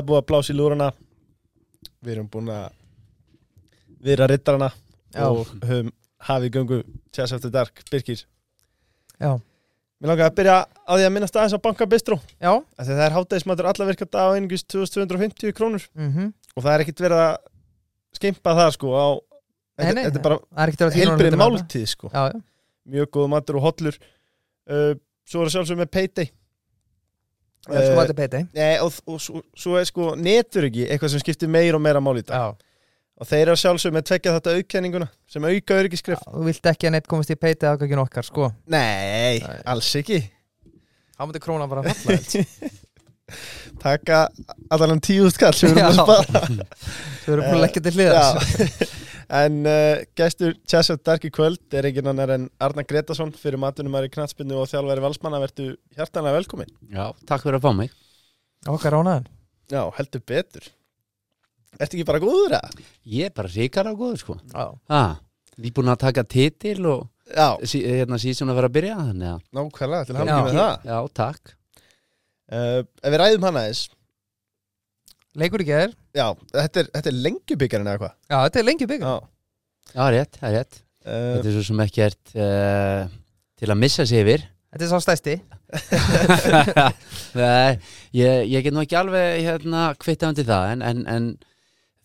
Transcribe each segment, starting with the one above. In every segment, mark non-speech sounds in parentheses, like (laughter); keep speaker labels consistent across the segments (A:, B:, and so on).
A: það er búið að blása í lúrana. Við erum búin að viðra rittarana
B: Já.
A: og höfum hafið göngu. Chess After Dark, Birkir.
B: Já,
A: Mér langar að byrja á því að minnast aðeins á Banka Bistro.
B: Já.
A: Af því að það er hátæðismatur alla virka dag á einungis 2250 krónur.
B: Mm
A: og það er ekkit verið að skimpa það sko á
B: Nei,
A: þetta,
B: nei,
A: þetta er bara
B: Það er ekkert að tíma
A: heilbrið máltíð sko.
B: Já, já,
A: mjög góð matur og hollur. Uh, svo er það sjálfsög með payday Uh, Nei, og, og svo, svo er sko neturöki eitthvað sem skiptir meir og meira mál í dag.
B: Já,
A: og þeir eru sjálfsög með tvekja þetta aukenninguna sem auka öryggiskrif
B: þú vilt ekki að neitt komast í peiti aðgöngin okkar, sko.
A: Nei,
B: Nei.
A: alls ekki.
B: Þá myndi krónan bara falla held. (laughs)
A: taka allan tíðust kall sem við erum að spara. (laughs)
B: Þú eru búin að leggja til hliðar.
A: En uh, gestur Chess of Dark í kvöld er engin annar en Arna Gretason fyrir matunumar í knatsbyndu og þjálfæri valsmanna. Verðu hjartanlega velkomin
C: Já, takk fyrir að fá mig.
B: Okkar ránaðan
A: Já, heldur betur. Ertu ekki bara góður að?
C: Ég er bara ríkar á góður sko.
B: Já,
C: ah, Við búin að taka titil og sí, hérna sísón að vera að byrja Þannig að,
A: nákvæmlega, til hann
B: Já.
A: með það.
C: Já, takk.
A: Uh, Ef við ræðum hana aðeins
B: leikur ekki þér
A: Já, þetta er, þetta er lengjubyggjarinn eða hvað
B: Já, þetta er byggur
A: Já.
C: Já, rétt, það er rétt.
A: Uh,
C: Þetta er svo sem ekki er uh, til að missa sig yfir.
B: Þetta er sá stæsti (laughs)
C: Nei, ég, ég get nú ekki alveg hérna kvitta undir það en, en, en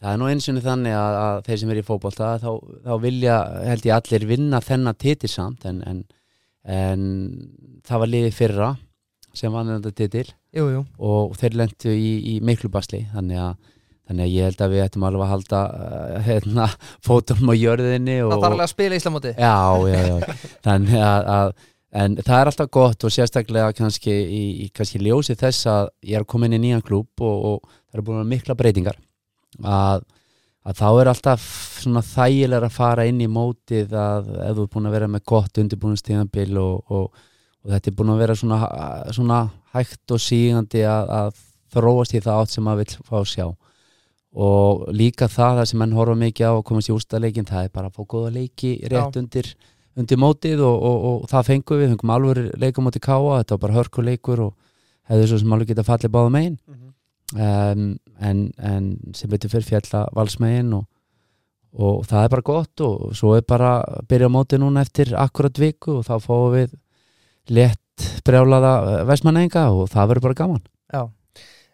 C: það er nú eins og þannig að, að þeir sem er í fótbolta þá, þá vilja held ég allir vinna þennan titil samt en, en, en það var liðið fyrra sem vann þetta titil
B: Jú, jú.
C: Og þeir lentu í, í miklu basli þannig að, þannig að ég held að við ættum alveg að halda uh, hérna, fótum á jörðinni og,
B: Það þarf alveg að spila Íslamóti
C: Já, já, já. Þannig að, að En það er alltaf gott og sérstaklega kannski í, í kannski ljósi þess að ég er komin í nýjan klúb og, og það eru búin mikla breytingar. Að, að þá er alltaf svona þægilega að fara inn í mótið að ef þú er búin að vera með gott undirbúinustíðanbil og, og, og þetta er búin að vera svona, svona hægt og sígandi að, að þróast í það átt sem maður vill fá að sjá. Og líka það, það sem menn horfa mikið á að komast í úrstaleikin, það er bara að fá góða leiki rétt undir, undir mótið og, og, og það fengum við, fengum alveg leikum mótið káa, þetta var bara hörkuleikur og hefði svo sem alveg geta fallið báða megin. Um, en, en sem betur fyrir fjalla valsmegin og, og það er bara gott og svo er bara að byrja mótið núna eftir akkurat viku og þá fáum við létt brjálaða vestmannenga og það verður bara gaman.
B: Já,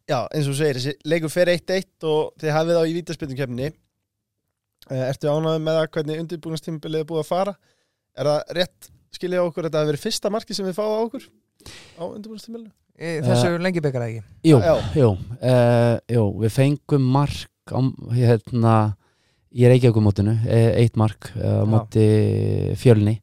A: Já, eins og þú segir, þessi leikur fer 1-1 og þið hafið á í vítaspilnum uh, Ertu ánægð með það hvernig undirbúinastímabilið er búið að fara? Er það rétt skilja á okkur að þetta hafi verið fyrsta marki sem við fáum á okkur á undirbúinastímabilið?
B: Í þessu lengi byggur ekki?
C: Jú,
A: Já.
C: jú, uh, jú, við fengum mark á, hérna, í Reykjavíkumótinu, eh, eitt mark uh, á móti fjölni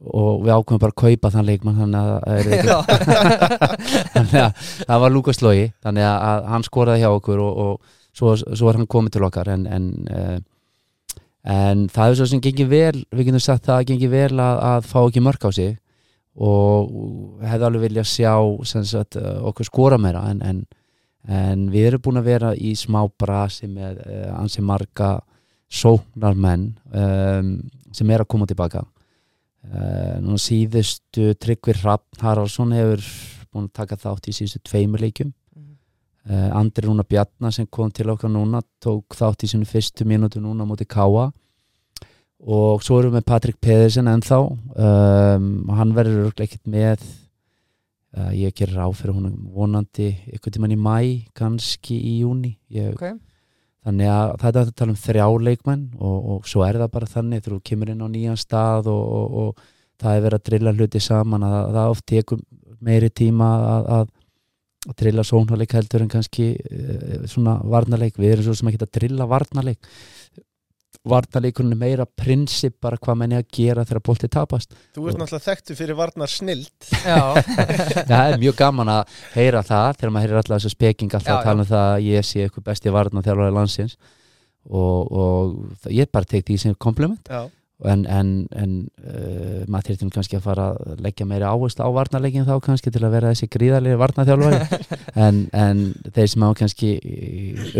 C: og við ákveðum bara að kaupa þann leikmann þannig að, (laughs) (laughs) þannig að það var Lukas Logi þannig að, hann skoraði hjá okkur og, og svo, svo var hann komið til okkar en, en, uh, en það er svo sem gengið vel við getum sagt það að gengið vel að, að fá ekki mörk á sig og hefði alveg vilja sjá sagt, uh, okkur skora meira en, en, en við erum búin að vera í smá brasi með uh, ansi marga sóknarmenn um, sem er að koma tilbaka uh, nú síðustu Tryggvi Hrafn Haraldsson hefur búin að taka þátt í síðustu tveimur leikjum. Uh, Andri Rúna Bjarnar sem kom til okkar núna tók þátt í sinu fyrstu mínútu núna móti Káa og svo erum við með Patrik Pedersen ennþá. Um, og hann verður ekkert með. Uh, ég gerir fyrir hún vonandi eitthvað tímann í mæ kannski í júni ég,
B: Ok,
C: þannig að þetta er að tala um þrjá leikmenn og, og svo er það bara þannig þú kemur inn á nýjan stað og, og, og það er verið að drilla hluti saman að það oft tekur meiri tíma að, að, að drilla sónaleik heldur en kannski uh, svona varnaleik, við erum svo sem ekki að drilla varnaleik varnaleikurinn er meira prinsip bara hvað menni að gera þegar boltið tapast.
A: Þú ert náttúrulega þekktu fyrir varnar snild (laughs)
B: já
C: það er mjög gaman að heyra það þegar maður heyrir alltaf þessu speking alltaf
B: Já,
C: að tala um það að ég sé eitthvað besti varna þjálfari landsins. Og, og það- ég bara tek því sem kompliment.
A: Já,
C: en, en, en uh, maður þyrftum kannski að fara að leggja meiri áherslu á varnarleikin þá kannski til að vera þessi gríðarlega varnaþjálfari (laughs) en, en þeir sem hafa kannski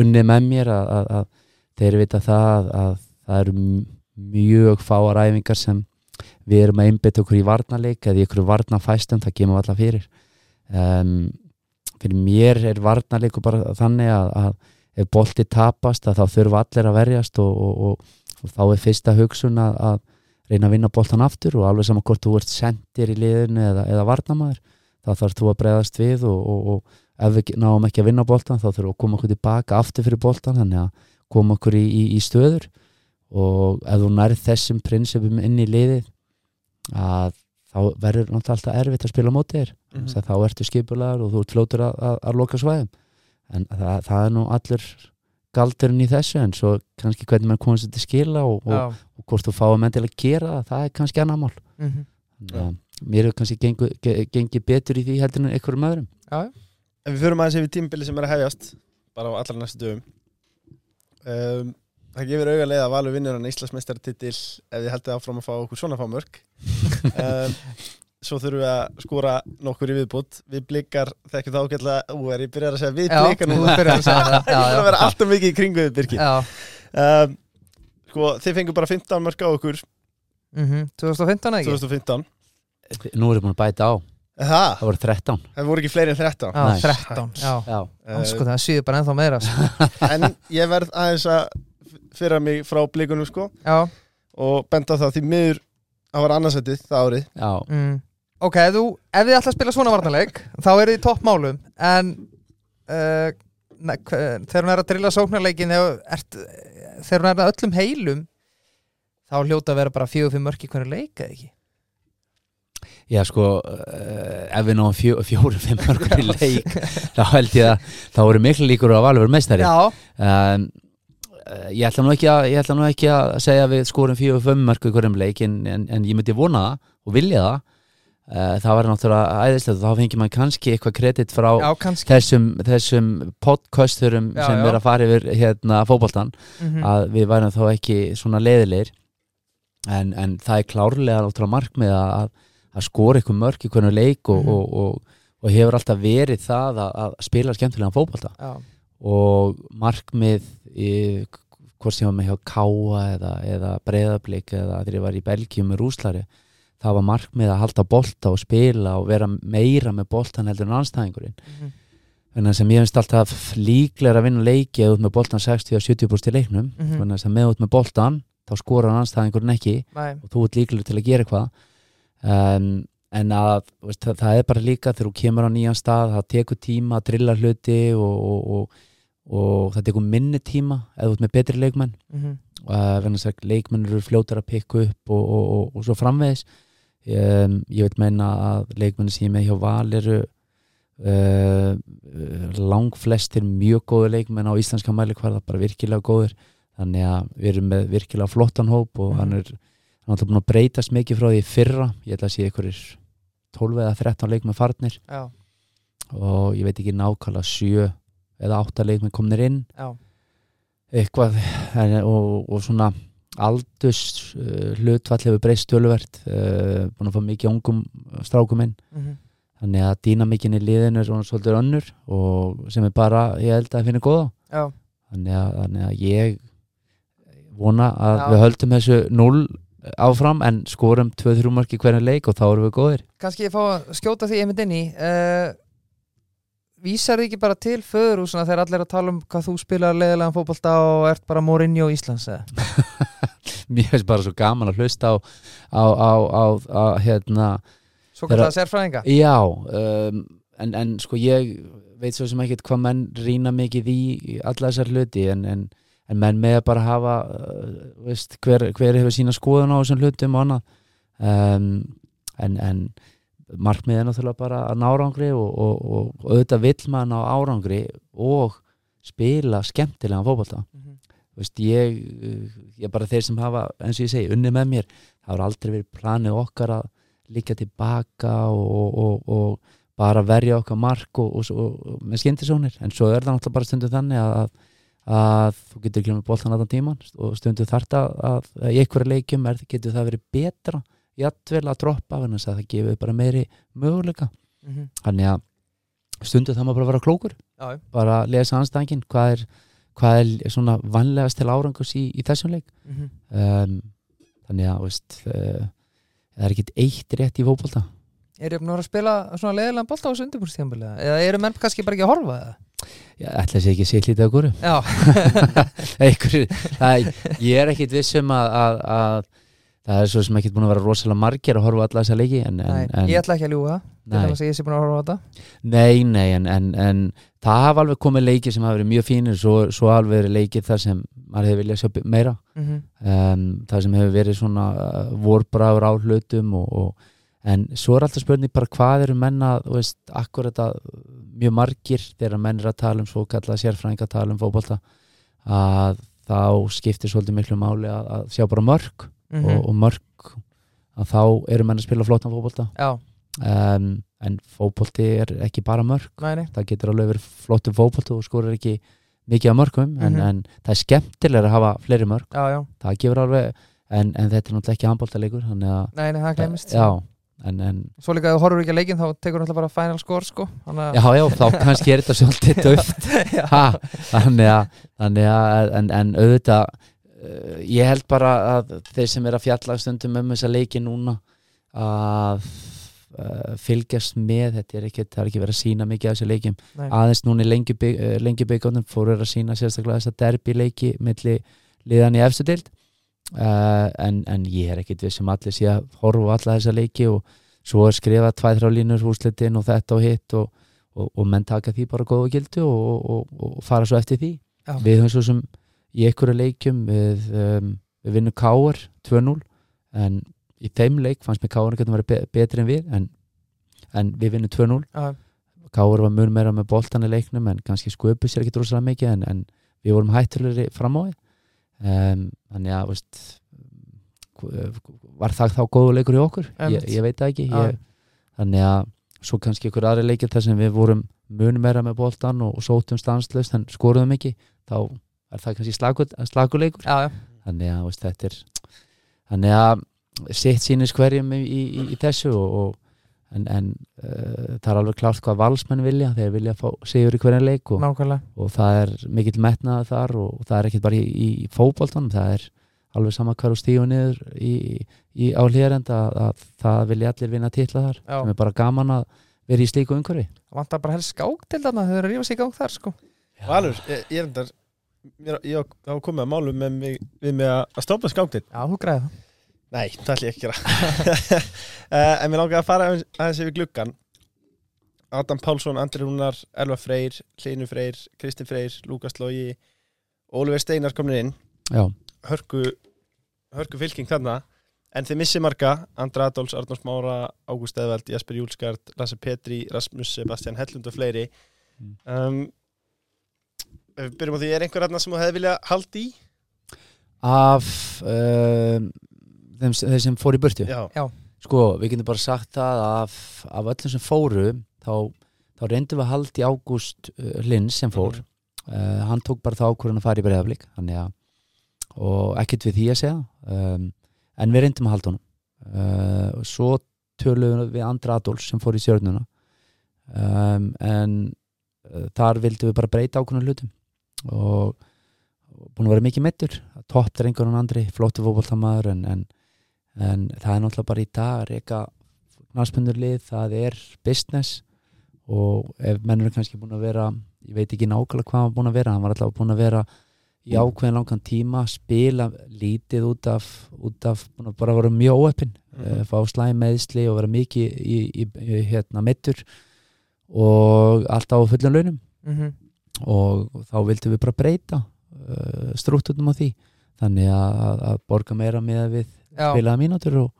C: unnið með mér að, að, að þeir vita það að, að það eru mjög fáar æfingar sem við erum að einbytta okkur í varnarleik. Eða í okkur varnarfæstum, það kemur alltaf fyrir. Um, fyrir mér er varnarleikur bara þannig að, að ef bolti tapast að þá þurfa allir að verjast og, og, og, og þá er fyrsta hugsun að, að reyna að vinna boltan aftur og alveg saman hvort þú ert sendir í liðinu eða, eða varnamaður þá þarf þú að bregðast við og ef við náum ekki að vinna boltan þá þurfum við að koma okkur tilbaka aftur fyrir boltan þannig að koma okkur í, í, í stöður og ef þú nærð þessum prinsipum inn í liðið að þá verður náttúrulega alltaf erfitt að spila á móti þér mm. þá ertu skipulegar og þú ert fljótur að, að, að loka svæðum en það, það er nú allur galdurinn í þessu en svo kannski hvernig maður komast þetta skila og, og,
B: Já.
C: og hvort þú fáið menn til að gera það, það er kannski annar mál
B: Mhm.
C: Þannig að mér hefur kannski gengið betur í því heldur en einhverjum öðrum
A: En við förum aðeins yfir tímbili sem er að hefjast bara á allra næstu dögum um, Það gefur auga leið að Valur vinnur hann Íslandsmeistaratitil ef þið heldið áfram að fá okkur svona fá mörg (laughs) um, Svo þurfum við að skora nokkur í viðbútt Við blikar þekkjum það ágætlega. Ú, er ég byrjar að segja við
B: Já,
A: blikar
B: þú byrjar að segja það.
A: Ég er að vera alltaf mikið í kringu við Birki
B: Já,
A: um, Sko, þið fengur bara 15 mörg á okkur.
B: Mhm, 2015 ekki?
A: 2015
C: Nú erum við búin að bæta á,
A: Það,
C: það voru 13
A: það voru ekki fleiri en 13
B: Já,
C: Nice.
B: 13, já.
C: Já,
A: Uh,
B: Sko það sýður bara ennþá meira sko. (laughs)
A: En ég verð aðeins að fyrra mig frá blikunum sko.
B: Já,
A: og benda það því miður að var annarsættið það árið.
C: Já,
B: mm. Ok, þú, ef þið ætla að spila svona varnarleik þá eru þið í toppmálum. En uh, ne, hve- þegar hún er að drilla sóknarleikin þegar, ert, þegar hún er að öllum heilum þá hljóta að vera bara fjögur fyrir mörki hverju leika eða ekki?
C: Já sko uh, ef við náum fjó, fjóru, fimm mörgur í (laughs) leik þá held ég að þá voru miklu líkur á að valur meistari.
B: Já,
C: um, ég, ætla nú ekki að, ég ætla nú ekki að segja við skorum fjóru, fimm mörgur í hverjum leik en, en, en ég myndi vona það og vilja það. Uh, það var náttúrulega æðislegt og þá fengi maður kannski eitthvað kredit frá
B: já, kannski.
C: þessum, þessum podcasturum
B: Já,
C: sem
B: já.
C: er að fara yfir hérna fótboltan
B: mm
C: að við værum þá ekki svona leiðilegir. En, en það er klárlega náttúrulega markmið að, að skora eitthvað mörk í hvernig leik og,
B: Mhm.
C: og, og, og hefur alltaf verið það að, að spila skemmtilega fótbolta.
B: Já,
C: og markmið hvort sem var með hjá Káa eða, eða Breiðablík eða þegar ég var í Belgíum með Rúslari það var markmið að halda bolta og spila og vera meira með boltan heldur en anstæðingurinn
B: mhm,
C: Þannig að sem ég finnst alltaf líklega að vinna leiki eða út með boltan 60-70% í leiknum.
B: Mhm.
C: þannig að sem með út með boltan þá skorar anstæðingurinn ekki
B: næ,
C: og þú ert líklega til að gera eitthvað. Um, en að veist, það, það er bara líka þegar þú kemur á nýjan stað það tekur tíma að drilla hluti og, og, og, og það tekur minni tíma eða út með betri leikmenn. Uh, vegna þess að leikmenn eru fljótar að pikka upp og, og, og, og svo framvegis. Um, ég veit meina að leikmenn sem ég með hjá Val eru uh, lang flestir mjög góður leikmenn á íslenska mælikvarða bara virkilega góður þannig að við erum með virkilega flottan hóp og hann er hann er alltaf búin að breytast mikið frá því fyrra. Ég ætla að sé einhverjir 12 eða 13 leikmenn farnir.
B: Já,
C: og ég veit ekki nákvæmlega 7 eða 8 leikmenn komnir inn.
B: Já.
C: Eitthvað en, og, og svona aldurs uh, hlutfall hefur breyst töluvert uh, búin að fá mikið ungum strákum inn.
B: Mhm,
C: þannig að dýnamikinn í liðinu er svona svolítið önnur og sem er bara, ég held að finna góða. Þannig að, þannig að ég vona að
B: Já.
C: við höldum þessu 0 áfram en skorum 2-3 marki hvernig leik og þá erum við góðir.
B: Kannski ég fá að skjóta því einmitt inn í uh, Vísar þið ekki bara til föðurúsuna þegar allir að tala um hvað þú spilar leiðilegan fótbolta og ert bara Mourinho Íslands eða? (laughs)
C: mér finnst bara svo gaman að hlusta á, á, á, á, á hérna
B: Svo kallar það sérfræðinga
C: Já, um, en, en sko ég veit svo sem ekkert hvað menn rýna mikið í alla þessar hluti en, en, en menn með að bara hafa uh, veist, hver, hver hefur sína skoðun á þessum hlutum og annað um, en, en markmið er náttúrulega bara að ná árangri og, og, og, og auðvitað vill maður ná árangri og spila skemmtilega fótbolta
B: Mhm.
C: Þú veist, ég, ég bara þeir sem hafa eins og ég segi, unni með mér það har aldrei verið planið okkar að líka tilbaka og, og, og bara verja okkar mark og, og, og, og með skyndisónir en svo er það náttúrulega bara stundum þannig að, að, að þú getur ekki með boltan allan tíman og stundum þarft að, að, að í einhverju leikjum er, getur það verið betra jafnvel að droppa þess að það gefur bara meiri möguleika.
B: Mhm.
C: þannig að stundum það má bara vera klókur
B: Já,
C: bara lesa anstæðingin hvað er, hvað er svona vanlegast til árangus í, í þessum leik.
B: Mhm.
C: um, þannig að veist, uh, það er ekkit eitt rétt í fótbolta.
B: Er ég búin að að spila svona leiðilega bolta á þessu undirbúrstíðanbili eða? Eru menn kannski bara ekki að horfa það?
C: Já, ætla sér ekki að sé lítið á góru það, (laughs) ég er ekkit vissum að, að, að það er svo sem ekkit búin að vera rosalega margir að horfa alla þessa leiki en, en, en,
B: ég ætla ekki að ljúga Til
C: nei,
B: dæmis að ég sé búin að horfa þetta.
C: Nei, nei en, en, en það hafa alveg komið leiki sem hafa verið mjög fínir svo, svo alveg verið leiki þar sem maður hefur viljað sjá meira.
B: Mm
C: um, það sem hefur verið svona uh, vorbráður á hlutum og, og, en svo er alltaf spurning bara hvað eru menna veist, akkurat að mjög margir þegar menn er að tala um svo kallað sérfræðing að tala um fótbolta að þá skiptir svolítið miklu máli að, að sjá bara mörg
B: Mhm.
C: og, og mörg að þá eru menn að spila flottan fótbolta.
B: Já,
C: um, en fótbolti er ekki bara mörg.
B: Nei
C: það getur alveg verið flottum fótbolti og skorur ekki mikið af mörgum en,
B: Mhm.
C: en það er skemmtilega að hafa fleiri mörg.
B: Já, já,
C: það gefur alveg en, en þetta er náttúrulega ekki að
B: nei, nei, það glemist
C: já, en, en
B: Svo líka að þú horfur ekki að leikin þá tekur náttúrulega bara final score sko. Þannig
C: já, já, þá kannski er þetta svolítið döft (laughs) þannig að, að en auðvitað uh, ég held bara að þeir sem er að fjalla stundum um þessa leiki núna að uh, fylgjast með. Þetta er ekki, það er ekki verið að sína mikið af þessu leikjum.
B: Nei,
C: aðeins núna í lengi, uh, lengi byggjónum fóru að sína sérstaklega þessa derbi leiki milli liðan í efstu dild uh, en, en ég er ekkit við sem allir sé að horfa alla þessa leiki og svo er skrifað tvæð þrjá línur húslitin og þetta og hitt og, og, og menn taka því bara góða gildu og, og, og fara svo eftir því.
B: Já.
C: við höfum svo sem í einhverju leikjum við, um, við vinnum Káar 2-0 en í þeim leik fannst mér Káar getum verið be betri en við en, en við vinnum 2-0
B: já,
C: Káur var mun meira með boltan í leiknum en kannski sköpu sér ekki droslega mikið en, en við vorum hættulegri fram á því. Um, þannig að var það þá góðu leikur í okkur? Ég, ég veit það ekki. Ég, þannig að svo kannski ykkur aðri leikir þar sem við vorum mun meira með boltan og, og sótum stanslust en skoruðum ekki þá er það kannski slagur, slagurleikur
B: já, já,
C: þannig að veist, þetta er þannig að sitt sýnis hverjum í, í, í, í þessu og, og en, en uh, það er alveg klárt hvað valsmenn vilja þeir vilja fá sigur í hverjan leik og,
B: nákvæmlega.
C: og það er mikill metnað þar og, og það er ekkert bara í, í fótboltanum það er alveg sama hvar og stíu niður í, í á hlýjarend að, að það vilja allir vinna titla þar
B: Já.
C: sem er bara gaman að vera í slíku umhverfi.
B: Vantar bara helst skák til þarna Þau eru að rífa sig í gang þar sko.
A: Valur, ég, ég er endar ég á komið að málu með mig, við mig að að stoppa skáktinn
B: Já, þú græði það.
A: Nei, það ætlum ég ekki að gera. Uh, (laughs) En mér langar að fara aðeins, yfir gluggan Adam Pálsson, Andri Rúnar, Elva Freyr Hlinu Freyr, Kristi Freyr, Lúkas Lógi Ólfur Steinar komin inn.
C: Já,
A: hörku, hörku fylking þarna. En þið missi marga. Andra Adolfs, Arnórs Mára, Ágúst Eðvald Jasper Júlskart, Lasse Petri, Rasmus Sebastian Hellund og fleiri.
C: Mm.
A: um, ef við byrjum á því er einhver aðna sem þú hefði vilja haldi í?
C: af um, þeim, þeim sem fór í burtu?
A: Já,
C: Sko, við getum bara sagt það að af, af öllum sem fóru þá, þá reyndum við að halda í Ágúst uh, Lins sem fór. Uh, hann tók bara þá ákvörðan að fara í breyðaflik þannig að og ekkert við því að segja um, en við reyndum að halda honum. Uh, og svo töluðum við Andra Adolfs sem fór í stjórnuna um, en uh, þar vildum við bara breyta ákvörðan hlutum og, búin að vera mikið meittur topp drengur en andri, flóttu fótboltamaður en, en en það er náttúrulega bara í dag að reyka knarspundurlið, það er business og ef menn eru kannski búin að vera ég veit ekki nákvæmlega hvað hann var búin að vera hann var alltaf búin að vera í ákveðin langan tíma spila lítið út af, út af búin að bara vera mjög óöppin mm
A: Mhm.
C: fá slæm meðsli og vera mikið í, í, í hérna mittur og alltaf á fullum launum.
B: Mm
C: og þá vildum við bara breyta uh, strúttunum á því. Þannig að, að, að borga meira með við
B: Já,
C: spilaða mínútur og,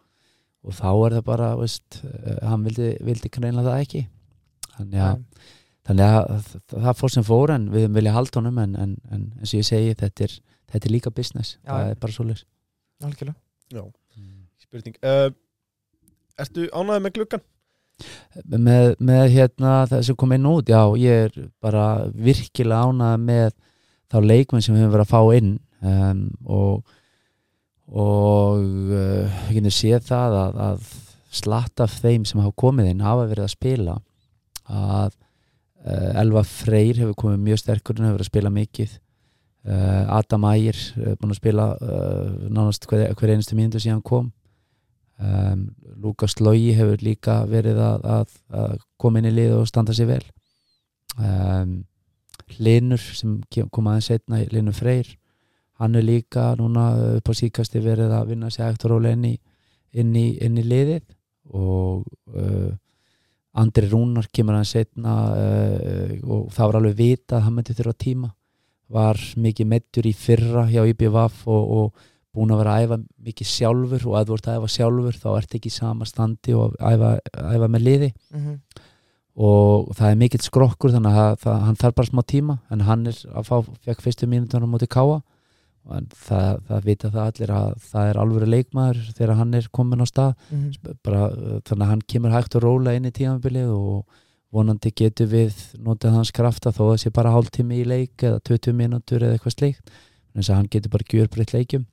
C: og þá er það bara veist, uh, hann vildi, vildi kanneina það ekki. Þannig að, þannig að það, fór sem fór en við vilja halda honum en, en, en eins og ég segi þetta er, þetta er líka business.
B: Já.
C: það er bara svoleiðis.
B: Algjörlega.
A: Já, spurning. Uh, Ertu ánæðið með gluggan?
C: Með, með hérna það sem kom inn út já ég er bara virkilega ánað með þá leikmenn sem við höfum verið að fá inn um, og og uh, ég getur séð það að, að slatt af þeim sem hafa komið inn hafa verið að spila að uh, Elva Freyr hefur komið mjög sterkur hann hefur verið að spila mikið uh, Adam Ægir uh, búin að spila uh, nánast hver, hver einustu mínútu síðan kom um, Lukas Logi hefur líka verið að, að, að koma inn í lið og standa sér vel. Um, Linur sem kom aðeins setna Linur Freyr hann er líka núna upp á síkasti verið að vinna sér og rólega inn í, inn í, inn í liðið. Og uh, Andri Rúnar kemur aðeins setna uh, og það var alveg vita að hann myndi þurfa tíma. Var mikið meittur í fyrra hjá IBVF og, og búin að vera að æfa mikið sjálfur og að þú ert að æfa sjálfur þá ert ekki í sama standi og að æfa, æfa með liði.
B: Mhm.
C: og það er mikill skrokkur þannig að það, hann þarf bara smá tíma en hann er að fá, fekk fyrstu mínútur á móti káa en það, það vita það allir að það er alvöru leikmaður þegar hann er komin á stað.
B: Mhm.
C: bara, uh, þannig að hann kemur hægt og róla inn í tímabilið og vonandi getur við notið hans krafta þó að það sé bara hálftími í leik eða 20 mínútur eða eitthvað slíkt. En þess að hann getur bara gjörbreytt leikjum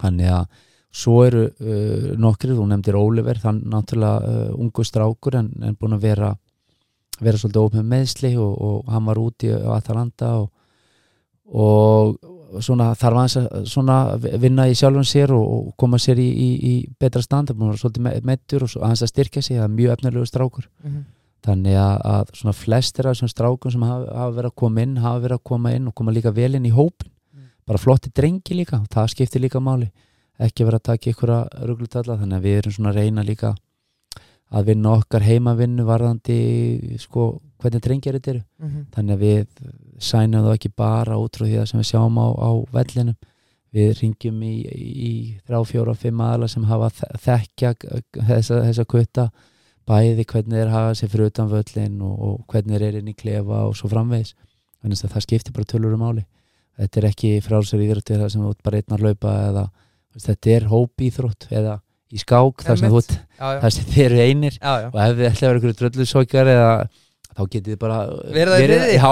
C: þannig að svo eru uh, nokkrir, þú nefndir Oliver þann náttúrulega uh, ungu strákur en, en búin að vera vera svolítið ópið meðsli og, og hann var úti á Atalanta og, og svona þarf hans að svona vinna í sjálfum sér og, og koma sér í, í, í betra stand, að vera svolítið me- meiddur og hans að styrkja sig, það er mjög efnilegu strákur
B: Mhm.
C: þannig að, að svona flestir af þessum strákum sem hafa, hafa verið að koma inn hafa verið að koma inn og koma líka vel inn í hópin
B: Mm.
C: Bara flotti drengi líka það skiptir líka máli. Ekki vera að taka ykkur að ruglutalla þannig að við erum svona að reyna líka að vinna okkar heimavinnu varðandi sko hvernig drengir þetta eru.
B: Mhm.
C: þannig að við sænum þá ekki bara út frá því það sem við sjáum á, á vellinum. Við ringjum í, í þrjá, fjóra, fimm aðla sem hafa þe- þekkja þessa, þessa kvöta bæði hvernig þeir hafa sér fyrir utan völlin og, og hvernig þeir eru inn í klefa og svo framvegis. Þannig að það skiptir bara tölur um máli þetta er ekki frálsar íþróttir þar sem þú ert bara einn að laupa eða þú veist, þetta er hópíþrótt eða í skák þar sem þú ert
B: já, já.
C: þar sem þeir eru einir
B: já, já.
C: og ef þið ætla að vera ykkur dröllusókjar eða þá getið þið bara
B: Verið það í friði.
C: já,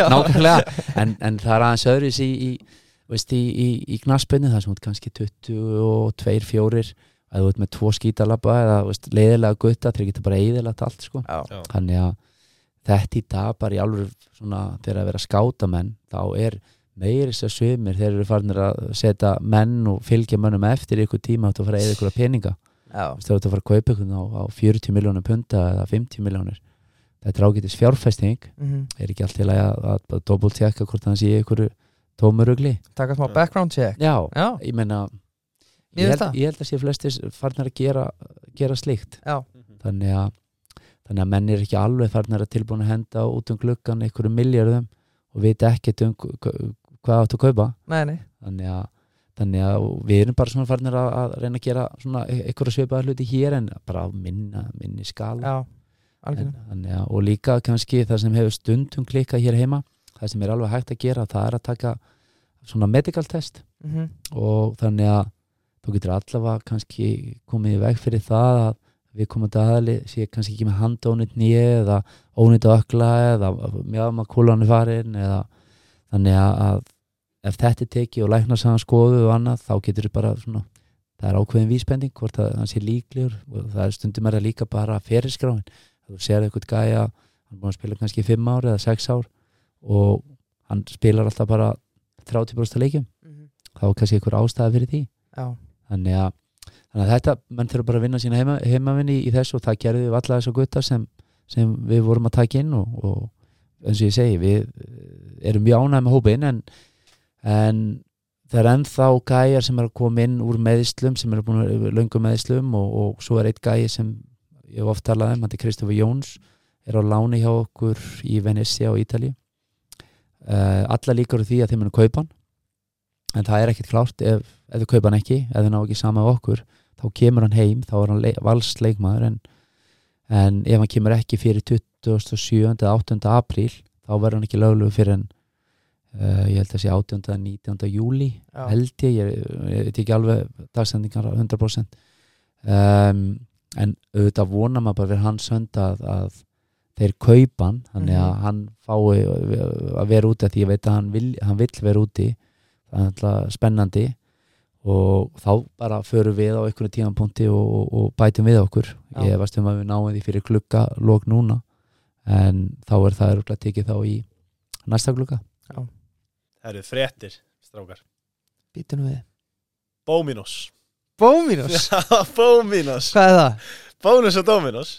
C: já, (laughs) (laughs) nákvæmlega en, en það er aðeins öðruvis í, í, veist, í, í, í knaspinni það sem út kannski 22, 4 að þú ert með tvo skítalabba eða veist, leiðilega gutta þeir geta bara eðilagt allt sko. Þannig að þetta í dag bara í alveg svona þegar að vera skátamenn þá er meiri þess að sumir þeir eru farnir að setja menn og fylgja mönnum eftir ykkur tíma átt að fara að eða ykkur peninga.
B: Já.
C: Þú ert að fara að kaupa ykkur á, á 40 miljónum punta eða 50 miljónir þetta er ágætis fjárfesting.
B: Mhm.
C: er ekki allt til að, að, að double checka hvort hann sé ykkur tómurugli
B: taka smá background check.
C: Já,
B: já,
C: ég meina
B: Mér
C: ég
B: það.
C: ég held að sé flestir farnir að gera, gera slíkt.
B: Já,
C: þannig að, þannig að menn er ekki alveg farnir að tilbúin að henda út um gluggan einhverjum miljardum og vita ekkert um hvað áttu að kaupa.
B: Nei, nei.
C: Þannig að, þannig að við erum bara svona farnir að, að reyna að gera svona e- einhverja svipaða hluti hér en bara á minna, minni skala.
B: Já,
C: en, þannig að, og líka kannski það sem hefur stundum klikkað hér heima það sem er alveg hægt að gera það er að taka svona medical test.
B: Mhm.
C: og þannig að þú getur allavega kannski komið í veg fyrir það að við komum til aðali sé kannski ekki með handónit nýja eða ónit ökla eða mjög maður kúlan er farin eða þannig að, ef þetta er tekið og læknar saman skoðu og annað þá getur þið bara svona það er ákveðin vísbending hvort að hann sé líklegur og það er stundum er það líka bara fyrirskráin. Þú sér eitthvað gæja hann er búin að spila kannski 5 ár eða 6 ár og hann spilar alltaf bara 30% af leikjum.
B: Mhm.
C: þá er kannski einhver ástæða fyrir því.
B: Já,
C: þannig að, þannig að þetta menn þurfa bara að vinna sína heima, heimavinni í, í þessu og það gerði við alla þessu gutta sem, sem við vorum að taka inn og, og eins og ég segi við eh, erum ánægð með hópin en, en það er ennþá gæjar sem er að koma inn úr meðslum sem eru búin að löngum meðslum og, og svo er eitt gæji sem ég hef oft talað um, hann er Kristofur Jóns er á láni hjá okkur í Venecia og Ítali uh, alla líkur á því að þeim munu kaupa hann en það er ekkert klárt ef, ef þau kaupa hann ekki, ef þau ná ekki sama af okkur þá kemur hann heim, þá er hann le valsleikmaður en, en ef hann kemur ekki fyrir 27. eða 8. apríl þá verður hann ekki löglugur fyrir en uh, ég held að sé 18. eða 19. júli
B: já.
C: held ég, ég, veit ekki alveg dagsendingar á 100% um, en auðvitað vonar maður bara fyrir hans hönd að, að þeir kaupa hann þannig að
B: Mhm.
C: hann fái að vera úti af því ég veit að hann vil, hann vill vera úti það er alltaf spennandi og þá bara förum við á einhvern tímanpunti og, og, og bætum við okkur.
B: Já.
C: ég veist um að við náum því fyrir klukka lók núna en þá er það örugglega tekið þá í næsta klukka
A: Það eru fréttir, strákar.
B: Býtum við.
A: Bóminos
B: Bóminus (laughs)
A: Bóminos
B: Hvað er það?
A: Bónus og Dominos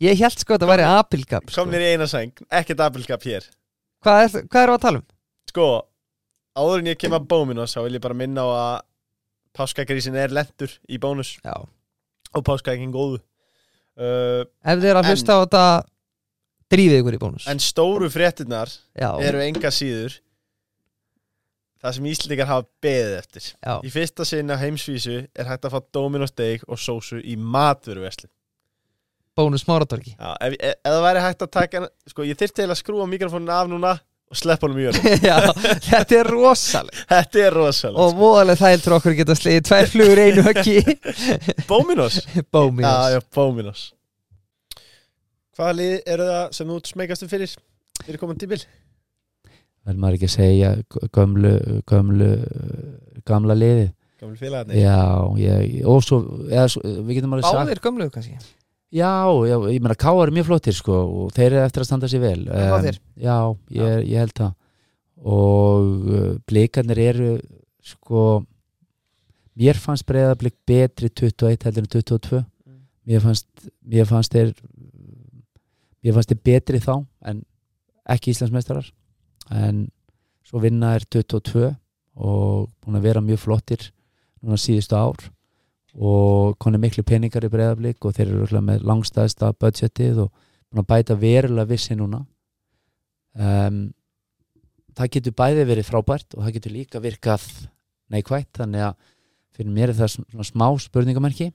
B: Ég held sko að það væri apilgap sko.
A: Komnir í eina sæng, ekkert appelgap hér.
B: Hvað er, hvað er að tala um?
A: Sko, áður en ég kem að Bóminos þá vil ég bara minna á að páskagrísin er lendur í bónus.
B: Já.
A: Og páskagrísin góðu. Uh,
B: Ef þið eru að hlusta á þetta Drífið ykkur í bónus.
A: En stóru fréttinnar
B: Já.
A: eru enga síður. Það sem Íslendingar hafa beðið eftir.
B: Já.
A: Í fyrsta sinna heimsvísu er hægt að fá Dominos Steak og sósu í matvöruveslin
B: Bónus Máratorki
A: Já, ef, ef, ef það væri hægt að taka sko, ég þyrfti til að skrúa mikrofónin af núna og sleppa honum í jörn (laughs)
B: Já Þetta er rosaleg
A: Þetta er rosalega
B: Og voðalega þægild fyrir okkur að geta slegið tvær flugur í einu höggi. (laughs)
A: Bóminos
B: Bóminus
A: Já, já, Bóminos Hvaða lið eru það sem þú smegastu fyrir? Fyrir komandi bil?
C: verður maður ekki að segja gömlu, gömlu gamla liði
A: Gamli félagarnir.
C: Já, ég, og svo, eða, svo við getum alveg sagt
B: Báðir gömlu kannski
C: já, já, ég meina Káar er mjög flottir sko, og þeir eru eftir að standa sér vel.
B: Flottir?
C: já, ég, ég held það. Og uh, blikarnir eru sko mér fannst breyðablik betri 21 heldur en 22
A: Mm.
C: mér fannst mér fannst þeir mér fannst þeir betri þá en ekki Íslandsmeistarar. En svo vinna er 22 og búin að vera mjög flottir núna síðustu ár og koni miklu peningar í breyðablík og þeir eru með langstæðsta budgetið og bæta verulega vissi núna. Um, það getur bæði verið frábært og það getur líka virkað neikvægt þannig að fyrir mér er það svona smá spurningamerki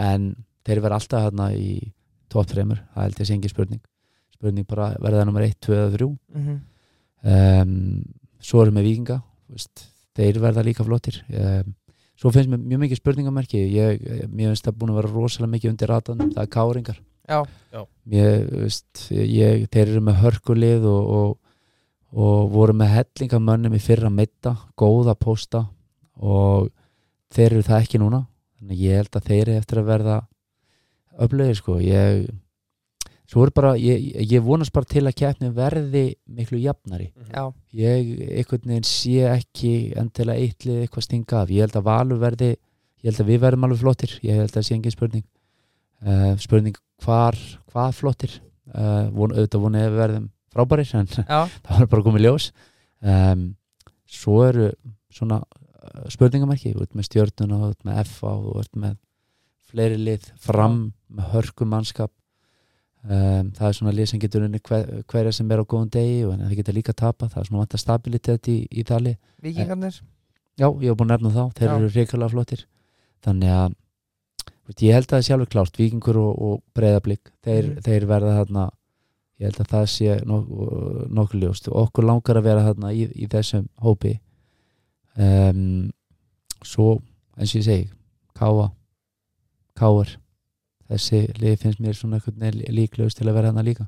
C: en þeir verða alltaf hérna í top 3 það held ég sé engin spurning. Spurning bara verða nummer 1, 2 eða 3
B: Mhm.
C: um, svo erum við vikinga veist, þeir verða líka flottir. Um, svo finnst mér mjög mikið spurningamerki. Ég, mér finnst það búin að vera rosalega mikið undir ratanum, það er káringar.
B: Já.
C: Mér, þú veist, ég, þeir eru með hörkulið og, og, og voru með hellingamönnum í fyrra mitta, góða posta og þeir eru það ekki núna. Þannig að ég held að þeir eru eftir að verða öflögir sko. Ég, svo er bara, ég, ég vonast bara til að keppni verði miklu jafnari.
B: Já.
C: Ég einhvern veginn sé ekki endilega eittlið eitthvað stinga af. Ég held að Valur verði ég held að við verðum alveg flottir. Ég held að það sé engin spurning. Uh, spurning hvar, hvað flottir. Uh, von, auðvitað vonið að við verðum frábærir en
B: Já. (laughs)
C: það var bara komið ljós. Um, svo eru svona uh, spurningamarki, þú ert með stjörnuna þú ert með FA, þú ert með fleiri lið fram með hörkum mannskap um, það er svona sem getur unni hver, hverja sem er á góðum degi og en það getur líka tapa það er svona vanta stabilitet í, í þali
B: Víkingarnir?
C: Já, ég hef búin að nefna þá, þeir
B: Já.
C: eru reikulega flottir. Þannig að þú veist, ég held að það er sjálfur klárt, vikingur og, og breyðablík, þeir,
B: Mhm.
C: þeir verða þarna ég held að það sé nok nokkuð ljóst. Okkur langar að vera þarna í, í þessum hópi. Um, svo eins og ég segi Káa Káar þessi lið finnst mér svona líklegust til að vera þarna líka.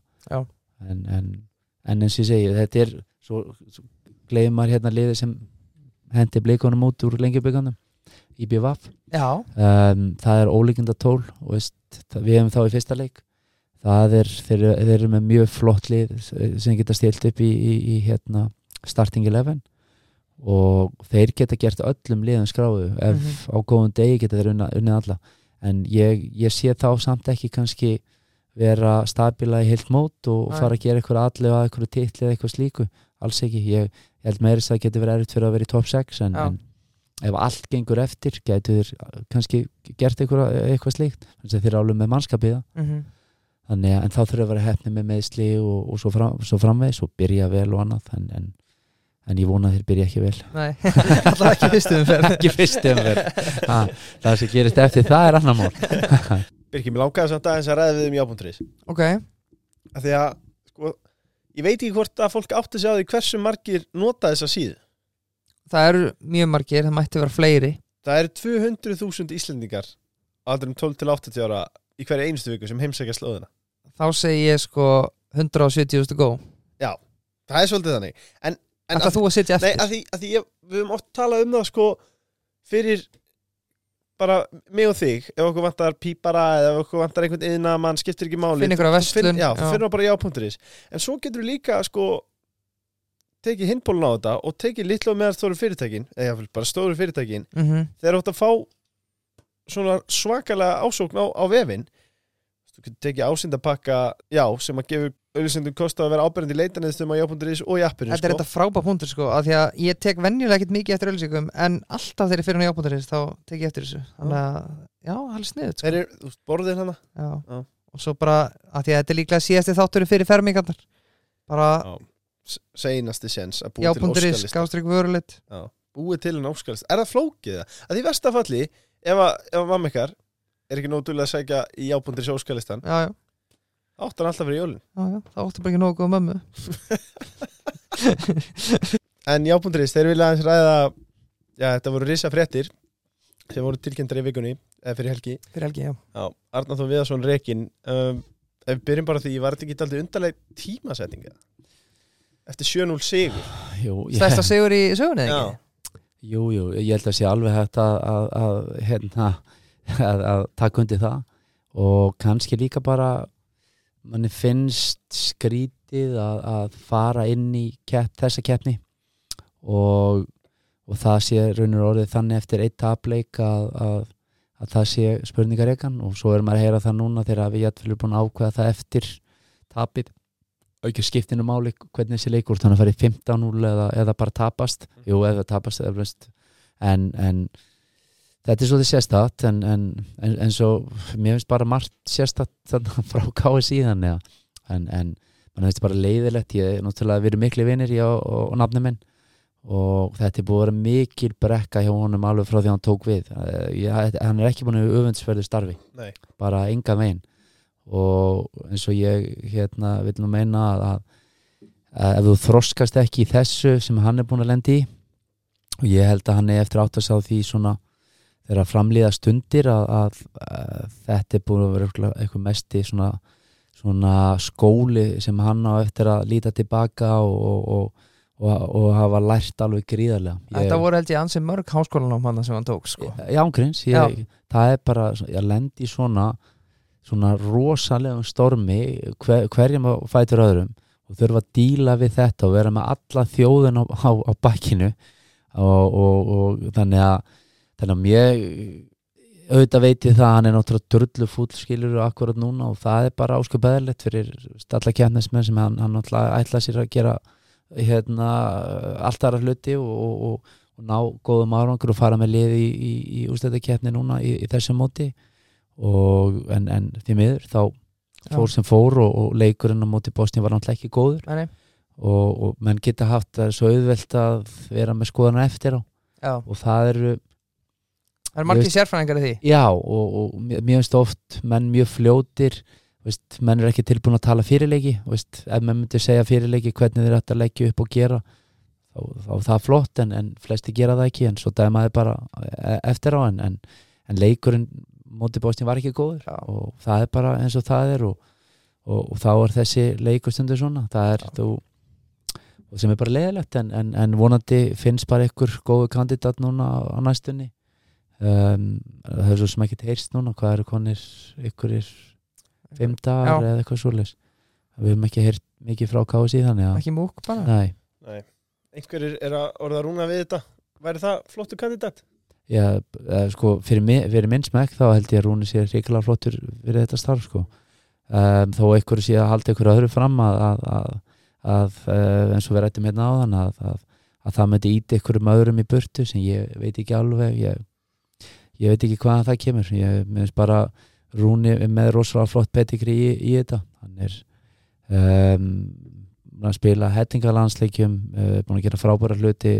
C: En, en, en eins og ég segi þetta er svo, svo gleðum maður hérna liði sem hendi blikunum út úr lengjubíkanum í BVF um, það er ólíkinda tól veist, það, við hefum þá í fyrsta leik. Það er, þeir, þeir eru með mjög flott lið sem geta stilt upp í, í, í hérna, starting 11 og þeir geta gert öllum liðum skráðu. Ef
B: Mhm.
C: á góðum degi geta þeir unnið alla en ég, ég sé þá samt ekki kannski vera stabila í heilt mót og
B: Nei.
C: fara að gera eitthvað allir að eitthvað titli eða eitthvað slíku. Alls ekki, ég, ég held meira þess að það getur verið erfitt fyrir að vera í top 6 en, en ef allt gengur eftir getur þeir kannski gert eitthvað, eitthvað slíkt. Þannig að eru alveg með mannskapið
B: Mhm.
C: þannig að en þá þurfa að vera hefni með meðsli og, og svo, fram, svo framvegis og byrja vel og annað. En, en, en ég vona að þeir byrja ekki vel.
B: Nei (laughs) Alltaf ekki fyrstu umferð.
C: Ekki fyrst umverð það sem gerist eftir það er annar mál. (laughs)
A: Birkir, mér langaði samt aðeins að ræða við um jábúndurins
B: Ok.
A: Af því að, sko, ég veit ekki hvort að fólk átti sig á því hversu margir nota þessa síðu.
B: Það eru mjög margir, það mætti vera fleiri.
A: Það eru 200.000 Íslendingar aldrum 12 til 80 ára í hverju einustu viku sem heimsækja slóðina.
B: Þá segi ég sko 170.000 gó
A: það er svolítið þannig. En, en
B: Ætla þú að sitja
A: Nei,
B: eftir?
A: að því, að því ég, við höfum oft talað um það sko fyrir bara mig og þig ef okkur vantar pípara eða ef okkur vantar einhvern yðna mann skiptir ekki máli.
B: Finn
A: Þú finn-
B: verslun,
A: Já,
B: já.
A: þú finnur bara já.is en svo getur líka sko tekið hinbólun á þetta og tekið litlu og meðar stóru fyrirtækin eða jafnvel bara stóru fyrirtækin.
B: Mm
A: þegar þú átt að fá svona svakalega ásókn á, á vefin þú getur tekið ásindapakka já, sem að gefa auðvitað kost á að vera ábyrjandi leitanið á já.is og í appinu
B: Þetta er þetta frábæð punktur sko af því að ég tek venjulega ekkert mikið eftir ölsíkum en alltaf þegar ég fyrir hann í ábúndarins þá tek ég eftir þessu. Þannig að, já, er sniðut sko.
A: Þeir eru, borðir hana
B: já.
A: Já.
B: og svo bara, af því að þetta er líklega síðasti þáttur fyrir fermingarnar. Bara
A: S- seinasti séns að búið til
B: já.is, skástrík vörulit
A: búið til en óskalist er það flókið það? að því vestafalli ef að, ef að er ekki nótulega að segja í já.is óskalistan
B: já, já,
A: áttan alltaf fyrir jólun
B: já, já, það áttu bara ekki nógu góða mömmu. (laughs)
A: En já.is, þeir vilja aðeins ræða já, þetta voru risa fréttir sem voru tilkynntar í vikunni eða fyrir helgi.
B: Fyrir helgi, já.
A: Já, Arnar Þó Viðarsson Rekin um, ef við byrjum bara því, var þetta ekki aldrei undarleg tímasetninga eftir 7-0 sigur.
C: Ég,
B: Stærsta sigur í sögunni, eða
A: Já.
B: ekki?
C: jú, jú, ég held að sé alveg hægt að, að, að, hérna, (laughs) að, að taka undir það. Og kannski líka bara manni finnst skrítið að, að fara inn í kepp, þessa keppni. Og, og það sé raunur orðið þannig eftir eitt tapleik að, að, að það sé spurningareikan og svo er maður að heyra það núna þegar við jættfélir búin að ákveða það eftir tapið. Aukið skiptinu máli hvernig þessi leikur þannig að fara í 15-0 eða, eða bara tapast. Jú, eða tapast eða en, en þetta er svolítið sérstætt en, en, en, en svo mér finnst bara margt sérstætt þarna (laughs) frá káið síðan ja. en, en mann finnst bara leiðilegt ég er náttúrulega verið miklu vinir ég og, og, og nafni minn og þetta er búið að vera mikil brekka hjá honum alveg frá því hann tók við Eh, ég, hann er ekki búin að öfundsverðu starfi
A: Nei.
C: bara enga megin og eins og ég hérna vil nú meina að, að, að ef þú þroskast ekki í þessu sem hann er búin að lendi í og ég held að hann er eftir átt að sá því svona þegar framlýða stundir að, að, að þetta er búin að vera eitthvað mesti svona, svona skóli sem hann á eftir að líta tilbaka og, og, og, og, og hafa lært alveg gríðarlega.
B: Þetta voru held ég ansið mörg háskólanám hann sem hann tók sko.
C: Já, ángríns, ég, það er bara ég lendi í svona svona rosalegum stormi hver, hverjum á fætur öðrum og þurfa að díla við þetta og vera með alla þjóðin á, á, á bakkinu og, og, og þannig að þannig að mér auðvitað veit ég það að hann er náttúrulega drullu fúll skilur akkurat núna og það er bara ásköp beðalegt fyrir stalla kjarnismenn sem hann, hann náttúrulega ætla sér að gera hérna allt aðra hluti og, og, og, og ná góðum árangur og fara með liði í, í, í ústættakjarni núna í, í þessu móti og en, en því miður þá fór sem fór og, og leikurinn á móti Bosni var náttúrulega ekki góður
B: nei.
C: og, og menn geta haft það svo auðvelt að vera með skoðana eftir á
B: Já.
C: og það eru
B: Það er margir sérfræðingar í því?
C: Já, og, og mér finnst oft menn mjög fljótir veist, menn er ekki tilbúin að tala fyrirleiki veist, ef menn myndi segja fyrirleiki hvernig þeir ætti að leggja upp og gera þá, þá er það flott en, en flesti gera það ekki en svo dæmaði bara e- eftir á en, en, en leikurinn móti bóstin var ekki góður
B: Já.
C: og það er bara eins og það er og, og, og þá er þessi leikustundu svona það er þú sem er bara leðilegt en, vonandi finnst bara ykkur góðu kandidat núna á næstunni um, það er svo sem ekki heyrst núna hvað eru konir ykkur er fimm dagar
B: Já.
C: eða eitthvað svoleiðis við höfum ekki heyrt mikið frá KSI þannig að
B: Ekki múk bara
C: nei,
A: Nei. einhverjir er að orða rúna við þetta væri það flottu kandidat?
C: já, eða, sko, fyrir, mi, fyrir minn smekk þá held ég að Rúni sé ríkilega flottur fyrir þetta starf sko. um, þó einhverju sé að halda einhverju öðru fram að, að, að, að uh, eins og við rættum hérna á þann að, að, að það myndi íti einhverjum öðrum í burtu sem ég veit ekki alveg ég, ég veit ekki hvaðan það kemur. Ég minnst bara Rúni með rosalega flott petikri í, í þetta. Hann er um, búinn að spila hettingalandsleikjum uh, búin að gera frábæra hluti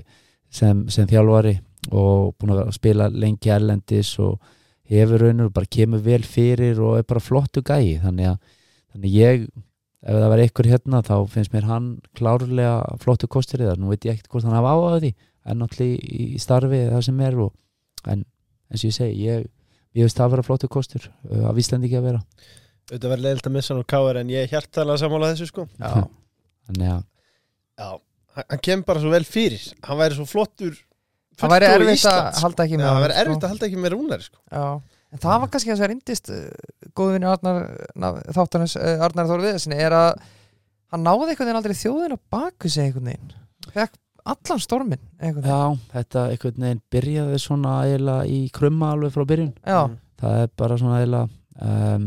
C: sem, sem þjálfari og búin að spila lengi erlendis og hefur raunur og bara kemur vel fyrir og er bara flottu gæi. Þannig að þannig ég, ef það var einhver hérna þá finnst mér hann klárlega flottu kostur í það, nú veit ég ekkert hvort hann hafa á því, en í, í starfi það sem er og, en eins og ég segi, ég, ég veist það að vera flottu kostur uh, af Íslandi ekki að vera
A: Þetta verður leiðilt að missa hann á káir en ég er hjartalega að sammála þessu sko
B: Já,
C: þannig að
A: Já, hann hann kemur bara svo vel fyrir hann væri svo flottur
B: það væri
A: fulltrúi
B: erfitt að
A: sko.
B: halda ekki
A: Já,
B: með
A: það
B: honum,
A: væri erfitt
B: sko.
A: að halda ekki með rúnari sko.
B: Já, en það var kannski að reyndist góðvinni Arnar þáttanins uh, Arnar Þór Viðarsinni er að hann náði einhvern veginn aldrei þjóðin á baku sig einhvern veginn Fekk allan stormin.
C: Já, þetta einhvern veginn byrjaði svona eiginlega í krumma alveg frá byrjun
B: já,
C: það er bara svona eiginlega um,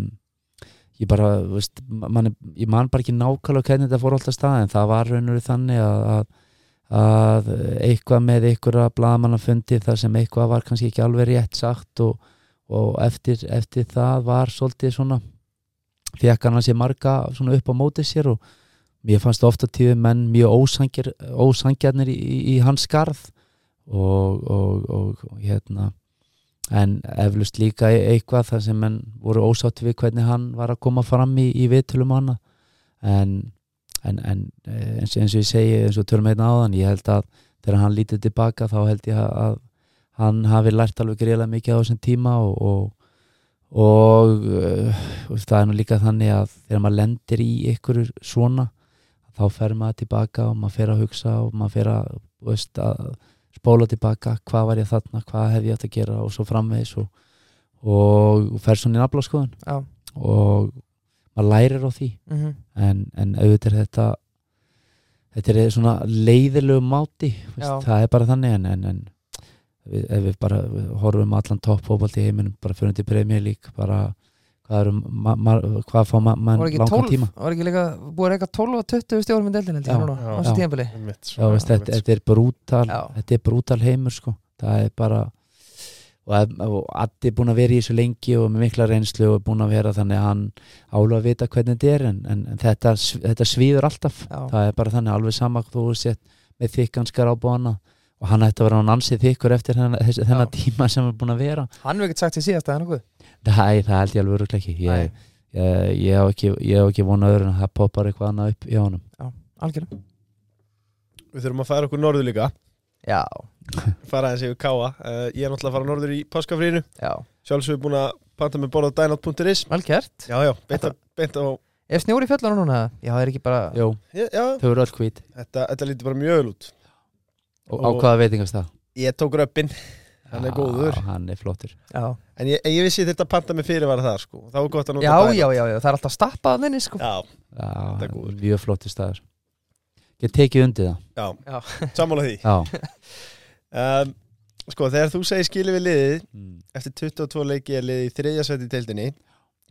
C: ég bara, veist man, ég man bara ekki nákvæmlega hvernig þetta fór alltaf stað en það var raunur þannig að, að, að eitthvað með einhverja blaðmannafundi þar sem eitthvað var kannski ekki alveg rétt sagt og, og eftir, eftir það var svolítið svona fekk hann að sé marga svona upp á móti sér og mér fannst ofta tíðu menn mjög ósangjar, ósangjarnir í, í, í hans skarð og, og, og, og hérna en eflust líka e- eitthvað þar sem menn voru ósátt við hvernig hann var að koma fram í, í viðtölum og hana en, en, en eh, eins, eins og ég segi eins og tölum einna áðan ég held að þegar hann lítið tilbaka þá held ég að, hann hafi lært alveg greiðlega mikið á þessum tíma og, og og uh, það er nú líka þannig að þegar maður lendir í ykkur svona þá fer maður tilbaka og maður fer að hugsa og maður fer að, veist, að spóla tilbaka hvað var ég þarna, hvað hef ég átt að gera og svo framvegis og, og fer svona í naflaskoðun.
B: Já.
C: Og maður lærir á því.
B: Mm
C: en, en auðvitað er þetta þetta er svona leiðilegu máti veist, það er bara þannig en, en, en við, ef við bara við horfum allan toppfótbolt í heiminum bara fyrir til League bara hvað hvað fá ma, mann
B: var ekki
C: langan
B: 12,
C: tíma?
B: Var ekki líka búið að reyka 12 og 20 stjórnum í deildin held
C: Já,
B: ég núna
A: já.
B: á þessu
C: Já.
B: tíðanbili
A: Einmitt,
C: Já,
A: svona,
C: veist, þetta, er brútal þetta er brútal heimur sko. Það er bara og, Addi er búin að vera í þessu lengi og með mikla reynslu og er búin að vera þannig að hann álu að vita hvernig þetta er en, en, en þetta, þetta svíður alltaf.
B: Já.
C: það er bara þannig alveg sama hvað þú sett með þykkanskar ábúana og hann ætti að vera hann ansið þykkur eftir þennan, tíma sem er búin að vera.
B: Hann hefur ekkert sagt til síðast að hann okkur
C: Nei, það held ég alveg örugglega ekki. Ég, ég, ég, hef ekki ég hef ekki vonað öðru en að það poppar eitthvað annað upp í honum.
B: Algjörðum
A: Við þurfum að færa okkur norður líka.
B: Já, (laughs)
A: fara aðeins yfir káa uh, Ég er náttúrulega að fara norður í páskafrínu
B: já,
A: Sjálfsögur búin að panta með borða á dynout.is
B: vel gert.
A: Já, já, beint, að, beint á
B: er snjóri fjöllunum núna? já, það er ekki bara
C: Jú,
A: Já, já.
C: Þau eru öll hvít.
A: Þetta, þetta lítur bara mjög öll út.
C: Og á
A: Og-
C: hvaða veitingast það?
A: Ég tók röppin, hann er góður.
C: Hann er flottur.
B: Já,
A: En ég, ég vissi þetta panta með fyrirvara þar sko. Þá er gott að nota
B: já,
A: Dynout.
B: já, já, já, það er alltaf stappað að þenni sko.
A: Já,
C: Já,
A: Þetta er góður.
C: mjög flottur staður. Ég tekið undir það.
A: Já,
B: Já.
A: sammála því.
C: Já, (laughs)
A: um, Sko, þegar þú segir skilið við liðið
C: mm.
A: Eftir 22 leiki er liðið í þriðja seti í deildinni.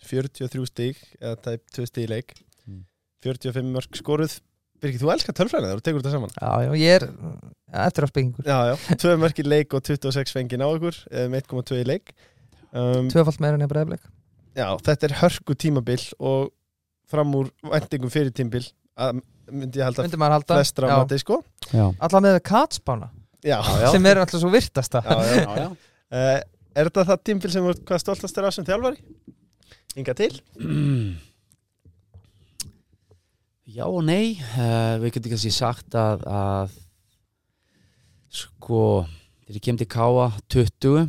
A: 43 stíg eða tæp 2 stíg í leik.
C: Mm.
A: 45 mörg skoruð Birgir, þú elskar tölfræðina þegar þú tekur þetta saman.
B: Já, já, ég er ja, eftir á spengingur
A: Já, já, 2 mörg í leik og 26 fengið á ykkur um 1,2 í leik. Um,
B: tvöfalt meira en ég breyðblik
A: Já, þetta er hörku tímabil og fram úr vendingum fyrir tímabil að myndi ég halda
B: halda
A: flestra
B: já,
A: mati, sko.
C: Já,
B: allar með katspána
A: Já,
B: sem er alltaf svo virtasta.
A: Já, já.
C: já, já.
A: Uh, (laughs) Er þetta það tímabil sem þú ert hvað stoltast er af sem þjálfari? Inga til? (clears throat)
C: Já og nei uh, Við getum kannski sagt að, að sko þegar ég kem til Káa 20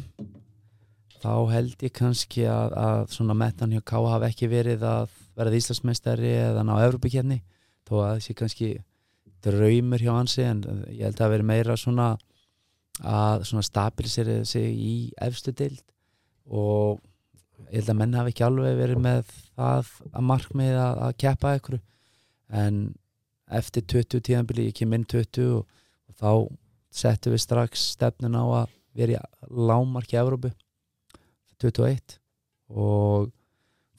C: þá held ég kannski að, að svona metan hjá Káa hafi ekki verið að verða Íslandsmeistari eða ná Evropakefni þó að þessi kannski draumur hjá hansi en ég held að veri meira svona að svona stabilisera sig í efstu dild og ég held að menn hafi ekki alveg verið með það að markmið að, að keppa ykkur en eftir 20 tíðanbili ég kem inn 20 og, og þá settum við strax stefnun á að vera í lámarki Evrópu 21 og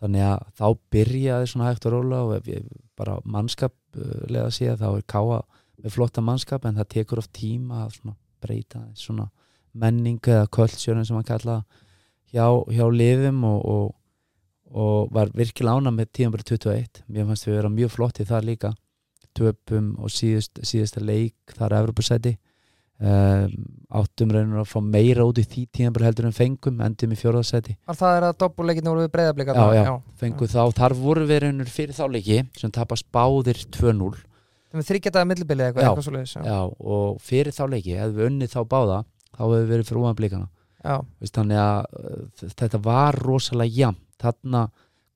C: þannig að þá byrjaði svona hægt að róla og bara mannskaplega sé þá er káa með flotta mannskap en það tekur oft tíma að svona breyta svona menningu eða kvöldsjörn sem að kalla hjá, hjá liðum og, og, og var virkilega ána með tíðan bara 21 mér fannst við vera mjög flott í það líka töpum og síðust, síðasta leik þar er Evropasæti um, áttum reynur að fá meira út í því tíðan bara heldur en fengum endum í fjóraðsæti
B: Var það er að doppulleikinu voru við breyðablika
C: Já, já. fengum þá, þar voru við reynur fyrir þá leiki sem tapast báðir 2-0
B: Það með þryggjataða millibili eitthvað,
C: Já.
B: eitthvað svoleiðis já.
C: Já, og fyrir þá leiki, hefðu við unnið þá báða þá hefðu við verið fyrir
B: Já.
C: Veist, þannig að uh, þetta var rosalega jafn þarna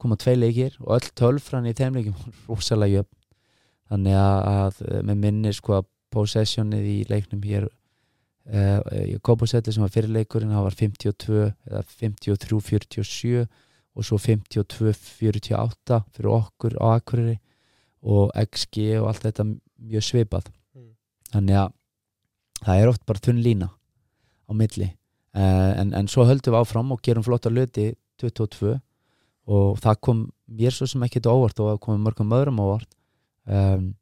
C: koma tvei leikir og öll tölfran í þeim leikim var rosalega jöfn. Þannig að, að uh, með minni sko að possessionið í leiknum hér uh, í Kópasetti sem var fyrirleikurinn það var 52 eða 53-47 og svo 52-48 fyrir okkur á Akureyri og XG og allt þetta mjög svipað.
A: Mm.
C: þannig að það er oft bara þunn lína á milli. Uh, en, en svo höldum við áfram og gerum flotta hluti 22 og það kom mér svo sem ekki óvart og það kom mörgum öðrum óvart. Um,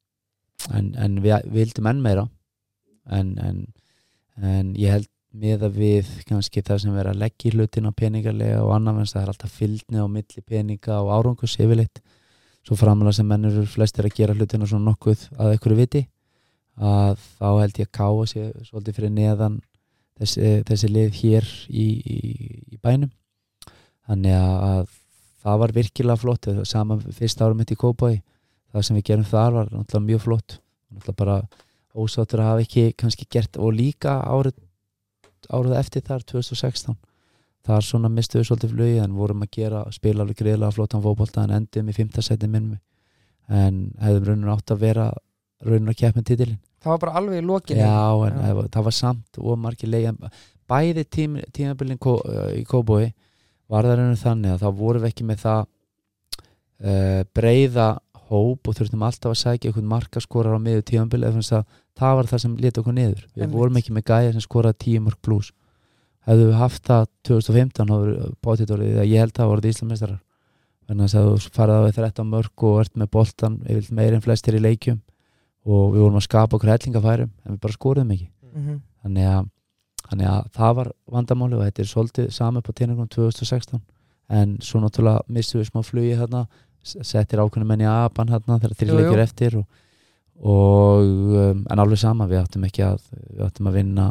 C: en, en við, við vildum enn meira. En, en, en ég held með að við kannski það sem vera að leggja í hlutina peningarlega og annar venst það er alltaf fylgni á milli peninga og árangus yfirleitt. Svo framlega sem menn eru flestir að gera hlutina svona nokkuð að einhverju viti að þá held ég að káa sér svolítið fyrir neðan þessi, þessi lið hér í, í, í bænum. Þannig að það var virkilega flott saman fyrst árum mitt í Kópæi það sem við gerum þar var náttúrulega mjög flott. Náttúrulega bara ósáttur að hafa ekki kannski gert og líka árið árið eftir þar 2016 þar svona mistuðu svolítið flögi en vorum að gera, spila alveg greiðlega flottan fókbólta en endum í 5. seti minnum en hefðum raunin átt að vera raunin að keppa með titilin
B: það var bara alveg í lokinu
C: já en
B: Já.
C: það var samt og margir leið bæði tím, tímabilin í Kóboi var það rauninu þannig að þá vorum við ekki með það uh, breyða hóp og þurftum alltaf að sækja einhvern markaskorar á miður tímabili eða það, það var það sem leta okkur niður við
B: Einmitt.
C: vorum ekki með gæja sem skoraði 10 mörg pluss hefðu við haft það 2015 þá voru bátið orðið að ég held að það voruð Íslameistarar þannig að þú farið á við 13 mörg og ert með boltan yfir meir en flestir í leikjum og við vorum að skapa okkur hellingafærum en við bara skoruðum ekki
B: Mhm.
C: þannig að, þannig að það var vandamáli og þetta er svolítið sami på teiningum 2016 en svo náttúrulega missum við smá flugi þarna s- settir ákveðinu menn í apan þarna þegar þrjuleikir eftir og, og um, en alveg sama við áttum ekki að við áttum að vinna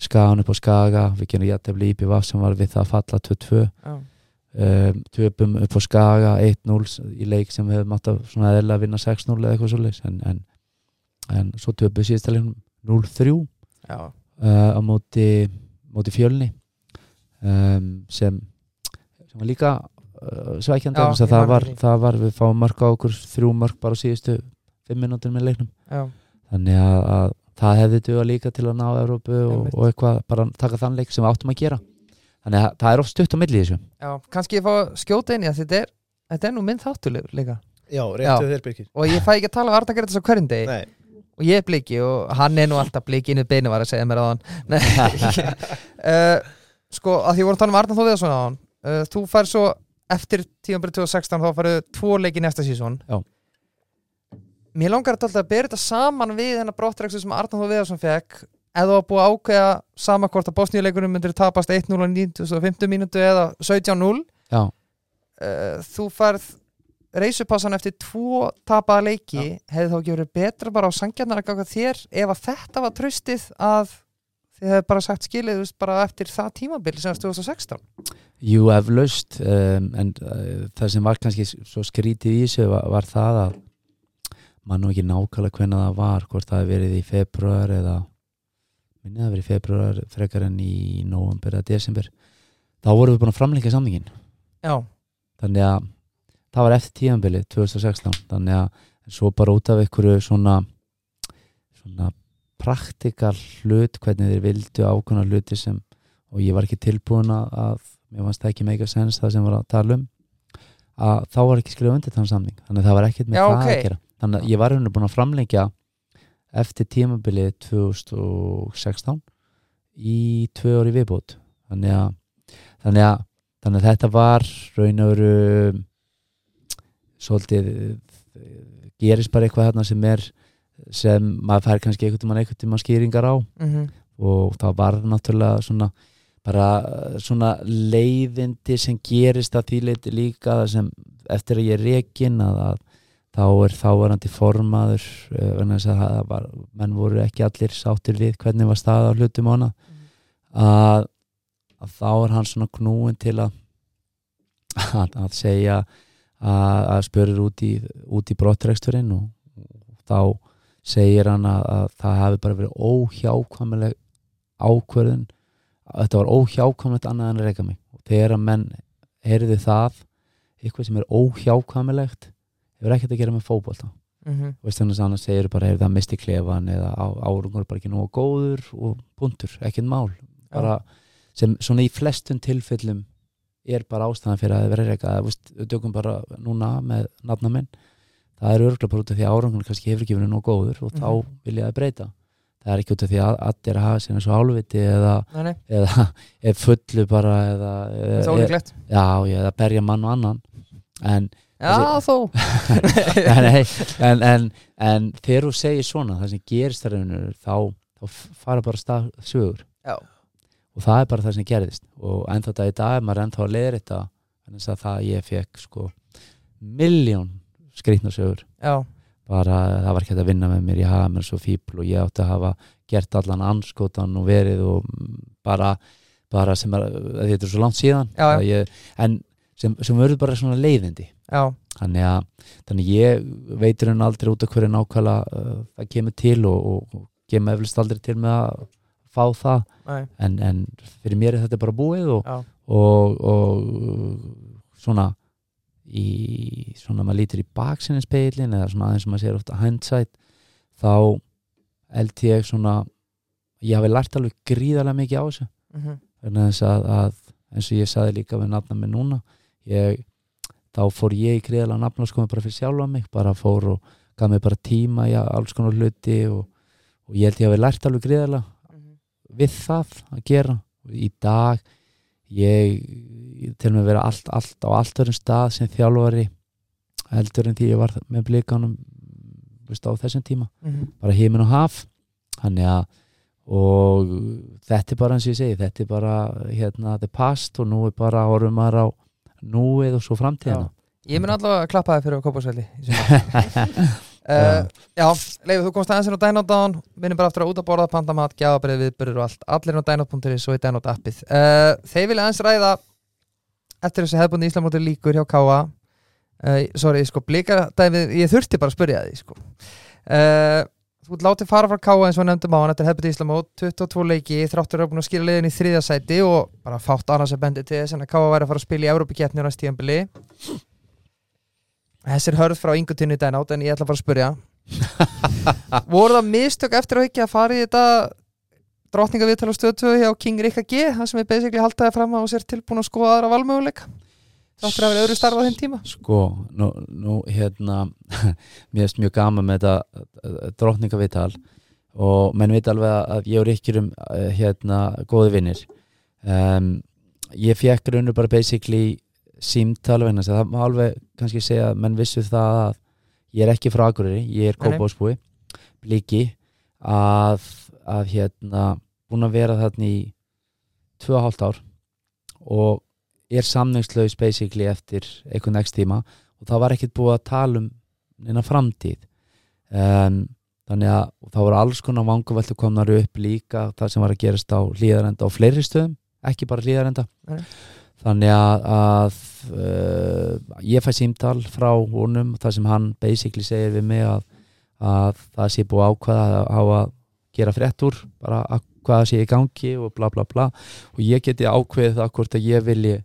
C: skagan upp á skaga við gerum jættefli IPVaf sem var við það að falla 2-2
B: Já.
C: um, töpum upp á skaga 1-0 í leik sem við hefum átt að svona eðla að vinna 6-0 eða eitthvað svoleiðis en, en, en svo töpum við síðasta leiknum 0-3
B: Já.
C: Uh, á móti, móti fjölni um, sem sem var líka uh, svækjandi
B: Já,
C: það var, það var við fáum mörg á okkur þrjú mörg bara á síðustu fimm minútur með leiknum.
B: Já.
C: þannig að, að það hefði duga líka til að ná Evrópu og, og eitthvað bara taka þann leik sem við áttum að gera. Þannig að það er oft stutt á milli þessu.
B: Já. kannski ég fá að skjóta inn í að þetta er þetta er nú minn þáttulegur líka.
A: Já,
B: Já.
A: réttu þér Birkir
B: og ég fæ ekki að tala um Arna Gretas á hverjum degi.
A: Nei,
B: og ég er bliki og hann er nú alltaf bliki inn í beinu var að segja mér á hann uh, sko að því vorum að um Arna þó við það svona á hann uh, þú fær svo eftir tíðanbyrð 2016 þá færðu tvo leiki næsta sísón mér langar að tala að bera þetta saman við hennar brottræksu sem Arna þó við það fekk eða að búið að ákveða sama hvort að bósníuleikunum myndir tapast 1-0 á 9050 mínútu eða 17-0
C: Já,
B: uh, þú færð reysupassan eftir tvo tapaða leiki hefði þá ekki verið betra bara á sangjarnar að ganga þér ef að þetta var tröstið að þið hefði bara sagt skilið bara eftir það tímabil sem 2016
C: jú eflaust um, en uh, það sem var kannski svo skrítið í þessu var, var það að mann nú ekki nákvæmlega hvernig það var hvort það hefði verið í februar eða minnið að verið í februar frekar en í nóvember eða desember. Þá vorum við búin að framleika samningin
B: já,
C: þannig að það var eftir tíðanbili 2016 þannig að svo bara út af einhverju svona svona praktikal hlut hvernig þeir vildu ákveðna hluti sem og ég var ekki tilbúin að, mér fannst það ekki meika sens það sem var að tala um að þá var ekki skrifa undir þann samning þannig að það var ekkert með
B: Já,
C: það
B: ok.
C: að gera þannig að ég var henni búin að framlengja eftir tímabilið 2016 í tvö ári viðbót þannig að þannig að, þannig að þetta var raun og veru svolítið eh, gerist bara eitthvað þarna sem er sem maður fær kannski einhvern tímann einhvern tímann skýringar á.
B: Mm
C: og það var náttúrulega svona bara eh, svona leiðindi sem gerist að því leiti líka sem eftir að ég er rekin að, að þá er þáverandi formaður það var, menn voru ekki allir sáttir við hvernig var staða á hlutum á hana. Að, að þá er hann svona knúin til að að, að segja að, spörur út í, út í brottreksturinn og, og þá segir hann að, að það hafi bara verið óhjákvæmileg ákvörðun. Þetta var óhjákvæmilegt annað en að reyka mig. Og þegar að menn heyrðu það eitthvað sem er óhjákvæmilegt hefur ekkert að gera með fótbolta.
B: -hmm.
C: veist þannig að annars segir bara heyrðu það misti klefan eða á, árangur er bara ekki nógu góður og puntur, ekkert mál. Bara sem svona í flestum tilfellum er bara ástæðan fyrir að það vera reyka veist, við tökum bara núna með nafna minn. Það er örgulega bara út af því að árangur kannski hefur ekki verið nógu góður og þá
B: Mhm.
C: vil ég að breyta. Það er ekki út af því að allir hafa sinna svo álviti eða,
B: nei, nei,
C: eða (laughs) er fullu bara eða,
B: það
C: eða, já, eða berja mann og annan. En,
B: Já, þó. (laughs)
C: Nei, en, en, en þegar þú segir svona það sem gerist þar þá, þá fara bara stað sögur.
B: Já.
C: Og það er bara það sem gerðist. Og ennþá þetta í dag er maður ennþá að leiða þetta en þess að það ég fekk sko miljón skrýtna sögur.
B: Já,
C: bara það var ekki að vinna með mér ég hafa mér svo fíbl og ég átti að hafa gert allan anskotan og verið og bara, bara sem er, þetta er svo langt síðan.
B: Já, já.
C: ég, en sem, sem verður bara svona leiðindi.
B: Já,
C: þannig að þannig ég veitur henni aldrei út af hverju nákvæmlega uh, það kemur til og, og, og kemur eflust aldrei til með að fá það. En, en fyrir mér er þetta bara búið og, og, og svona í svona maður lítur í baksinni speilin eða svona aðeins sem maður sér ofta hindsight þá held ég svona ég hafi lært alveg gríðarlega mikið á þessu.
B: Mhm,
C: vegna þess að, að eins og ég saði líka við nafna mig núna ég, þá fór ég í gríðarlega nafnaskomi bara fyrir sjálfa mig bara fór og gaf mig bara tíma í alls konar hluti og, og ég held ég hafi lært alveg gríðarlega. Við það að gera. Í dag ég, ég til mig að vera allt, allt á allt öðrum stað sem þjálfari heldur en því ég var með blikanum veist, á þessum tíma.
B: Mhm.
C: bara heimin og haf. Þannig að og þetta er bara eins og ég segi þetta er bara hérna the past og nú er bara horfum maður á núið og svo framtíðina.
B: Ég mun allavega að klappa þig fyrir að kópasvelli (laughs) uh, Já, Leifur, þú komst aðeins inn á Dynot-án minnum bara aftur að út að borða, pandamat, gjafabrið, viðbörður og allt, allir inn á Dynot.is og í Dynot appið. Uh, Þeir vilja aðeins ræða eftir þessi hefðbundi Íslamóti líkur hjá Káa uh, Sorry, sko, blikadæmið ég þurfti bara að spyrja því sko. Þú látið fara frá Káa eins og nefndum á hann eftir hefðbundi Íslamót 22 leiki, þráttur er búin að skýra leiðin í þriðja sæti og bara fátt annars Þessir hörð frá yngutinni í Dænátt en ég ætla bara að spyrja. (laughs) Voru það mistök eftir að ekki að fara í þetta drottningaviðtal á stöðtöðu hjá King Rikka G það sem er basically haldaði fram að og sér tilbúin að skoða aðra valmöguleika? Þáttur að vera öðru starfa á þeim tíma?
C: Sko, nú, nú hérna (laughs) mér erst mjög gaman með þetta drottningavital og menn veit alveg að ég og Ríkjur um hérna góði vinnir um, ég fekk raunur bara basically símtal vegna þess að það má alveg kannski segja að menn vissu það að ég er ekki frá Akureyri, ég er kópásbúi blíki að, að hérna búin að vera þarna í 2,5 ár og er samningslaus basically eftir einhvern next tíma og það var ekkert búið að tala um neina framtíð. Um, þannig að og það voru alls konar vanguveltu komnar upp líka það sem var að gerast á hlýðarenda á fleiri stöðum, ekki bara hlýðarenda
B: Nei.
C: Þannig að, að uh, ég fæ símtal frá honum það sem hann basically segir við mig að, að það sé búið að ákvaða að hafa að gera frétt úr bara að hvað sé í gangi og bla bla bla. Og ég geti ákveðið það hvort að ég vilji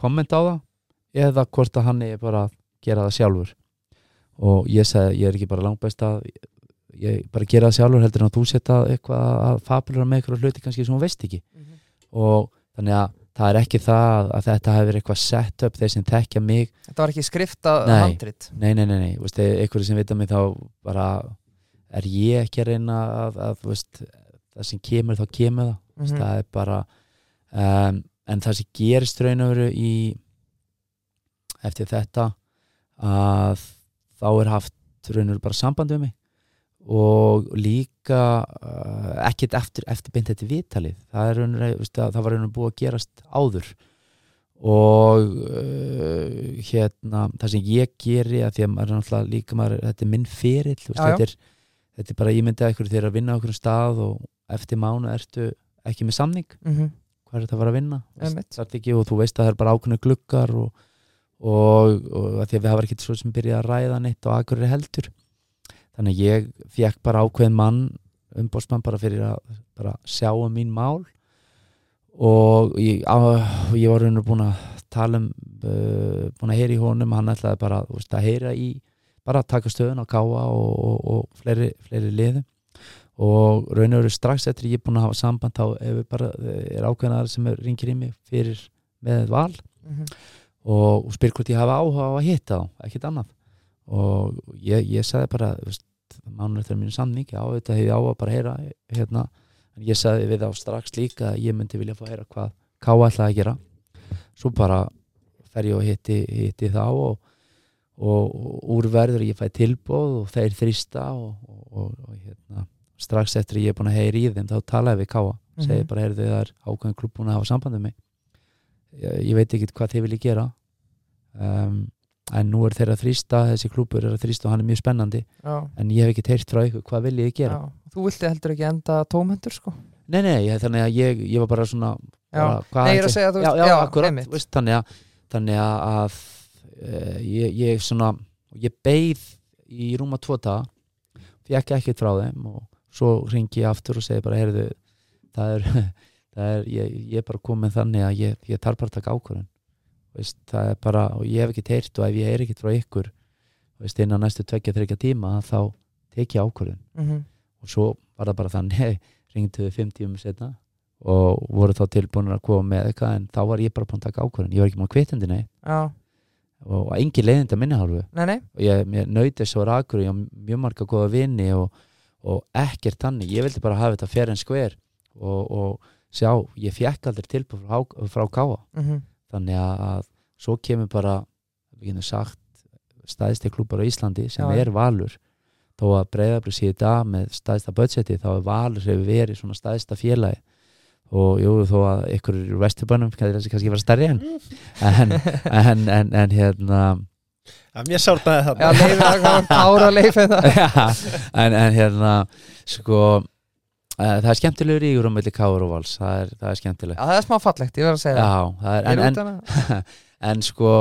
C: kommenta á það eða hvort að hann er bara að gera það sjálfur. Og ég segi ég er ekki bara langbæst að ég bara gera það sjálfur heldur en að þú setja eitthvað að fabulera með eitthvað hluti kannski sem hún veist ekki. Og þannig að það er ekki það að þetta hefur verið eitthvað sett upp þeir sem þekkja mig
B: Þetta var ekki skriftað
C: Nei.
B: handrit
C: nei, nei, nei, nei, veist, einhverju sem vita mig þá bara er ég ekki að reyna að, að veist, það sem kemur þá kemur það mm.
B: Mhm.
C: það er bara um, en það sem gerist raun og veru í eftir þetta að þá er haft raun og veru bara samband við mig og líka uh, ekkert eftir, eftir beint þetta viðtalið. Það, það var veru búið að gerast áður. Og uh, hérna það sem ég geri að því að maður er náttúrulega líka maður, þetta er minn ferill þetta, er, þetta er bara ímyndið að ykkur þegar að vinna á okkur stað og eftir mánu ertu ekki með samning.
B: Mhm.
C: hvað er þetta að fara að vinna? Ekki og þú veist að það er bara ákveðnu gluggar og, og, og að því að við hafa ekki svo sem byrja að ræða neitt og er heldur þannig að ég fekk bara ákveðin mann umbósmann bara fyrir að bara sjá um mín mál. Og ég, á, ég var raun og búin að tala um uh, búin að heyra í honum hann ætlaði bara veist, að heyra í bara að taka stöðun á káa og, og, og fleiri, fleiri liðum. Og raun og veru strax eftir ég er búin að hafa samband þá er, bara, er ákveðnar sem er, ringir í mig fyrir með val
B: Mhm.
C: og, og spyr hvort ég hafa áhuga á að hitta þá, ekkert annað og ég, ég sagði bara mánuður eftir mínu samning já, þetta hefði á að bara heyra hérna, en ég sagði við á strax líka að ég myndi vilja fá að heyra hvað Káa ætlaði að gera. Svo bara fer ég og hitti, hitti þá og, og, og úrverður ég fæ tilbóð og þeir þrýsta og, og, og hérna, strax eftir ég er búin að heyra í þeim þá talaði við Káa, segi
B: Mhm.
C: bara heyrðu það er ákveðin klubb búin að hafa samband með mig. Ég, ég veit ekki hvað þið vilji gera. Um, en nú er þeirra þrýsta þessi klúbur er að þrýsta og hann er mjög spennandi.
B: Já,
C: en ég hef ekki teirt frá ykkur hvað viljið þið gera?
B: Já. þú vilti heldur ekki enda tómhendur sko?
C: Nei, nei, ég, þannig að ég, ég var bara svona bara,
B: nei, ég er að segja að þú
C: já,
B: veist,
C: já,
B: já,
C: akkurat, veist, þannig að, þannig að, að uh, ég, ég svona ég beið í rúma tvo daga fekk ekkert frá þeim og svo ringi ég aftur og segi bara heyrðu, það er, (laughs) það er ég, ég er bara komin þannig að ég, ég tar bara að taka ákvörðun veist, það er bara, og ég hef ekki teirt og ef ég er ekkert frá ykkur veist, innan næstu tveggja, þryggja tíma þá tek ég ákvörðun.
B: Mhm.
C: og svo var það bara þannig (laughs) við fimm tímum setna og voru þá tilbúin að koma með eitthvað en þá var ég bara búin að taka ákvörðun. Ég var ekki múin að kvitandi nei
B: já,
C: og engin leiðind að minni hálfu.
B: Nei, nei,
C: og ég, ég þess að vera akkur ég á mjög marga góða vini og, og ekkert þannig, ég vildi bara hafa þetta fair and square og, og sjá, ég fekk aldrei tilbúin frá, frá Káa
B: mhm,
C: þannig að, að svo kemur bara sagt stæðsti klúpar á Íslandi sem
B: Já.
C: er Valur. Þó að breyðablið sé í dag með stæðsta budgeti þá er Valur hefur verið svona stæðsta félagi og jú þó að ykkur í vesturbænum kannski, kannski vera stærri en en, en, en, en hérna
A: Já, mér
B: já, leifið það var (laughs) ára leifið það.
C: En, en hérna sko það er skemmtilegur ígur á milli Káur og Vals. Það er, það er skemmtilegt.
B: Já, það er smá fallegt, ég verð að segja
C: Já, það er, en, en, (laughs) en sko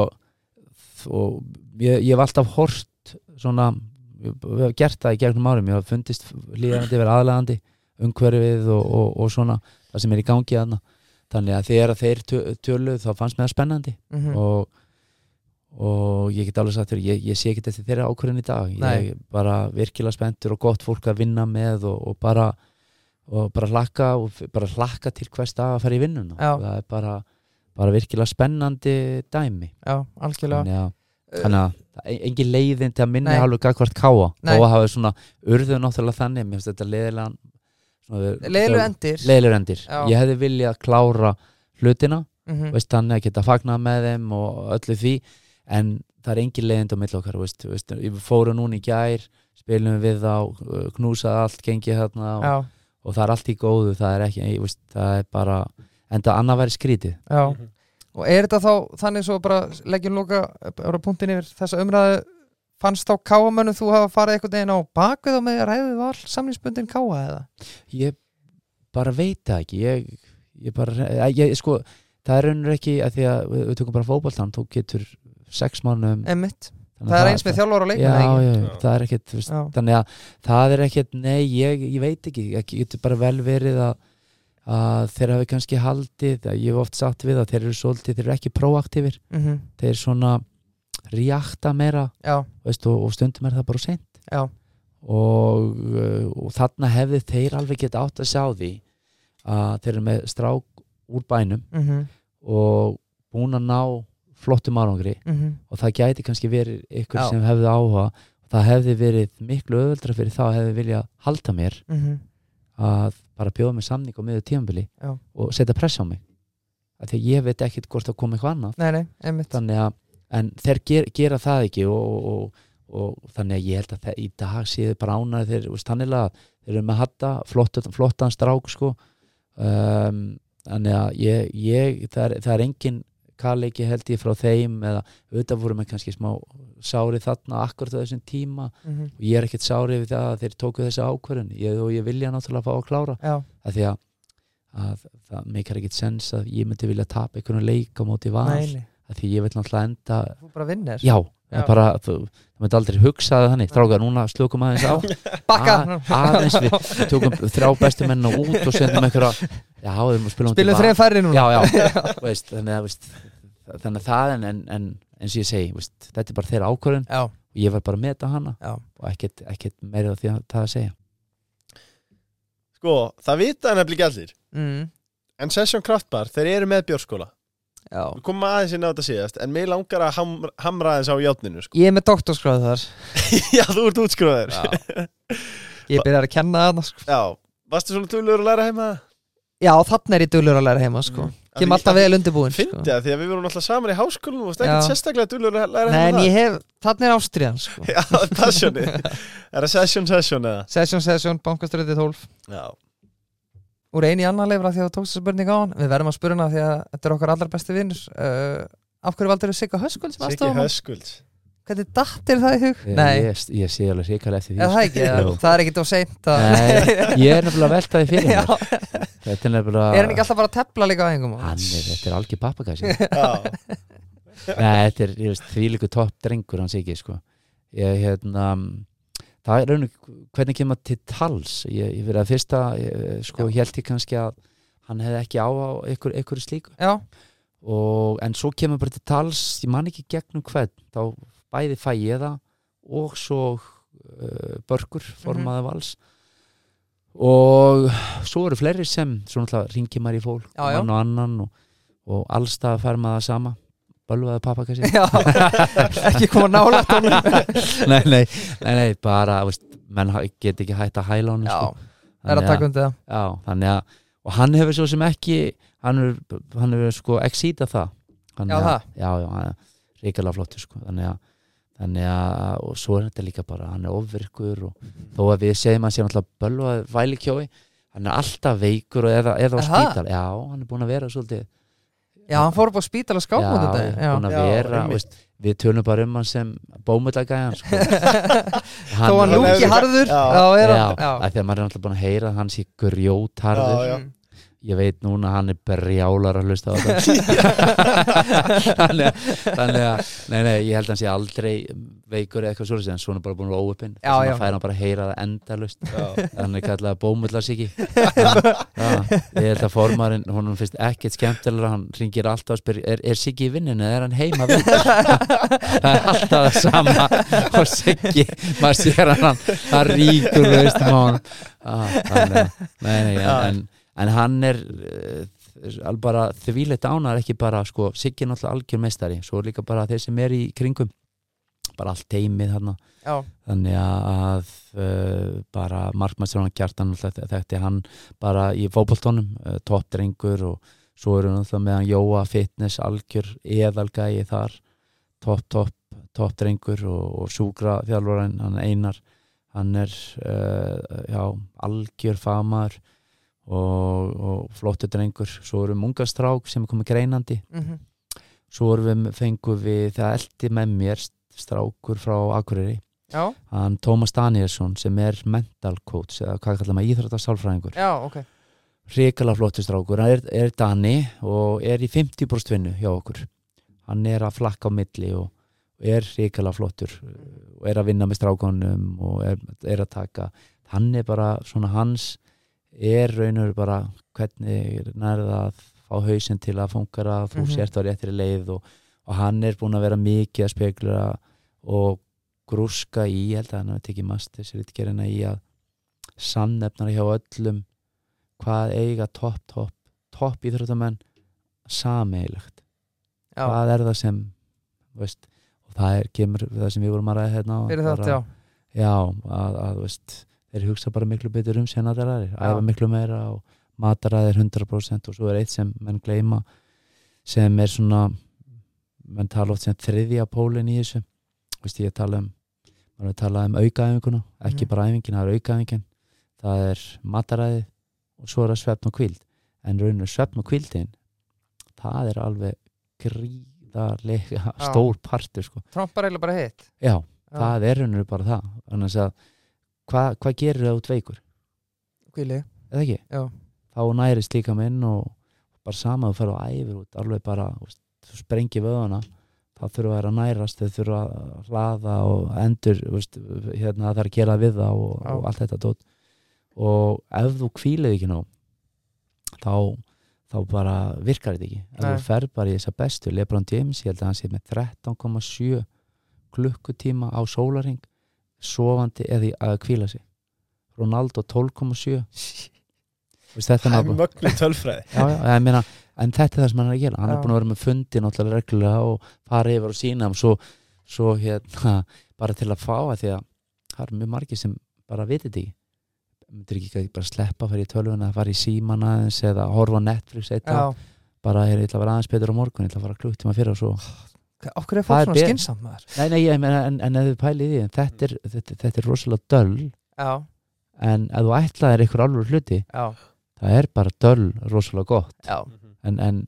C: ég, ég hef alltaf hort svona við hef gert það í gegnum árum. Ég hef fundist líðandi verið aðlegandi umhverfið og, og, og svona það sem er í gangi aðna þannig að þegar þeir tö- töluðu þá fannst mér það spennandi.
B: Mhm.
C: og, og ég get alveg sagt þér ég, ég sé ekki eftir þeirra ákvörðin í dag.
B: Nei.
C: ég er bara virkilega spenntur og gott fólk að vinna með og, og bara og bara hlakka og bara hlakka til hvers dag að fara í vinnuna.
B: Já.
C: það er bara, bara virkilega spennandi dæmi.
B: Já, algjörlega.
C: Þannig að, er engin leiðin til að minni
B: Nei.
C: alveg gagvart káa að hafa svona urðu náttúrulega þannig mér finnst þetta leiðilegan
B: leiðilegu endir.
C: Leiðilegur endir. Ég hefði viljað klára hlutina
B: Mhm.
C: veist þannig að geta fagnað með þeim og öllu því en það er engin leiðind á milli okkar veist, veist, við fórum núna í gær spilum við þá, uh, knúsað allt gengið þarna og, og það er allt í góðu það er ekki, veist, það er bara enda annað væri skrítið.
B: Já. Og er þetta þá þannig svo bara leggjum loka ára punktin yfir þessa umræðu fannst þá káamönnum þú hafa farið einhvern veginn á bakvið og með ræðið val samlingsbundin káa eða?
C: Ég bara veit það ekki ég, ég bara, ég, ég, sko það er raunur ekki að því að við, við tökum bara fótboltan þú getur sex mánum
B: Emmitt, það er eins með þjálfur og leikmenn
C: það er ekkert þannig að það er ekkert, nei, ég, ég veit ekki ekki getur bara vel verið að, að þeir hafi kannski haldið ég hef oft sagt við að þeir eru svolítið þeir eru ekki proaktífir,
B: Mhm,
C: þeir svona reakta meira veist, og, og stundum er það bara seint.
B: Já,
C: og, uh, og þarna hefði þeir alveg geta átt að sjá því að þeir eru með strák úr bænum
B: mhm,
C: og búin að ná flottum árangri
B: mhm.
C: og það gæti kannski verið ykkur
B: Já.
C: sem hefði áhuga. Það hefði verið miklu öðvöldra fyrir þá hefði vilja halda mér
B: mhm,
C: að bara bjóða mig samning á miður tímabili
B: Já.
C: og setja press á mig. Af því að ég veit ekkit hvort það kom eitthvað annað.
B: Nei, nei,
C: þannig að, en þeir ger, gera það ekki og, og, og þannig að ég held að það, í dag séu bara ánæði þeir, þannig að þeir eru með hatta flott, flottan strák sko. Um, þannig að ég, ég það, er, það er engin kaleiki held ég frá þeim eða auðvitað voru með kannski smá sári þarna akkurat á þessum tíma.
B: Mhm,
C: og ég er ekkert sári við það að þeir tóku þessi ákvörðun. Ég, og ég vilja náttúrulega fá að klára. Að því að, að það meikar ekkert sens að ég myndi vilja tapa einhvern leik á móti val.
B: Nei, nei.
C: Að því ég vil náttúrulega enda já,
B: Já.
C: bara þú, þú myndi aldrei hugsa það þannig. Strákar, núna slökum aðeins á. (laughs)
B: Bakka,
C: aðeins við, tókum þrjá bestu menn og út og sendum einhverja já, við erum að spila
B: spilum þreim færri núna.
C: Já, já, (laughs) veist, þannig að veist, þannig að það en, en, en eins og ég segi, veist, þetta er bara þeirra ákvörðun.
B: Já,
C: og ég var bara að meta hana.
B: Já,
C: og ekkert, ekkert meira því að það að segja.
A: Sko, það vita nefnilega ekki allir.
B: Mm,
A: En Session Kraftbar, þeir eru með bjórskóla
B: Já.
A: við komum aðeins inn á þetta síðast en mér langar að hamra, hamra aðeins á játninu sko.
B: Ég er með doktorskráð þar (laughs)
A: Já, þú ert útskróður Já,
B: Ég byrjar að kenna þarna sko.
A: varstu svona tölur að læra heima?
B: Já, þannig er ég duglur að læra heima sko.
A: Af
B: Kem alltaf vel undirbúin sko.
A: Fyndi það, því að við vorum alltaf saman í háskólanum og
B: Já.
A: sérstaklega dölur að læra
B: Nei, en
A: heima
B: ég hef, þannig er ástriðan sko. (laughs)
A: Já, passioni Er það session session eða?
B: Session, session, bankaströði 12
A: Já,
B: Úr einu í annan leifra því að þú tókst þessa spurning á hann. Við verðum að spurna því að þetta er okkar allar besti vinnur uh, Af hverju valdur þú Sigga Höskuld sem
A: Siggi
B: aðstofum?
A: Höskulds.
B: Hvernig dattir það í hug?
C: Ég,
B: Nei,
C: ég, ég sé alveg ríkala eftir því.
B: Það ekki, það er ekkit of seint að...
C: Nei, ég er nefnilega að velta því fyrir
B: Já,
C: mér. Þetta er nefnilega
B: Er hann ekki alltaf bara að tepla líka á engum?
C: Hann er, þetta er algjör pappagæsi
A: Já,
C: Nei, þetta er, því líku topp drengur hans ekki, sko. Ég, hérna Það er raun og hvernig kemur til tals? Ég, ég verið að fyrsta, ég, sko, held ég kannski að hann hefði ekki á ykkur, ykkur slíku. Og, en svo kemur bara til tals ég man ekki gegnum hvern. Þá bæði fæ ég það og svo uh, börkur formaði vals. Og svo eru fleiri sem svo náttúrulega ringi maður í fólk
B: Já, já.
C: mann og annan og, og allstað fær maður það sama bölvaði pappakassi. (laughs)
B: Ekki koma nála (laughs)
C: nei, nei, nei, nei, bara veist, menn get ekki hægt að hæla
B: Já,
C: sko.
B: er að taka undir það.
C: Já, þannig að og hann hefur svo sem ekki hann hefur, hann hefur sko exíta það. Þannig
B: Já,
C: að? Já, já, hann er ríkilega flottur sko. Þannig að, þannig að og svo er þetta líka bara, hann er ofvirkur og þó að við segjum að sé náttúrulega bölvað vælikjói, hann er alltaf veikur og eða, eða á spítal já, hann er búin að vera svolítið
B: Já, hann fór upp á þetta
C: búin að vera
A: einmitt.
C: veist, við tölum bara um hann sem bómullagæjan sko. (laughs)
B: Þó hann lúki harður
A: Já.
B: Já, er
C: já,
B: hann Já,
C: af því að maður er náttúrulega búin að heyra að hann sé
A: já.
B: Mm.
C: Ég veit núna að hann er brjálar að hlusta á þetta. (laughs) Þannig að, þannig að nei, nei, ég held að hann sé aldrei veikur eða eitthvað svolítið en svona bara búin að vera óöpinn
B: já.
C: að fær hann bara að heyra það endalust
A: Já.
C: hann er kallað bómullarsiki (laughs) ég held að formarinn honum finnst ekkert skemmtilega hann ringir alltaf og spyr er, er Siggi í vinninu eða er hann heima? (laughs) Það er alltaf það sama. Og Siggi, maður sér hann hann, hann ríkur hann ah, þannig að- nei, en, en, hann er uh, bara þvíleitt ánar ekki bara sko, Siggi er náttúrulega algjör meistari. Svo er líka bara þeir sem er í kringum. Bara allt teimið
B: já,
C: þannig að uh, bara markmannstjónan kjartan náttúrulega þekkti hann bara í fótboltónum uh, toppdrengur og svo eru náttúrulega með hann Jóa fitness algjör eðalgægi þar. Topp, topp, toppdrengur og, og sjúkra þjálfurinn hann Einar. Hann er já, algjör famaður og, og flottur drengur. Svo erum unga strák sem er komið greinandi.
B: Mhm,
C: svo erum við fengum við það eldi með mér strákur frá Akureyri.
B: Já,
C: hann Tómas Danielsson sem er mental coach eða hvað kallar maður íþróttasálfræðingur.
B: Já, ok.
C: Hrikalega flottur strákur, hann er, er Dani og er í 50% vinnu hjá okkur. Hann er að flakka á milli og er hrikalega flottur og er að vinna með strákunum og er, er að taka. Hann er bara svona hans er raunur bara hvernig nærða að fá hausinn til að fungara þú
B: Mhm.
C: sért á réttri leið og, og hann er búin að vera mikið að spekla og grúska í ég held að hann hafi tekið masters ritgerina í að sannefnara hjá öllum hvað eiga topp, topp, topp íþróttamenn sameigilegt
B: Já,
C: hvað er það sem veist, og það er, kemur það sem við vorum að ræða hérna
B: fyrir þetta, já.
C: Já, að, að veist, þeir hugsa bara miklu betur um sér en aðrar aðrir,
B: Já.
C: æfa miklu meira og mataræðir 100% og svo er eitt sem menn gleyma sem er svona menn tala oft sem þriðja pólinn í þessu veist, ég tala um um aukaæfinguna, ekki
B: Mhm.
C: bara æfingin það er aukaæfingin, það er mataræðið og svo er það svefn og kvíld en rauninu svefn og kvíldin það er alveg gríðarlega stór partur sko.
B: Trompar eiginlega bara hitt
C: já,
B: Já.
C: það er rauninu bara það þannig að hvað hva gerir það út veikur?
B: Hvíli,
C: eða ekki?
B: Já.
C: þá nærist líka minn og bara sama þú ferð og æfir út alveg bara, þú sprengir vöðuna þá þurfa að nærast þau þurfa að hlaða og endur veist, hérna það þarf að gera við það og, og allt þetta dót. Og ef þú kvílið ekki nú þá, þá bara virkar þetta ekki. Ef þú ferð bara í þessa bestu Lebron James, ég held að hann sé með 13,7 klukkutíma á sólaring sofandi eða í- að kvíla sig. Ronaldo 12,7 Veist, þetta er
A: Það er mögnu tölfræði. (laughs)
C: Já, já, meina, en þetta er það sem hann er að gera. Hann
B: Já.
C: er búin að vera með fundi náttúrulega reglulega og fara yfir og sína og svo, svo hérna, (laughs) bara til að fá að því að það er mjög margir sem bara vitið þetta ekki. Myndir ekki ekki bara sleppa að fara í tölvuna að fara í síman aðeins eða horfa Netflix eitt
B: já,
C: dag, bara er ég að vera aðeins betur á morgun ég ætla að fara klukktíma fyrir og svo
B: okkur er
C: Það
B: fólk svona maður
C: nei, nei, ég meina, en, en ef þið pælið í því en þetta er, þetta, þetta er rosalega döll
B: já,
C: en ef þú ætlaðir ykkur alveg hluti
B: já,
C: það er bara döll rosalega gott
B: já,
C: en, en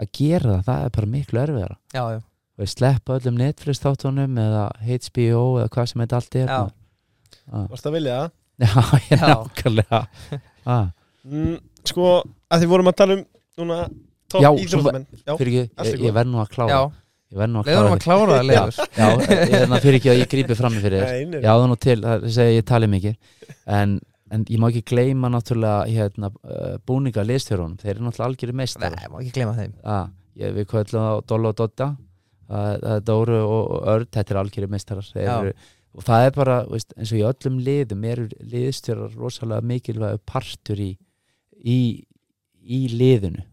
C: að gera það, það er bara miklu erfiðara
B: já, já.
C: og sleppa öllum Netflix þáttunum eða HBO eða hvað sem þetta allt er
B: Já.
C: Já.
A: Varst að vilja það?
C: Já, (laughs) ég
B: Já.
C: nákvæmlega ah,
A: Mm, sko, að því vorum að tala um núna
C: Já,
A: topp
C: svo-
A: íþróttamenn Já,
C: Fyrir
A: allt
C: ekki,
A: er
C: ég,
A: gott.
C: ég verð nú að klára
B: já.
C: Ég verð nú að klára
B: að klára (laughs) það leiður
C: Já, ég er fyrir ekki að ég grípi fram fyrir þér. Já, það er nú til, það segja ég tali mikið. En, en ég má ekki gleyma náttúrulega hérna, uh, búninga liðstjórunum þeir eru náttúrulega algjörir meistar
B: nei, má ekki gleyma þeim.
C: Ah, ég, Við kvöldum á Dolla og Dotta Dóru og Örd þetta er
B: Já.
C: eru, og það er bara, veist, eins og í öllum liðum eru liðstjórar rosalega mikilvæg partur í, í, í liðinu.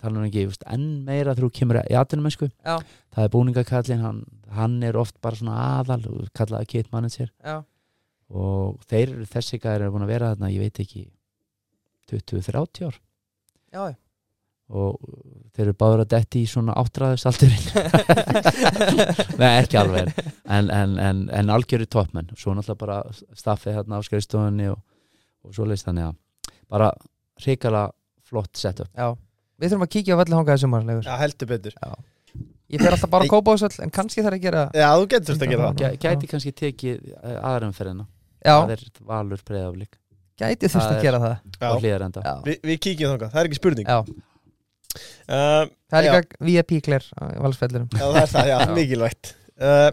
C: Tala um ekki, enn meira þú kemur í atvinnumensku það er búningakallin hann, hann er oft bara svona aðal kallaði kit manager.
B: Já,
C: og þeir þessi gæðir eru búin að vera þarna, ég veit ekki 20-30 ár.
B: Já,
C: og þeir eru báður að detti í svona áttræðusaldurinn (laughs) Nei, ekki alveg en, en, en, en algjöru toppmenn svo náttúrulega bara staffið hérna á skrifstofunni og, og svo leist þannig að bara hrikala flott setup.
B: Já. við þurfum að kíkja á velli hangaði sumar leiður
A: Já, heldur betur.
B: Ég fer alltaf bara að kópa á þessu en kannski þarf að gera
A: Já, þú getur þetta að gera það.
C: Gæ, gæti kannski tekið aðramferðina
B: já,
C: það er valur breyðaflik
B: gæti þurft
C: það
B: að
C: er-
B: gera það.
C: á
A: Já,
C: hlýðarenda
B: já.
A: Vi, við kíkjum þangað, það er ekki spurning.
B: Já.
A: uh,
B: það er
A: Já.
B: líka VIP kler á valsfellurum
A: Já, það er það, já, (laughs)
B: Já.
A: mikilvægt. Uh,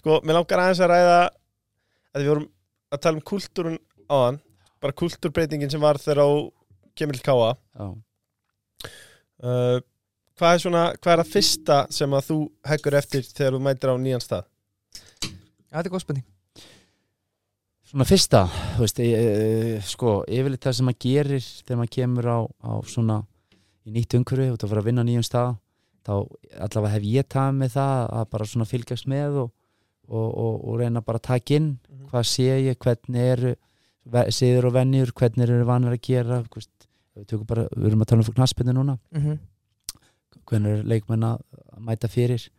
A: Sko, mér langar aðeins að ræða að við vorum að tala um kultúrun áðan bara kultúrbreytingin sem var þegar á kemur til káa
C: Já.
A: uh, Hvað er svona, hvað er að fyrsta sem að þú heggur eftir þegar þú mætir á nýjan stað?
B: já, þetta er góð spurning
C: Svona fyrsta, þú veist, e, e, sko, yfirleitt það sem maður gerir þegar maður kemur á, á svona í nýtt umhverfi og það fyrir að vinna á nýjum stað þá allavega hef ég tafið með það að bara svona fylgjast með og, og, og, og reyna bara að taka inn
A: Mhm.
C: hvað sé ég, hvernig eru ve- siður og venjur, hvernig eru vanir að gera þú veist, við, tökum bara, við erum að tala um fyrir knaspinu núna.
B: Mm
C: hvernig eru leikmenn að mæta fyrir?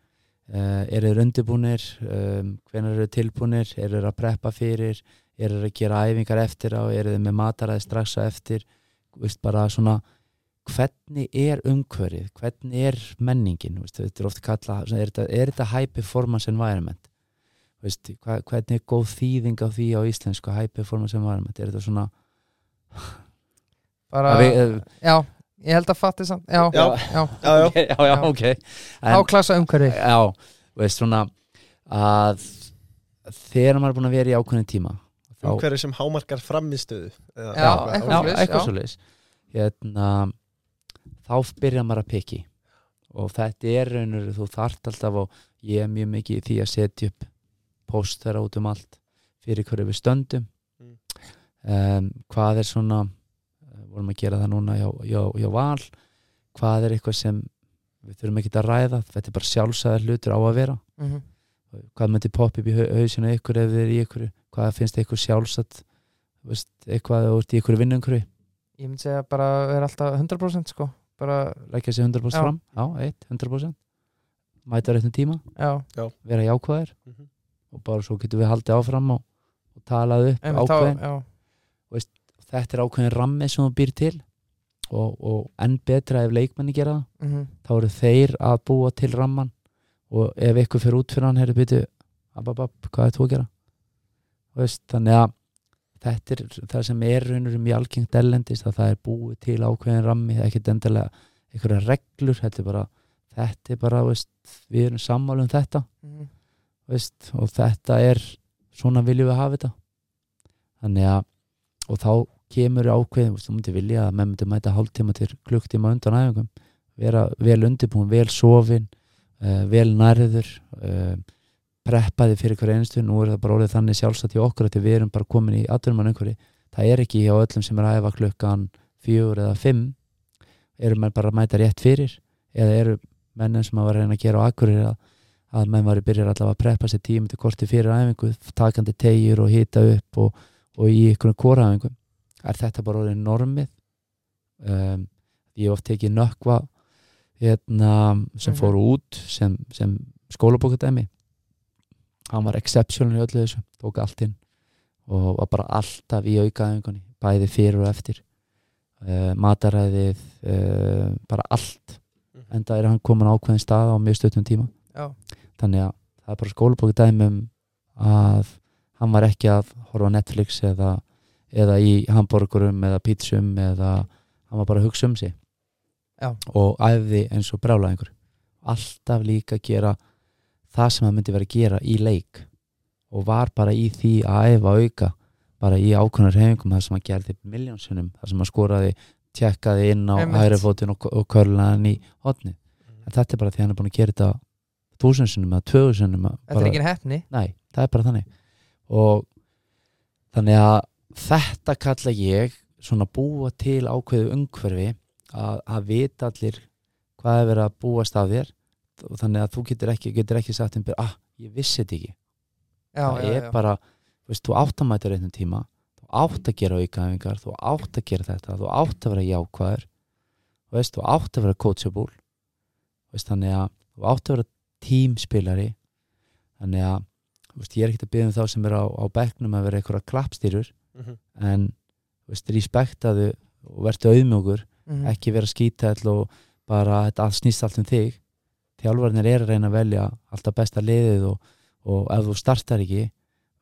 C: Uh, eru þeir undirbúnir? Um, hvernig eru tilbúnir? Eru þeir að preppa fyrir? Eru þeir að gera æfingar eftir á? Eru þeir með mataræði strax á eftir? Veist, bara svona hvernig er umhverfið, hvernig er menningin, veist, er kalla er þetta, er þetta high performance environment veist, hva, hvernig er góð þýðing á því á íslensku high performance environment, er þetta svona
B: bara,
C: við, uh,
B: já, ég held að fatti samt já,
A: Já.
B: já, já,
A: Já, já,
C: ok, já, já,
B: Já.
C: ok
B: á klassa umhverfi
C: já, veist svona að þegar maður er búin að vera í ákveðin tíma þá,
A: umhverju sem hámarkar framistöðu eða
B: Já,
A: eitthvað.
B: eitthvað
C: já,
B: svoleiðis,
C: eitthvað
B: já.
C: svo leis hérna, þá byrja maður að peki og þetta er raunur þú þart alltaf og ég er mjög mikið í því að setja upp póstera út um allt fyrir hverju við stöndum
A: Mm.
C: um, hvað er svona eh, vorum að gera það núna hjá, hjá, hjá val. Hvað er eitthvað sem við þurfum ekki að ræða? Þetta er bara sjálfsæðar hlutur á að vera.
B: Mhm.
C: hvað myndi poppa upp í hau- hausinu ykkur ef þið er í ykkur hvað finnst ykkur sjálfsagt? Veist, eitthvað þú ert í ykkur vinnungri
B: ég myndi segja bara vera alltaf 100% sko. Bara,
C: leggja sig 100%
B: Já.
C: fram? Já, 1, 100% mæta réttum tíma,
B: já,
C: vera jákvæðir?
A: Mhm.
C: og bara svo getum við haldið áfram og, og talað upp
B: já,
C: þetta er ákveðin rammi sem þú býr til og, og enn betra ef leikmenni gera það.
B: Mhm,
C: þá eru þeir að búa til ramman og ef ykkur fyrir út fyrir hann heyrðu byrju, ababab, hvað er þú að gera? Veist, þannig að þetta er það sem er raunur um algengt ellendist að það er búið til ákveðin rammi það er ekkert endilega einhverja reglur þetta er bara, þetta er bara veist, við erum sammála um þetta.
B: Mhm.
C: þú veist, og þetta er svona viljum við hafa þetta. Þannig að og þá kemur ákveðin, þú myndir vilja að menn myndir mæta hálftíma til klukktíma undan æfingum vera vel undirbúin, vel sofin uh, vel nærður uh, preppaði fyrir hver einstu nú er það bara orðið þannig sjálfsagt í okkur að við erum bara komin í atvinnumann einhverju það er ekki hjá öllum sem er að æfa klukkan fjögur eða fimm. Eru menn bara að mæta rétt fyrir? Eða eru menn eins og maður var að reyna að gera á akkurir að, að menn var í byrjar allavega að preppa sér tími til korti fyrir æfingu takandi tegjur og hita upp og, og í ykkur kóraæfingum er þetta bara orðið normið um, ég hef oft tekið nökkva hérna, sem
B: Mhm.
C: fóru út sem, sem skólabókadæmi hann var exceptional í öllu þessu tók allt inn og var bara alltaf í aukaæfingunni bæði fyrir og eftir uh, mataræðið uh, bara allt
A: Mhm.
C: enda er hann komin ákveðin stað á mjög stöttum tíma
B: Já.
C: þannig að það er bara skólabókadæmi um að hann var ekki að horfa Netflix eða, eða í hambúrgurum eða pítsum eða hann var bara að hugsa um sig.
B: Já.
C: og æfði eins og brjálæðingur alltaf líka að gera það sem hann myndi vera að gera í leik. Og var bara í því að æfa auka bara í ákveðnar hefingum þar sem hann gerði miljónsunum þar sem hann skoraði tjekkaði inn á fótinn og, og körlaðan í hotni en þetta er bara því hann er búin að gera þetta þúsundsunum eða tvöðusunum
B: Þetta er ekki hefni
C: Nei, það er bara þannig. Og þannig að þetta kalla ég svona búa til ákveðu umhverfi að, að vita allir hvað er verið að búast af þér. Og þannig að þú getur ekki, getur ekki sagt um ah, ég vissi þetta ekki.
B: Já,
C: það
B: já,
C: er
B: já.
C: bara, veist, þú átt að mæta reynum tíma þú átt að gera aukaðingar þú átt að gera þetta, þú átt að vera jákvæður veist, þú átt að vera coachable veist, þannig að þú átt að vera tímspilari þannig að, veist, ég er ekkert að byggja um þá sem er á, á bekknum að vera einhverja klappstýrur
A: Mhm.
C: en, þú veist, respektaðu og verðu auðmjókur
B: Mhm.
C: ekki vera skítæll og bara þetta snýst allt um þig þjálfarnir er að reyna að velja alltaf besta liðið og, og ef þú startar ekki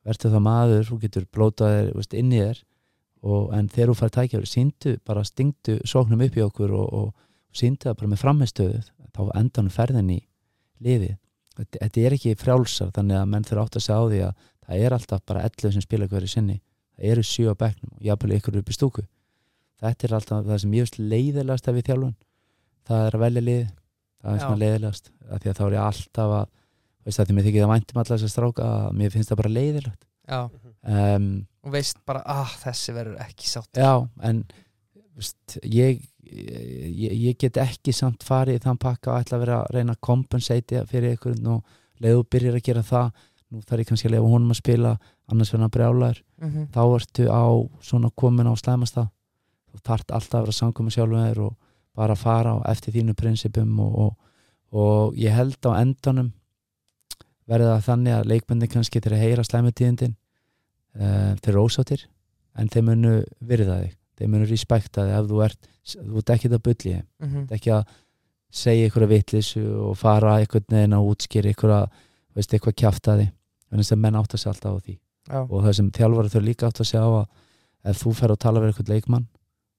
C: verður það maður, þú getur blótaðir inn í þér og, en þegar þú fær tækjafri, síndu, bara stingdu sóknum upp í okkur og, og síndu það bara með frammeðstöðu, þá endanum ferðin í liðið þetta, þetta er ekki frjálsar, þannig að menn þurfa átt að segja á því að það er alltaf bara 11 sem spila hverju sinni, það eru 7 á bekknum og jafnvel ykkur upp í stúku. Þetta er alltaf það sem ég veist leiðilegast af við þjálfun það er að velja lið. Það er svona leiðilegast af því að þá er ég alltaf að veist að því mér þykir það væntum allar þess að stráka að mér finnst það bara leiðilegt. Um,
B: og veist bara að þessi verður ekki sátt
C: já en veist, ég, ég ég get ekki samt farið í þann pakka og ætla að vera að reyna að kompensate fyrir ykkur og leiðu byrjar að gera það nú þarf ég kannski að leiða honum að spila annars verður hann brjálæður
B: Mhm.
C: þá ertu á svona komin á slæmasta þú þart alltaf að vera samkomin sjálfum þér og bara fara á eftir þínu prinsipum og, og, og ég held á endanum verði það þannig að leikmenni kannski til að heyra slæmutíðindin uh, þeir eru ósáttir en þeir munu virða þig þeir munu respekta þig ef þú ert þú ert ekki það
B: Mhm.
C: Þú ert ekki að segja ykkur að vitleysu og fara einhvern veginn að útskýra ykkur að veist, eitthvað þig en þess að menn átt að segja alltaf á því.
B: Já,
C: og það sem þjálfari þau líka átt að segja á að ef þú fer að tala við eitthvað leikmann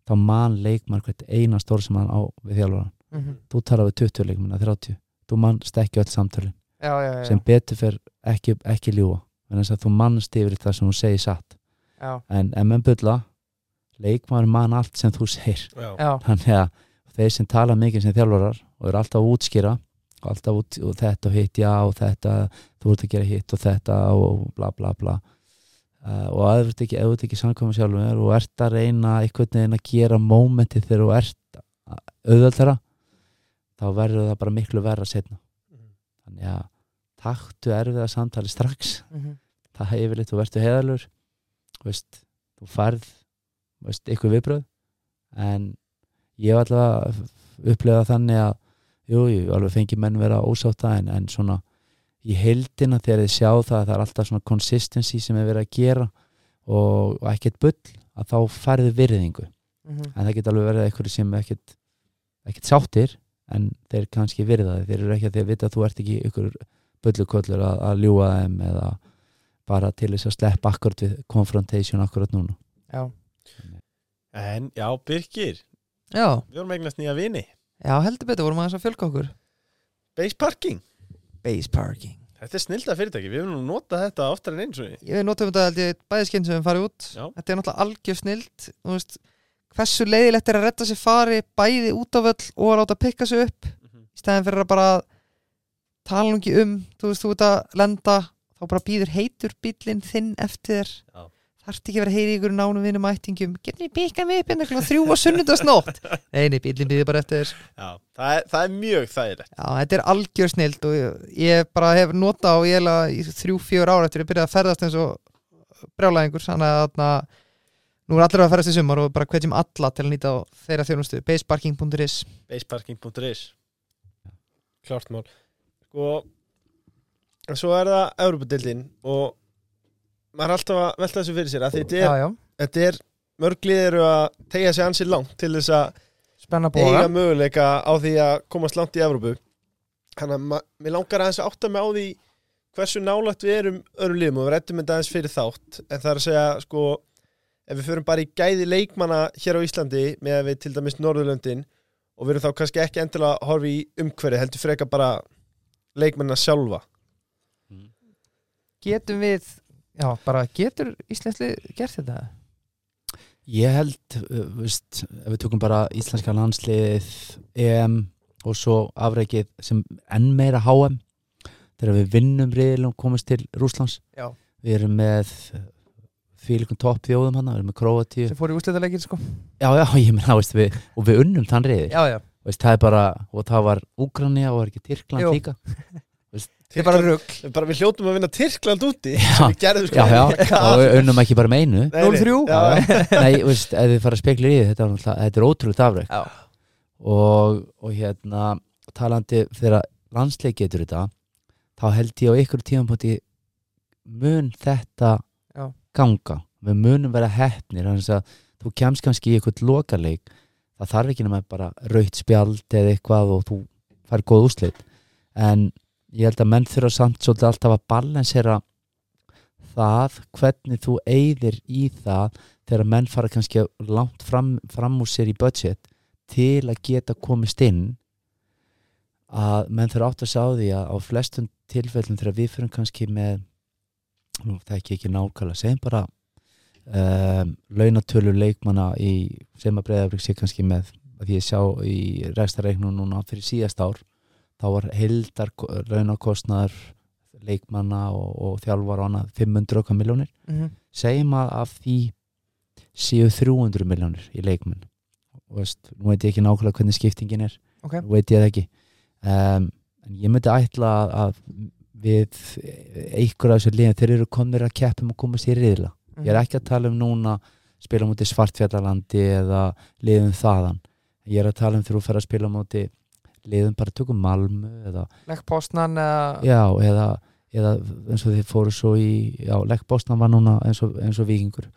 C: þá man leikmann hvert eina stór sem hann á við þjálfara
B: Mhm.
C: þú tala við 20 leikmann að 30 þú mann stekki öll samtölin.
B: Já, já, já,
C: sem betur fer ekki, ekki ljúa en þess að þú mannst yfir það sem þú segir satt.
B: Já,
C: en bylla leikmann man allt sem þú segir. Þannig að þeir sem tala mikið sem þjálfarar og eru alltaf að útskýra og alltaf út, og þetta og hitt já og þetta, þú ert að gera hitt og þetta og bla bla bla. Uh, og ef þú ert ekki, ekki samkvæmum sjálfum þér og ert að reyna einhvern veginn að gera mómenti þegar þú ert auðvöldara þá verður það bara miklu verra setna þannig að taktu erfiða samtali strax.
B: Mhm.
C: það er yfirleitt, þú verður heðalur veist, þú færð veist, ykkur viðbröð en ég hef allavega upplegað þannig að jú, jú, alveg fengi menn vera ósátta en, en svona í heildina þegar þið sjá það að það er alltaf svona consistency sem er verið að gera og, og ekkert bull að þá færðu virðingu.
B: Mhm.
C: en það geta alveg verið eitthvað sem ekkert ekkert sáttir en þeir kannski virða þig, þeir eru ekki að þeir vita að þú ert ekki ykkur bullukollur að, að ljúga þeim eða bara til þess að sleppa akkurat við confrontation akkurat núna.
B: Já,
A: En já, Birgir,
B: já,
A: við vorum eignast nýja vini
B: já, heldur betur vorum aðeins að fjölga okkur.
A: Base Parking,
B: base parking.
A: Þetta er snilda fyrirtæki Við höfum nú notað þetta oftar en eins og
B: ég notum þetta held ég bæði skinn sem við farið út.
A: Já.
B: þetta er náttúrulega algjör snild veist, hversu leiðilegt er að retta sér fari bæði út á völl og að láta pikka sig upp. Í stæðin fyrir að bara tala nú ekki um þú veist, þú ert að lenda þá bara býður heitur bílinn þinn eftir þér.
A: Já.
B: Þarfti ekki að vera að heyri ykkur nánum vinum ættingum getur við bíkað mig upp en eitthvað þrjú á sunnudasnótt nei, nei, bílinn býði bara eftir
A: Já, það er, það er mjög þægilegt.
B: Já, þetta er algjör snild og ég, ég bara hef notað á ég eiginlega í þrjú, fjör ára eftir að byrja að ferðast eins og brjálæðingur þannig að þarna, nú er allir að ferðast í sumar og bara hvetjum alla til að nýta á þeirra þjónustu. Baseparking.is
A: baseparking.is Klart mál. Sko en Svo er það Európa-dildin og maður er alltaf að velta þessu fyrir sér að þetta er,
B: Já, já,
A: þetta er mörglið eru að tegja sig ansið langt til þess að
B: spenna bóga
A: eiga möguleika á því að komast langt í Evrópu. Þannig að mér langar aðeins að átta mig á því hversu nálægt við erum öðrum liðum og við rættum þetta aðeins fyrir þátt. En það er að segja sko ef við förum bara í gæði leikmanna hér á Íslandi með að við til dæmis Norðurlöndin og við erum þá kannski ekki endilega að horfa í umhverfi heldur freka bara leikmanna sjálfa.
B: Getum við, já, bara getur Íslensli gert þetta?
C: Ég held, uh, veist, ef við tökum bara íslenska landsliðið, EM og svo afreikið sem enn meira HM þegar við vinnum riðil og komast til Rúslands.
B: Já.
C: Við erum með fílikum topp þjóðum hann, við erum með Króatíu.
B: Sem fór í úrslitalegin, sko
C: Já, já, (laughs) ég meina, veist, við, og við unnum þann riðil.
B: Já, já,
C: Veist, það er bara, og það var Úgranja og var ekki Tyrkland
B: Jú.
C: líka. (laughs)
B: þetta er bara rugg
A: Við bara við hljótum að vinna Tyrkland úti sem við gerðum sko
C: Já, já, og unnum ekki bara með einu.
A: Nei, nei.
B: 0-3.
A: Já, já. (laughs)
C: Nei, veist, ef þið fara að spekla í þetta, þetta er ótrúlega afreik.
B: Já,
C: og, og hérna talandi þegar landsleik getur þetta þá held ég á ykkur tímapunkti mun þetta
B: Já.
C: ganga við munum vera hefnir þannig að þú kemst kannski í eitthvað lokaleik það þarf ekki nema bara raut spjald eða eitthvað og þú fær góð úslit en ég held að menn þurfa samt svolítið alltaf að balansera það hvernig þú eyðir í það þegar menn fara kannski langt fram, fram úr sér í budget til að geta komist inn að menn þurfa átt að sjá því að á flestum tilfellum þegar við fyrir kannski með nú það ekki ekki nákvæmlega segjum bara um, launatölu leikmanna í sem að breyðabrygg sé kannski með að ég sjá í restareiknum núna fyrir síðast ár þá var heildar launakostnaður leikmanna og, og þjálfar og annað 500 okkar miljónir
B: mhm,
C: segjum að af því séu 300 miljónir í leikmenn. Og veist, nú veit ég ekki nákvæmlega hvernig skiptingin er.
B: Ok.
C: Nú veit ég það ekki. Um, en ég myndi ætla að, að við einhver af þessu liðin þeir eru komnir að keppum og komast í riðla. Ég er ekki að tala um núna spila mútið svartfjallalandi eða liðum þaðan. Ég er að tala um þegar þú fer að spila mútið liðum bara tökum Malmö eða,
B: Leggpostnan eða
C: já, eða, eða eins og þið fóru svo í já, Lekkbóstan var núna eins og, eins og vikingur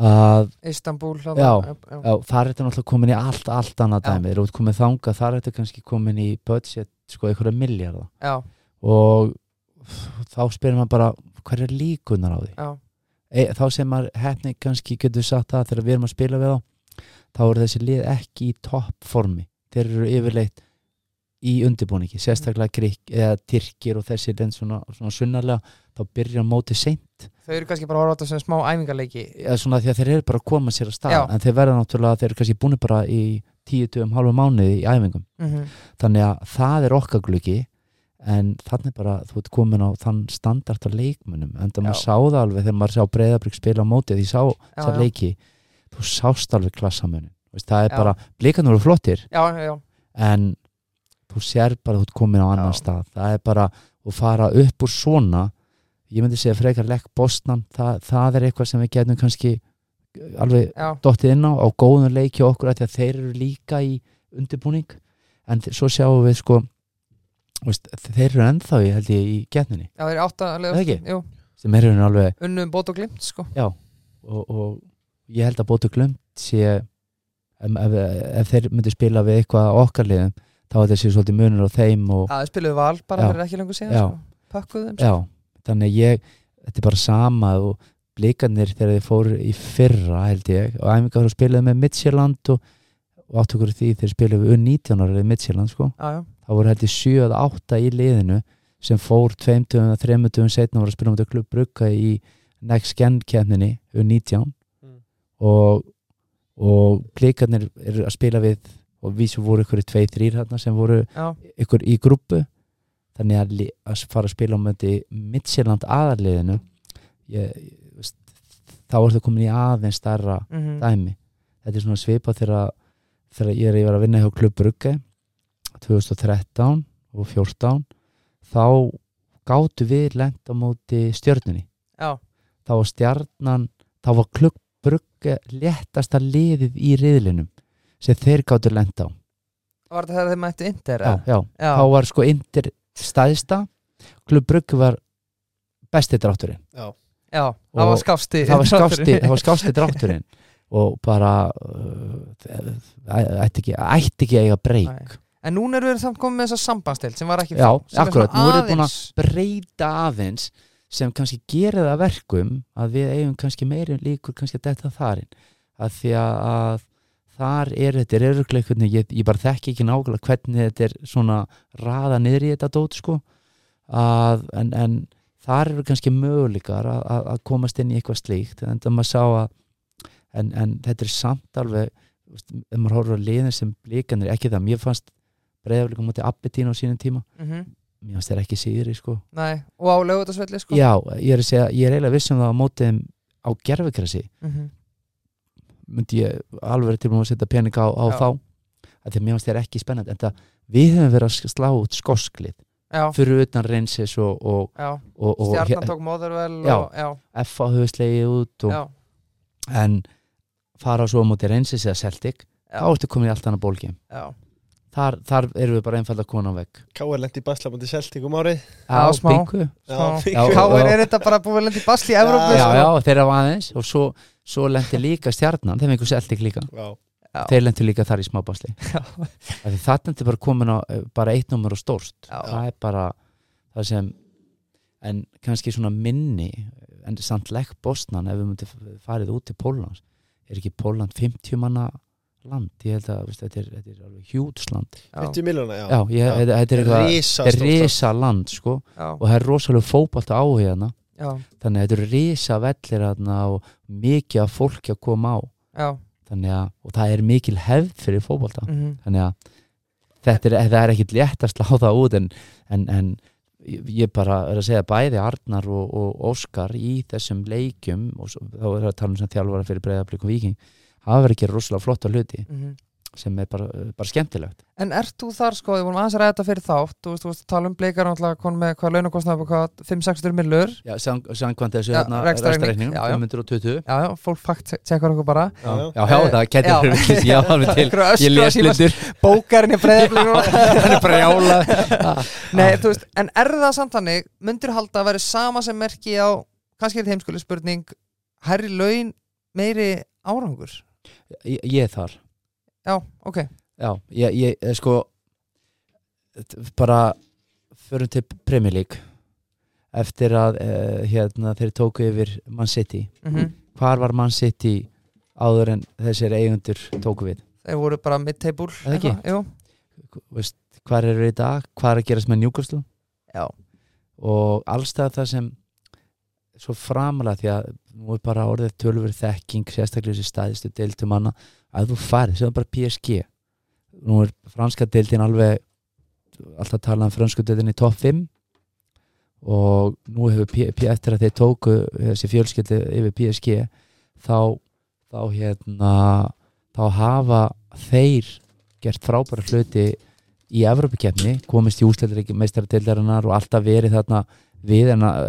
C: að
B: Istanbul
C: Já.
B: já.
C: Já, þar er þetta náttúrulega komin í allt, allt annað dæmi, þeir eru komin þanga þar er þetta kannski komin í budget sko einhverja miljardar
B: já,
C: og þá spyrir maður bara hver er líkunar á því? E, þá sem maður hefni kannski getur sagt það þegar við erum að spila við þá þá eru þessi lið ekki í toppformi. Þeir eru yfirleitt í undirbúningi, sérstaklega grík eða tyrkir og þessi lið svona, svona sunnarlega, þá byrjar mótið seint
B: þau eru kannski bara að þetta sem smá æfingarleiki
C: eða svona því að þeir eru bara að koma sér að stað
B: Já.
C: en þeir verða náttúrulega, þeir eru kannski búin bara í tíu dögum, hálfu mánuði í æfingum
B: mm
C: þannig að það er okkar gluggi en þannig bara þú ert komin á þann standart af leikmunum en það maður
B: Já.
C: sá það alveg þegar maður sá breyðabrygg spila á móti því sá
B: já,
C: þessar
B: já.
C: leiki þú sást alveg klassamunin Veist, það er
B: Já.
C: bara, blikarnir eru flottir
B: já, já, já,
C: en þú sér bara að þú ert komin á annan
B: Já.
C: stað það er bara að fara upp úr svona ég myndi segja frekar lekk bostnan það, það er eitthvað sem við getum kannski alveg
B: já.
C: dottið inn á á góðum leiki okkur að þeir eru líka í undirbúning en svo sjáum við sko veist, þeir eru ennþá í, held ég í getninni
B: Já, þeir eru átta
C: Það ekki?
B: Jú,
C: sem eru alveg
B: unnum bót og glimt sko.
C: og, og ég held að bótu glömt sé ef, ef, ef þeir myndu spila við eitthvað á okkar liðum þá er þessi svolítið munur á þeim og
B: Það spiluðu val bara fyrir ekki lengur síðan
C: Já.
B: sko. Pökkuðu þeim sko.
C: já, þannig að ég þetta er bara sama og blikarnir þegar þeir fóru í fyrra held ég og æfingar að spilaði með Midtjylland og, og átt okkur á því þeir spilaði við U19 ára Midtjylland sko
B: Já, já,
C: þá voru held ég 7 eða 8 í liðinu sem fór 20 eða 30 setna voru að spila um þetta klubb brugga í next gen kenninni U19
A: Mm.
C: og og blikarnir eru að spila við og við sem voru ykkur í 2-3 hérna sem voru
B: já,
C: ykkur í grúpu þannig að, að fara að spila á möndi Midtjylland aðarliðinu þá ertu komin í aðeins starra
B: mhm,
C: dæmi. Þetta er svona svipa þegar, þegar ég er ég var að vinna hjá Klubb Brugge 2013 og 14 þá gáttu við lent á móti stjörnunni.
B: Já,
C: þá var stjarnan þá var Klubb Brugge léttasta liðið í riðlinum sem þeir gáttu lent á.
B: Var þetta þegar þeir mættu Inter
C: já,
B: eða?
C: já.
B: já,
C: þá var sko Inter stæðsta Klubb Brugge var besti drátturinn.
B: Já, það var skásti
C: það var skásti, það var skásti drátturinn. (laughs) Og bara uh, ætti ekki, ætti ekki að eiga breyk
B: en núna eru við samt komið með þessa sambandstild sem var ekki
C: Já,
B: er
C: akkurat, nú erum við búin að- breyta aðeins sem kannski gerir það að verkum að við eigum kannski meiri líkur kannski að detta þarinn að því að, að þar er þetta er örugleikun ég, ég bara þekki ekki nákvæmlega hvernig þetta er svona raða niður í þetta dót sko. Að, en, en þar eru kannski möguleikar að, að, að komast inn í eitthvað slíkt en að en, en þetta er samt alveg ef maður horfður á liðin sem blíkanir ekki það, mér fannst breyðafleika mútið Abbetín á sínum tíma.
B: Mhm,
C: mér fannst þeir ekki síðri sko.
B: Nei, og á lögutasvelli sko.
C: Já, ég er að segja, ég er eiginlega viss um það á mótið á gerfikrasi
B: Mhm,
C: myndi ég alveg til að setja pening á, á þá. Að því að mér fannst þeir ekki spennandi en það við höfum verið að slá út skosklið
B: já,
C: fyrir utan reynsis og, og, og, og
B: stjarnan tók móðurvel
C: Já.
B: og, já,
C: F á höfðu slegið út og, en fara svo á mótið reynsis eða Celtic þá ertu komin í allt annað bólgim
B: já.
C: Þar, þar erum við bara einfalda kona á vegg
A: K.R. lendi í baslamandi Celtic um árið
B: Já, smá. Smá-
C: Já, já.
B: er þetta bara búið að lenda í basli í
A: Já,
B: Evrópu
C: já,
B: sko.
C: já, þeir hafa aðeins og svo, svo lendi líka stjarnan þeim einhver Celtic líka
A: Já,
B: Já.
C: þeir lendur líka þar í smábasli (laughs)
B: Já.
C: það er bara komin á eh, bara eitt nummer og stórst
B: Já.
C: það er bara það sem en kannski svona minni en samt legg Bosnan ef við myndum farið út til Pólans er ekki Póland 50 manna land ég held að veist, þetta, er, þetta er alveg hjútsland
B: Já,
A: 50 miljóna, já.
C: Já, ég, Þetta, þetta er eitthvað þetta er risa land sko. Og það er rosalega fótbalta áhuga hérna
B: já,
C: þannig að þetta eru risa vellir hérna og mikið af fólki að koma á.
B: Já,
C: þannig að, og það er mikil hefð fyrir fótbolta.
B: Mhm,
C: þannig að þetta er, er ekkit létt að slá það út en, en, en ég bara er að segja bæði Arnar og, og Óskar í þessum leikjum og svo, þá er það að tala um sem þjálfara fyrir breyðablík og viking hafa verið að gera rosalega flotta hluti
B: mhm.
C: sem er bara, bara skemmtilegt.
B: En ert þú þar sko, við vorum aðeins að ræða þetta fyrir þátt þú veist, þú veist, tala um bleikar náttúrulega konum með hvað launakostnaði på hvað 5-600 millur
C: Já, sang, sangkvæmt þessu hérna
B: já.
C: 520
B: Já, já, fólk fakt tjekkar okkur bara.
A: Já, já.
C: Já, já, það getur fyrir villis, já, (laughs) alveg til. Ég les lindur,
B: Bókarinn í (laughs) breyðablík (laughs)
C: hann er bara jála
B: Nei, þú veist, en er það samt þannig myndir halda að vera sama sem merki á kannski er þetta heimskuli spurning herri laun meiri árangur
C: Ég ég er þar.
B: Já, ok.
C: Já, ég, ég eh, sko bara förum til Premier League. Eftir að uh, hérna, þeir tóku yfir Man City.
B: Mm
C: hvar var Man City áður en þessir eigundur tóku við?
B: Þeir voru bara mid-table
C: það ekki?
B: eitthvað, Jú,
C: Veist, hvar eru í dag, hvað er að gerast með Newcastle?
B: Já,
C: og allstað það sem svo framalega því að nú er bara orðið tölfur þekking sérstaklega þessi staðistu deildum manna að þú farið, sem bara PSG nú er franska deildin alveg alltaf talað um fransku deildin í topp 5 og nú hefur P P eftir að þeir tóku þessi fjölskyldi yfir PSG þá, þá hérna þá hafa þeir gert frábæra hluti í Evrópukefni, komist í úsleitur meistaradeildarinnar og alltaf verið þarna við en að,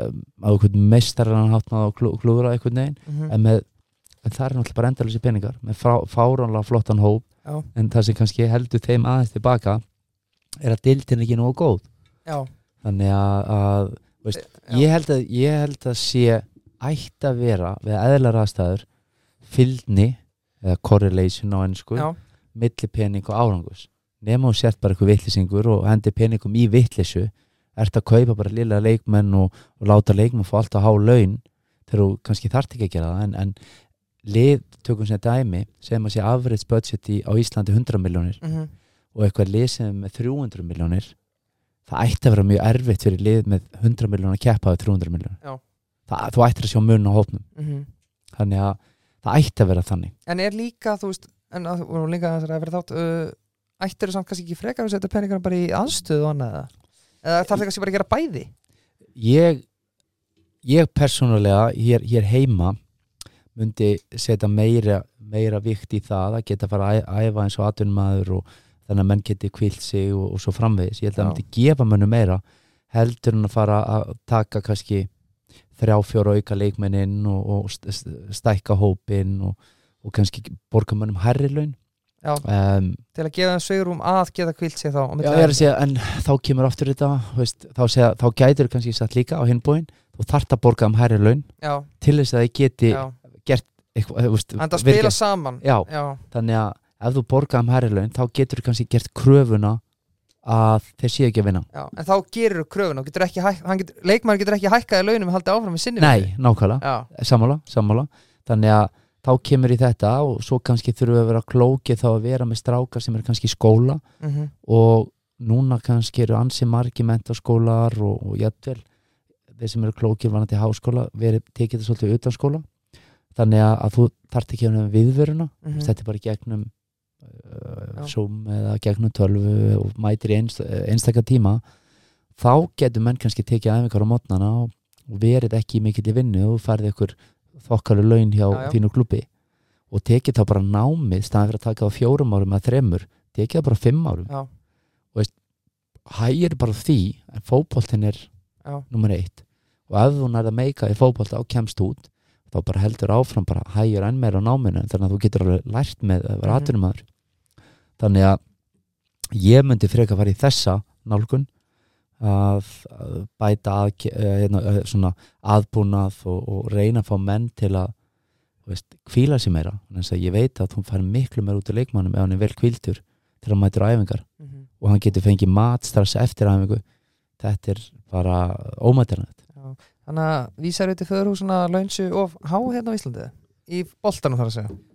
C: að einhvern meistarann hátna og klú, klúðra einhvern veginn
B: mhm,
C: en, með, en það er náttúrulega bara endalþessi peningar með fáránlega flottan hóp
B: já,
C: en það sem kannski heldur þeim aðeins tilbaka er að dildin ekki nógu góð.
B: Já,
C: þannig að, að veist, ég, held að ég held að sé ætti að vera við eðlar aðstæður fylgni eða correlation á ennsku milli pening og árangus nema og sért bara eitthvað vittlisingur og hendi peningum í vittlisu ert að kaupa bara lilla leikmenn og, og láta leikmenn fá alltaf há laun þegar þú kannski þarft ekki að gera það? En, en lið tökum sem dæmi sem að sé average budget í, á Íslandi 100 miljónir
B: mhm,
C: og eitthvað lið sem er með 300 miljónir það ætti að vera mjög erfitt fyrir lið með 100 miljónir að keppa við 300 miljónir þú ættir að sjá mun á hópnum.
B: Mhm.
C: Þannig að það ætti að vera þannig.
B: En er líka, þú veist, en að, líka þátt uh, ættir þú samt kannski ekki frekar að setja peningana bara í aðstöðu og annað eða? þarf það kannski bara að gera bæði?
C: Ég ég persónulega hér, hér heima myndi setja meira, meira vikt í það að geta fara að æfa eins og atvinnmaður og þannig að menn geti kvilt sig og, og svo framvegis, ég held að það myndi gefa mönnu meira heldur en að fara að taka kannski þrjá fjóra auka leikmennin og, og st- st- stækka hópin og, og kannski borga mönnum herri laun um,
B: til að gefa þeim sveigrum að geta kvilt sig þá
C: Já, að segja, en þá kemur aftur þetta þú veist, þá, segja, þá gætir kannski satt líka á hinbúin þú þarft að borga um hærri laun
B: Já,
C: til þess að þið geti
B: já,
C: eitthvað, þú veist,
B: en það
C: virkað-
B: spila saman.
C: Já,
B: Já,
C: þannig að ef þú borga um hærri laun þá getur þú kannski gert kröfuna að þeir séu ekki að vinna.
B: Já, en þá gerur kröfun og getur ekki hæk, hann getur, ekki hækkaði launum og haldið áfram í sinni
C: Nei, nákvæmlega, sammála, sammála. Þannig að þá kemur í þetta og svo kannski þurfum við að vera klókið þá að vera með strákar sem er kannski í skóla.
B: Mm
C: og núna kannski eru ansi margi mentaskólar og, og jættvel þeir sem eru klókir vanandi háskóla verið tekið það svolítið utan skóla. Þannig að, að þú þarft ekki með viðveruna
B: Mhm.
C: þetta er bara í gegnum uh, Zoom eða gegnum tölvu og mætir í einst, einstaka tíma. Þá getur menn kannski tekið æfingar á mótnana og verið ekki í mikill í vinnu og færði ykkur þokkalu laun hjá
B: Já, já.
C: þínu klubbi og tekið þá bara námið staðan fyrir að taka á fjórum árum eða þremur tekið það bara fimm árum.
B: Já,
C: hægir bara á því en fótboltin er nummer eitt. Og ef þú nærða meika í fótbolta og kemst út þá bara heldur áfram bara hægir enn meira á náminu þannig að þú getur alveg lært með að vera
B: Mhm.
C: atvinnumæður þannig að ég myndi freka fara í þessa nálgun að, bæta að, hérna, eh, svona aðbúnað og, og reyna að fá menn til að veist, kvíla sér meira. Þannig að ég veit að hún fær miklu meira út í leikmannum ef hann er vel kvíltur til að mætur á æfingar.
B: Mhm,
C: og hann getur fengið mat strax eftir æfingu. Þetta er bara ómætjarnætt
B: já. Þannig að vísar auðvitað föðurhúsuna launsu of há hérna á Íslandi? Í boltanum þar að segja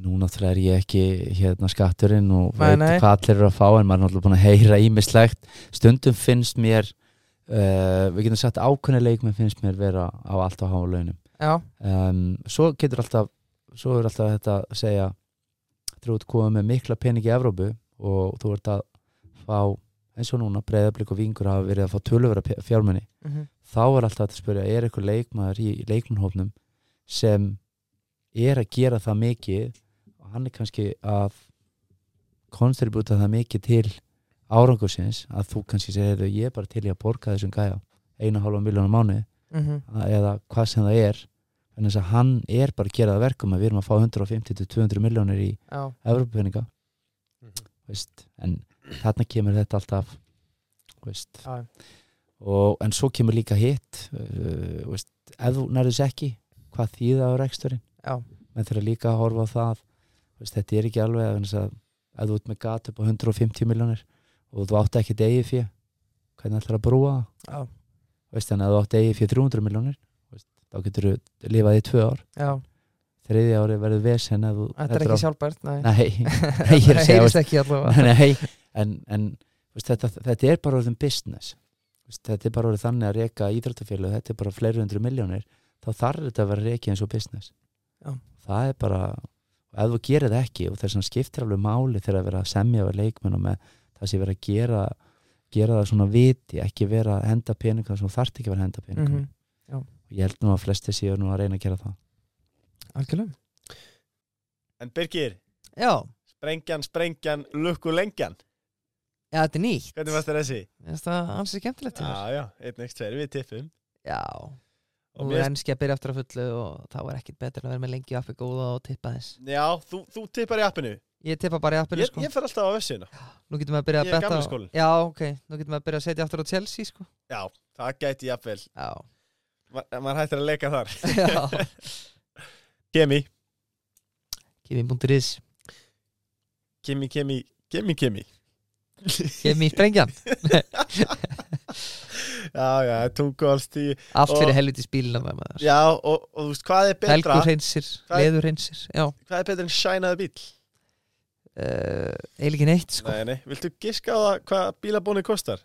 C: núna það er ég ekki hérna skatturinn og
B: Nei,
C: veit
B: nei.
C: hvað allir eru að fá en maður er náttúrulega búin að heyra ímislegt stundum finnst mér uh, við getum sagt ákveðni leikmenn finnst mér vera á allt á háa launum. Um, svo getur alltaf svo er alltaf þetta að segja þú ert komið með mikla pening í Evrópu og þú ert að fá eins og núna breyðablík og vingur hafa verið að fá töluvera fjármenni
B: mhm,
C: þá er alltaf að spyrja er eitthvað leikmaður í leikmannhófnum sem er að gera það mikið hann er kannski að kontributa það mikið til árangursins að þú kannski segir "Heyrðu, ég er bara til í að borga þessum gæja einu hálfa miljónum mánu
B: mhm,
C: eða hvað sem það er. En þess að hann er bara að gera það verkum að við erum að fá 150-200 miljónir í
B: já,
C: Evropapeninga
A: Mhm.
C: veist, en þarna kemur þetta alltaf og, en svo kemur líka hitt uh, ef þú nærðis ekki hvað þýða á reksturinn? Menn þurfa líka að horfa á það veist, þetta er ekki alveg að, að þú ert með gat upp á 150 miljónir og þú átt ekki degi fyrir hvernig ætlar að brúa það? En ef þú átt degi fyrir 300 miljónir þá getur þú lifað í tvö ár.
B: Já.
C: Þriði ári verður vesen
B: Þetta er ekki
C: á-
B: sjálfbært, nei.
C: Nei, (laughs) nei, ég er að segja
B: allavega. (laughs)
C: Nei, en, en veist, þetta, þetta er bara orðin business. Veist, þetta er bara orðin þannig að reka íþróttafélag þetta er bara fleiri hundru miljónir þá þarf þetta að vera rekið eins og business.
B: Já.
C: það er bara og ef þú gerir það ekki og þess að skiptir alveg máli þegar að vera að semja við leikmenn og með það sé vera að gera gera það svona viti, ekki vera að henda peninga sem þú þarft ekki að vera að henda peninga
B: Mhm,
C: og ég held nú að flesti séu nú að reyna að gera það.
B: Algjörlega.
A: En Birgir,
B: Já,
A: sprengjan, sprengjan, lukku lengjan.
B: Já, þetta er nýtt.
A: Hvernig varst þér þessi?
B: Þetta er ansið skemmtilegt til
A: Já,
B: þér.
A: já, einn ekki tveir við tippum.
B: Já,
A: Og mér-
B: ennski að byrja aftur að fullu og þá er ekkit betur en að vera með lengi appi góða og tippa þess
A: Já, þú, þú tippar í appinu?
B: Ég tippa bara í appinu
A: Ég,
B: sko.
A: ég fer alltaf á vessina
B: Nú getum við að byrja að
A: Ég er
B: betta
A: gamli
B: á-
A: skólinn.
B: Já, ok, nú getum við að byrja að setja aftur á Chelsea sko.
A: Já, það gæti jafnvel.
B: Já,
A: Ma, Maður hættir að leika þar. (laughs)
B: Já.
A: Kemi,
B: Kimi.is
A: kemi, kemi, kemi, kemi.
B: Kimi sprengjan (laughs) (laughs)
A: Já, já, tungólstíð
B: Allt
A: Og-
B: fyrir helviti spílina með maður.
A: Já, og, og þú veist, hvað er betra?
B: Helgur hreinsir, leður hreinsir Já,
A: Hvað er betra en sænaði bíl?
B: uh, eiginlega ekki neitt sko.
A: Nei, nei, viltu giska á það hvað bílabónið kostar?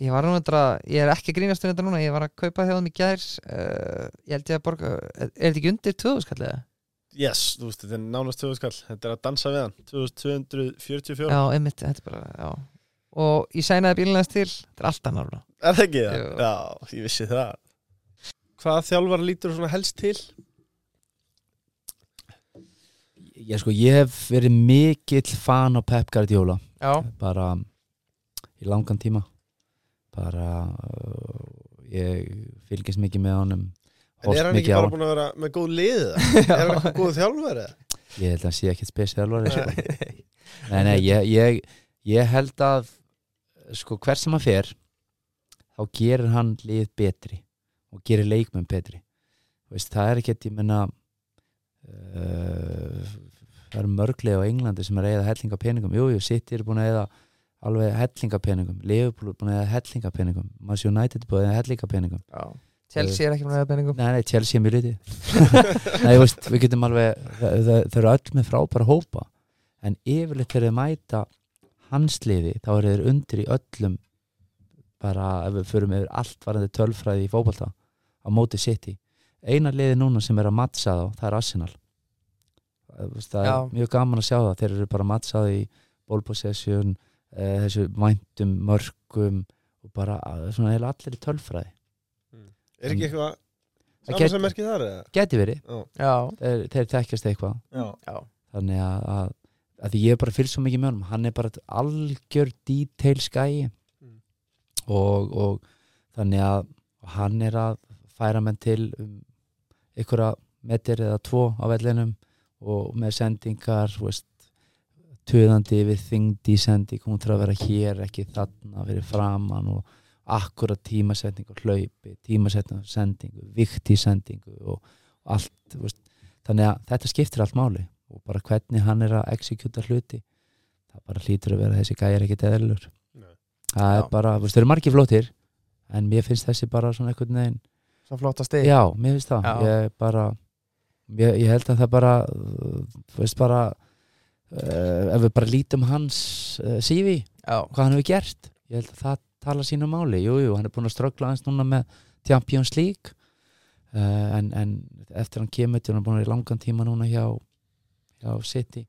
B: Ég var þetta, ég er ekki að grínast um þetta núna, ég var að kaupa þeim í gær uh, Ég held ég að borga, er þetta ekki undir 2000 kallega?
A: Yes, þú veist, þetta er nánast 2000 skall Þetta er að dansa við hann. 2244
B: Já, einmitt, þetta er bara, já. Og ég sænaði bílunast til, þetta er allt annar núna.
A: Er það ekki það? Já, ég vissi það Hvað þjálfar lítur svona helst til?
C: ég sko, ég hef verið mikill fan á Pep Guardiola
B: Já,
C: bara í langan tíma bara uh, ég fylgist mikið með honum
A: En er hann ekki bara búin að vera með góð lið? eða? (laughs) er hann ekki góð þjálfari?
C: ég held að hann sé ekkert spesialvari sko. (laughs) nei, nei, ég, ég, ég held að sko, hver sem hann fer þá gerir hann lið betri og gerir leikmenn betri. Veist, það er ekkert, ég menna uh, það eru mörglega á Englandi sem er að eða hellinga peningum jú, jú, City er búin að eða alveg hellinga peningum, Liverpool er búin að eða hellinga peningum, Manchester United er búin að eða hellinga peningum
B: já. Chelsea er ekki með benningum
C: Nei, nei, Chelsea er mjög lítið. (laughs) Nei, veist, við getum alveg þau, þau eru öll með frábæra hópa. En yfirleitt þegar þau mæta hans liði, þá eru þeir undir í öllum bara ef við förum yfir allt varandi tölfræði í fótbolta á móti City eina liði núna sem er að mattsa þá, það er Arsenal Þú veist, það
B: Já.
C: er mjög gaman að sjá það þeir eru bara mattsað í ball possession eh, þessu væntum mörgum og bara eh, svona eiginlega allir tölfræði
A: Er ekki eitthvað
C: Það
A: saman
C: get-
A: sem merkið þar? eða?
C: geti verið,
B: Já,
C: þeir, þeir þekkjast eitthvað
A: Já.
B: já,
C: þannig að, að, að því ég hef bara fylgst svo mikið með honum hann er bara algjör detail skæi
A: Mm.
C: Og, og þannig að hann er að færa menn til um, einhverja metir eða tvo á vellinum og með sendingar veist, töðandi við þingdi sending, hún þarf að vera hér ekki þarna, verið framan og akkurat tímasetningu hlaupi, tímasetningu sendingu, vikti sendingu og, allt, veist þannig að þetta skiptir allt máli og bara hvernig hann er að exekjuta hluti það bara hlýtur að vera þessi gæjar ekkit eðlur. Það er bara, þú veist, þeir eru margir flótir en mér finnst þessi bara svona einhvern veginn
B: svo flotta stig.
C: Já, mér finnst það,
B: Já.
C: ég bara ég, ég held að það bara þú veist bara uh, ef við bara lítum hans uh, CV,
B: Já,
C: hvað hann hefur gert ég held að það tala sínu máli. Jú, jú, hann er búin að ströggla hans núna með Champions League uh, en, en eftir hann kemur til hann er búin að vera í langan tíma núna hjá, hjá City.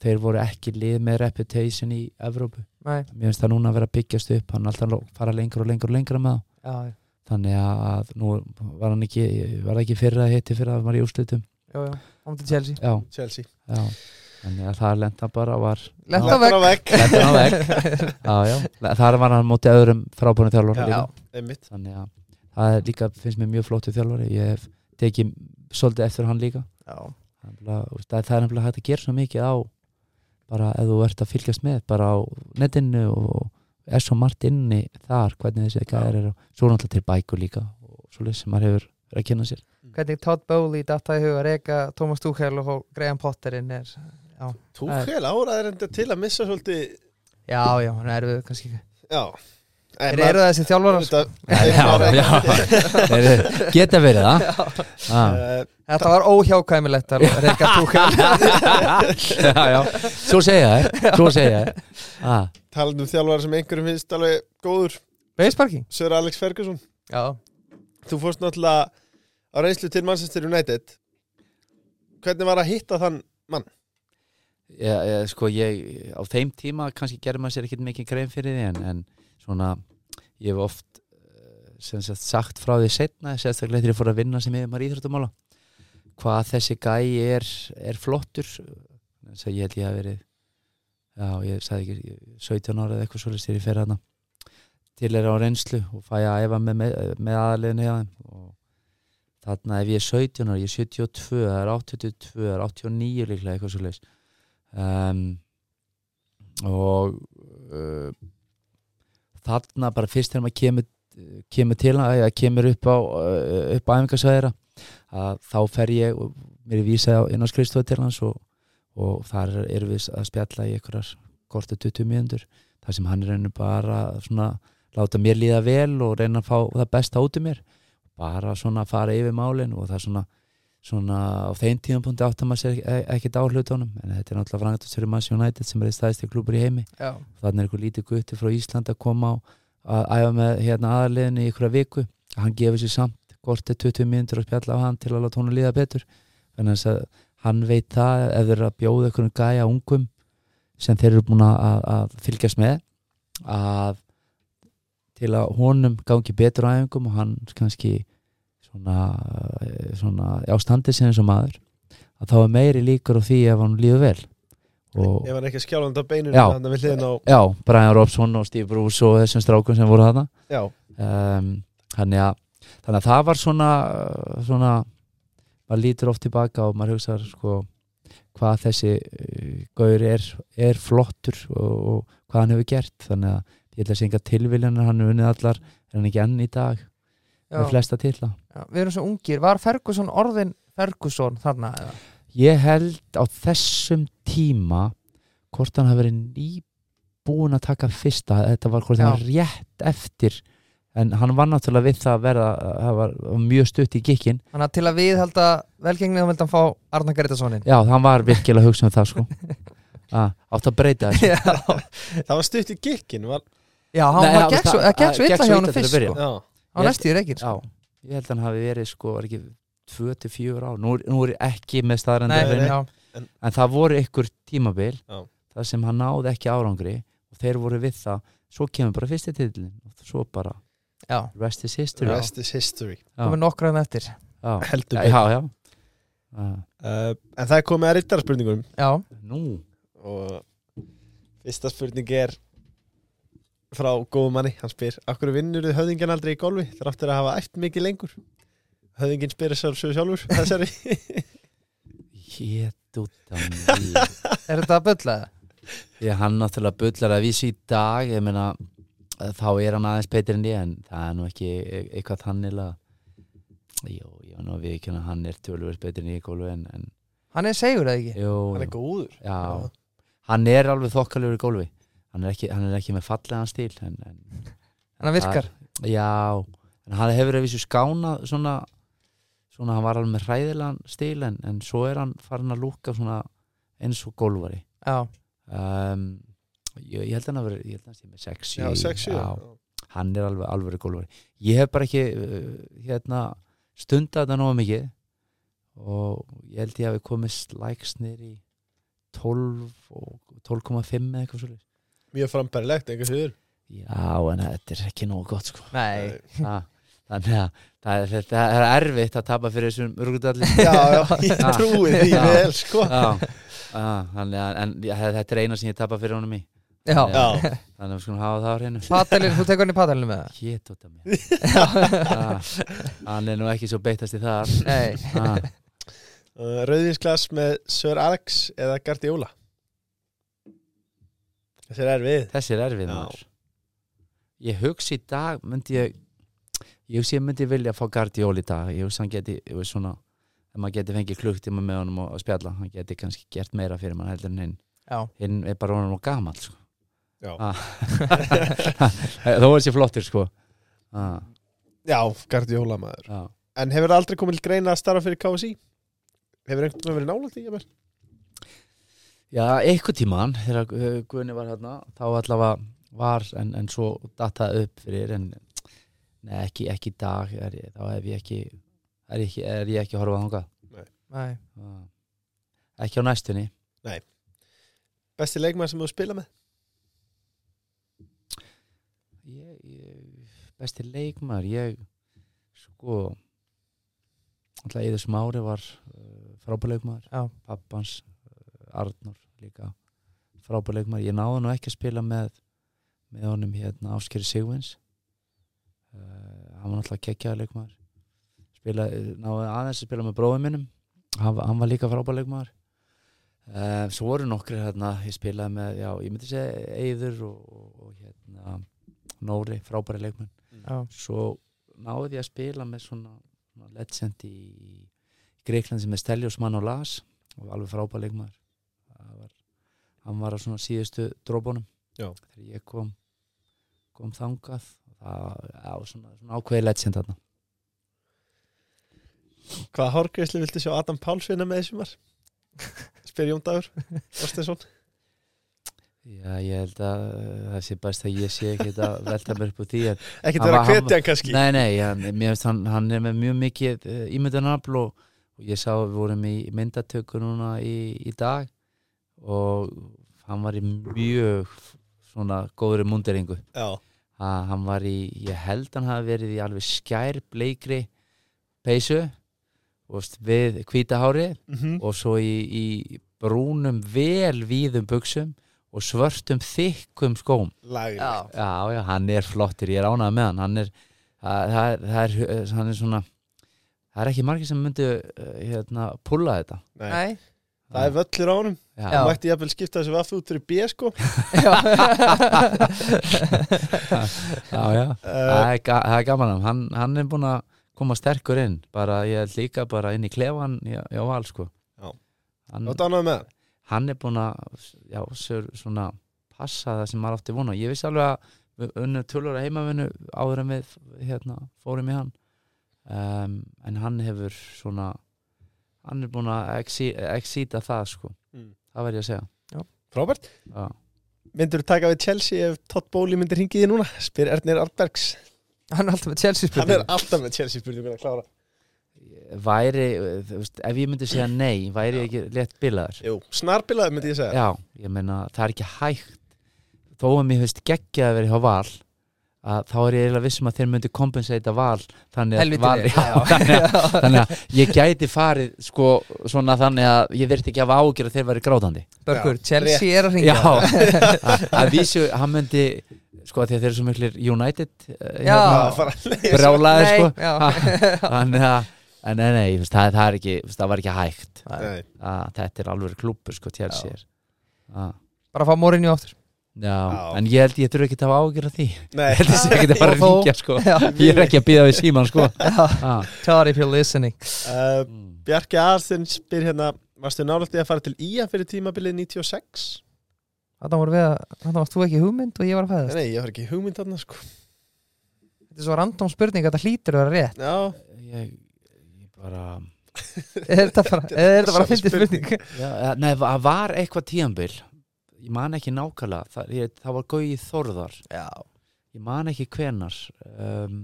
C: Þeir voru ekki lið með reputation í Evrópu,
B: nei,
C: mér finnst það núna að vera að byggjast upp, hann er alltaf að fara lengur og lengur og lengur með það, þannig að nú var hann ekki, var það ekki fyrir að hitti fyrir að hann var í
B: já, kom til Chelsea.
C: Já,
A: Chelsea.
C: Já. Þannig að það lenda bara var lenda á vegg. (laughs) já, já, þar var hann mótið öðrum frábúinu þjálfur
A: Já.
C: líka.
A: Einmitt.
C: Þannig að það er líka, finnst mér mjög flóttu þjálfari. Ég hef tekið svolítið eftir hann líka. Það það það er nefnilega hægt að gera svo mikið á bara ef þú ert að fylgjast með bara á netinu og er svo margt inni þar hvernig þessi gæðar er og svo náttúrulega til bækur líka og svolítið sem maður hefur verið að kynna sér.
B: Hvernig Todd Bowley datta í huga að reyka Thomas Tuchel og Graham Potterinn er
A: Túkel áraður enda til að missa svolítið
B: Já, já, hann er erfið kannski.
A: Já En
B: Er eru þessi
C: Þeir geta verið það. Ah.
A: Eh,
B: Þetta var óhjákvæmilegt að (laughs) reyka Tuchel.
C: Já, já, svo segja þær svo segja þær. Ah.
A: Talandi um þjálfara sem einhverjum finnst alveg góður. Sir Alex Ferguson.
B: Já,
A: Þú fórst náttúrulega á reynslu til Manchester United. Hvernig var að hitta þann mann?
C: Já, já, sko ég á þeim tíma kannski gerir maður sér ekkert mikið grein fyrir því en, en svona ég hef oft eh, sagt sagt frá því setna sérstaklega þegar ég fór að vinna sem ég maður íþróttumála hvað þessi gæi er, er flottur. Þess að ég held ég að verið já, ég sagði ekki 17 ára eða eitthvað svolítið styrir fyrir hana til er á reynslu og fæ að æfa með, með, aðaliðinu hjá þeim. Og þarna ef ég er 17 ára, ég er 72 það er 82, það er 89 líklega eitthvað svolítið um, og uh, þarna bara fyrst þegar maður kemur, kemur til að kemur upp á uh, upp á æfingasvæðira að þá fer ég og mér er vísað inn á skrifstofu til hans og, og þar erum við að spjalla í einhverjar kortu 20 mínútur þar sem hann einu bara svona láta mér líða vel og reyna að fá það besta út í mér bara svona fara yfir málin og það er svona svona á þeim tíðanpunkti áttar maður sér e- ekkert á hlutunum en þetta er náttúrulega frangatastöru Manchester United sem er eða staðistir klúpur í heimi.
B: Já,
C: þannig er einhver lítið gutti frá Ísland að koma á að æfa með hérna aðarliðinu í einhverja viku. Hann gefur sér samt er 20 mínútur að spjalla á hann til að láta hún líða betur. Þannig að hann veit það ef þeir eru að bjóða einhverjum gæja ungum sem þeir eru búin að, að fylgjast með að til að honum gangi betur á æfingum og hann kannski svona, eh, svona já, standi sér eins og maður að þá er meiri líkur á því ef hann líður vel. Og
A: Ef hann ekki skjálfandi á beinunum
C: Já.
A: Á
C: já, Brian Robson og Steve Bruce og þessum strákum sem voru þarna. Um, þannig, að, þannig að það var svona, svona maður lítur oft tilbaka og maður hugsaður sko, hvað þessi uh, gaur er, er flottur og, og hvað hann hefur gert. Þannig að ég held að segja tilviljanir hann hefur unnið allar er hann ekki enn í dag
B: Já,
C: með flesta titla
B: já, við erum svo ungir. Var Ferguson orðin Ferguson þarna? eða?
C: ég held á þessum tíma hvort hann hafi verið nýbúin að taka fyrsta þetta var hvort hann rétt eftir. En hann var náttúrulega við það að verða það var mjög stutt í gikkin
B: Þannig að til að við held að velgengni þá vildi hann fá Arna Gretasonin
C: já, hann var virkilega að hugsa um það sko. (laughs) Ah, átt að breyta þessu.
B: Já,
A: það var stutt í gikkin var...
B: já
C: það-
B: gekk svo, illa hjá hann
C: að
B: fyrst sko. Á næstu í reikir sko.
C: já, ég held að hann hafi verið sko, var ekki 2-4 ár. Nú, nú er ekki með staðrændi
B: já,
C: en það voru ykkur tímabil
A: Já.
C: þar sem hann náði ekki árangri og þeir voru við það. Svo kemur bara fyrsti titlin og svo bara
B: já,
C: rest is history.
A: Rest is history.
B: Komið nokkra hann eftir.
C: Já,
A: Heldur
C: já,
A: betur.
C: já, já. Uh,
A: uh, En það er komið að rittarspurningum
B: Já,
C: nú.
A: Og fyrsta spurning er Frá góðum manni. Hann spyr Akkur vinnur þið höfðingjan aldrei í golfi Þeir áttir að hafa æft mikið lengur? Höfðingin spyr þessar svo sjálfur. (laughs) Þessari.
C: Hétt út af (laughs) mér
B: er þetta að bulla?
C: ég hann náttúrulega bullar að vísu í dag. Ég meina þá er hann aðeins betur en ég en það er nú ekki e- eitthvað ég var nú að við ekki hann er tölvöld betur en ég í gólfi en, en
B: Hann er segur eða ekki?
C: jú,
A: Hann er góður.
C: Já, hann er alveg þokkalegur í gólfi hann er ekki, hann er ekki með fallegan stíl en, en
B: Hann virkar.
C: Já, en hann hefur að vísu skánað svona, svona hann var alveg með hræðilegan stíl en, en svo er hann farin að lúka svona eins og gólfari.
B: Já,
C: um, ég, ég held að hann að vera ég held að hann sé með sexy
A: Já, sexy já.
C: hann er alveg alveg gólfari. Ég hef bara ekki uh, hérna, stundað þetta nógu mikið og ég held ég slæks niður í 12 og 12,5 eða eitthvað svolítið
A: Mjög frambærilegt, einhver fyrir
C: Já, en þetta er ekki nógu gott sko.
B: Nei. (laughs)
C: Ha, þannig að það er, þetta er erfitt að tapa fyrir þessum rúgdalli
A: Já, já, ég (laughs) trúi því vel sko.
C: Já, já, þannig að en, já, þetta er eina sem ég tapa fyrir honum í.
B: Já,
C: Já.
A: Já,
C: þannig að við skulum hafa það á hreinu.
B: Patelin, þú tekur hann í patelinu með það?
C: Hét út af mér. Já, hann er nú ekki svo beittast í það
B: Nei,
C: Já,
A: Rauðinsglas með Sir Alex eða Guardiola Þessi er erfið
C: þessi er erfið
A: Já.
C: maður Ég hugsi í dag myndi ég ég hugsi ég myndi vilja fá Guardiol í dag ég hugsi hann geti ég veist svona ef maður geti fengið klukktíma með honum og að spjalla hann geti kannski gert meira fyrir mann heldur en hinn
B: já,
C: hinn er bara honum og gamall sko.
A: Já.
C: ah. (laughs) þó er sér flottur sko ah,
A: Já, Guardiola maður
C: já.
A: En hefur það aldrei komið til greina að starfa fyrir KSI? Hefur einhvern veginn verið nálægt í jafnvel?
C: Já, eitthvað tíman þegar uh, Guðni var hérna þá allavega var en, en svo dataði upp fyrir en nei, ekki, ekki dag er þá hef ég ekki er ég ekki, er ég ekki að horfa þangað.
B: Nei.
C: Ah. ekki á næstunni.
A: Besti leikmaður sem þú spila með?
C: ég, ég, besti leikmaður ég sko alltaf Eður Smári var uh, frábær leikmaður.
B: Já.
C: pappans Arnur líka frábær leikmaður. Ég náði nú ekki að spila með með honum hérna Áskeri Sigvins. Uh, hann var alltaf kekkjaður leikmaður. Spila, náði aðeins að spila með bróðum minnum hann, hann var líka frábær leikmaður. Uh, svo voru nokkri hérna ég spilaði með, já, ég myndi segja Eður og, og, og hérna Nóri, frábæri leikmenn.
B: Já,
C: svo náði ég að spila með svona, svona legend í Greikland sem er Stelios Manolas og alveg frábæri leikmaður. Það var, hann var á svona síðustu drópunum
A: Já.
C: þegar ég kom kom þangað það, já, svona, svona ákveði legend þarna.
A: Hvaða hárgreislu viltu sjá Adam Páls vinna með þessum var? (laughs) Spyr Jón Dagur (laughs) Þorsteinsson.
C: Já, ég held að uh, það sé best að ég sé ekki að velta mér upp úr því (laughs)
A: Ekkert vera
C: var-
A: að hvetja hann kannski?
C: Nei, nei, hann, hann, hann er með mjög mikið uh, ímyndanafl og, og ég sá við vorum í myndatöku núna í, í dag og hann var í mjög svona góðri munderingu
A: Já,
C: ha, hann var í, ég held hann hafi verið í alveg skær bleikri peysu við hvítahári
A: Mhm.
C: og svo í, í brúnum vel víðum buksum og svörtum þykkum skóm.
B: Já,
C: já, já, hann er flottur, ég er ánægð með hann. Hann er, það, það, er- það er hann er svona það er ekki margir sem myndu uh, hérna, pulla þetta.
A: Nei.
B: nei.
A: Það er völlur á
C: já,
B: Já.
A: Mætti jafnvel skipta þessu vaff út fyrir B sko.
B: Já, (laughs)
C: já, já. Það, er ga það er gaman að hann, hann er búin að koma sterkur inn. Bara, ég held líka bara inn í klefan já, já, val, sko.
A: Já.
C: hann,
A: Þú ánægð með? Hann
C: hann er búin að já, sér, svona passa það sem maður átti vona ég vissi alveg að við unnum tölur að heimavinnu áður en við hérna, fórum í hann. Um, en hann hefur svona hann er búin að exi- exíta það sko,
A: Mm.
C: Það verð ég að segja.
A: Frábært. Myndur þú taka við Chelsea ef Todd Bowley myndir hringið í núna? Spyr Ernir Albergs
B: hann er alltaf með Chelsea
A: Hann er
B: spurning
A: alltaf með Chelsea spurningum að klára.
C: Væri, þú veist, ef ég myndi segja nei væri ég ekki létt bilaður?
A: Jú, snarbilaði myndi ég segja.
C: Já, ég meina það er ekki hægt. Þó að mér finnst geggja að vera hjá val að þá er ég eiginlega vissum að þeir myndi kompensata val þannig að, val, (laughs) já,
B: já.
C: þannig, að, (laughs) þannig að ég gæti farið sko svona þannig að ég verði ekki að ágjör að þeir væri grátandi.
B: Börgur, Chelsea er að
C: Já, (laughs)
B: ringja
C: að, vísu hann myndi sko að því að þeir eru svo miklir United
A: að leiða
C: brjálaði sko. þannig að en nei, nei, það, það er ekki það var ekki hægt. Að þetta er alveg klúpur sko Chelsea er.
B: Bara að fá Mourinho aftur
C: Já, en ég held ég þurfi ekki að hafa ágjör af því.
A: Nei.
C: Ég held þessi ekki að fara að ringja sko.
B: Já.
C: Ég er ekki að býða við síman sko. (laughs) Ah.
B: Todd if you're listening.
A: Uh, Bjarki Aðarstinn spyr hérna Varstu nálægt í að fara til IA fyrir tímabilið 96?
B: Þannig voru við að Þannig varst þú ekki hugmynd og ég var að fæðast.
A: Nei, ég var ekki hugmynd þarna sko.
B: Þetta er svo random spurning að það hlýtur að vera rétt.
A: Já,
C: ég, ég bara (laughs)
B: Er þetta bara, er þetta bara fyndið spurning.
C: já, ja, Nei, var eitthvað tíambil Ég man ekki nákvæmlega Það, ég, það var Gauði Þórðar.
B: Já.
C: Ég man ekki hvenar um,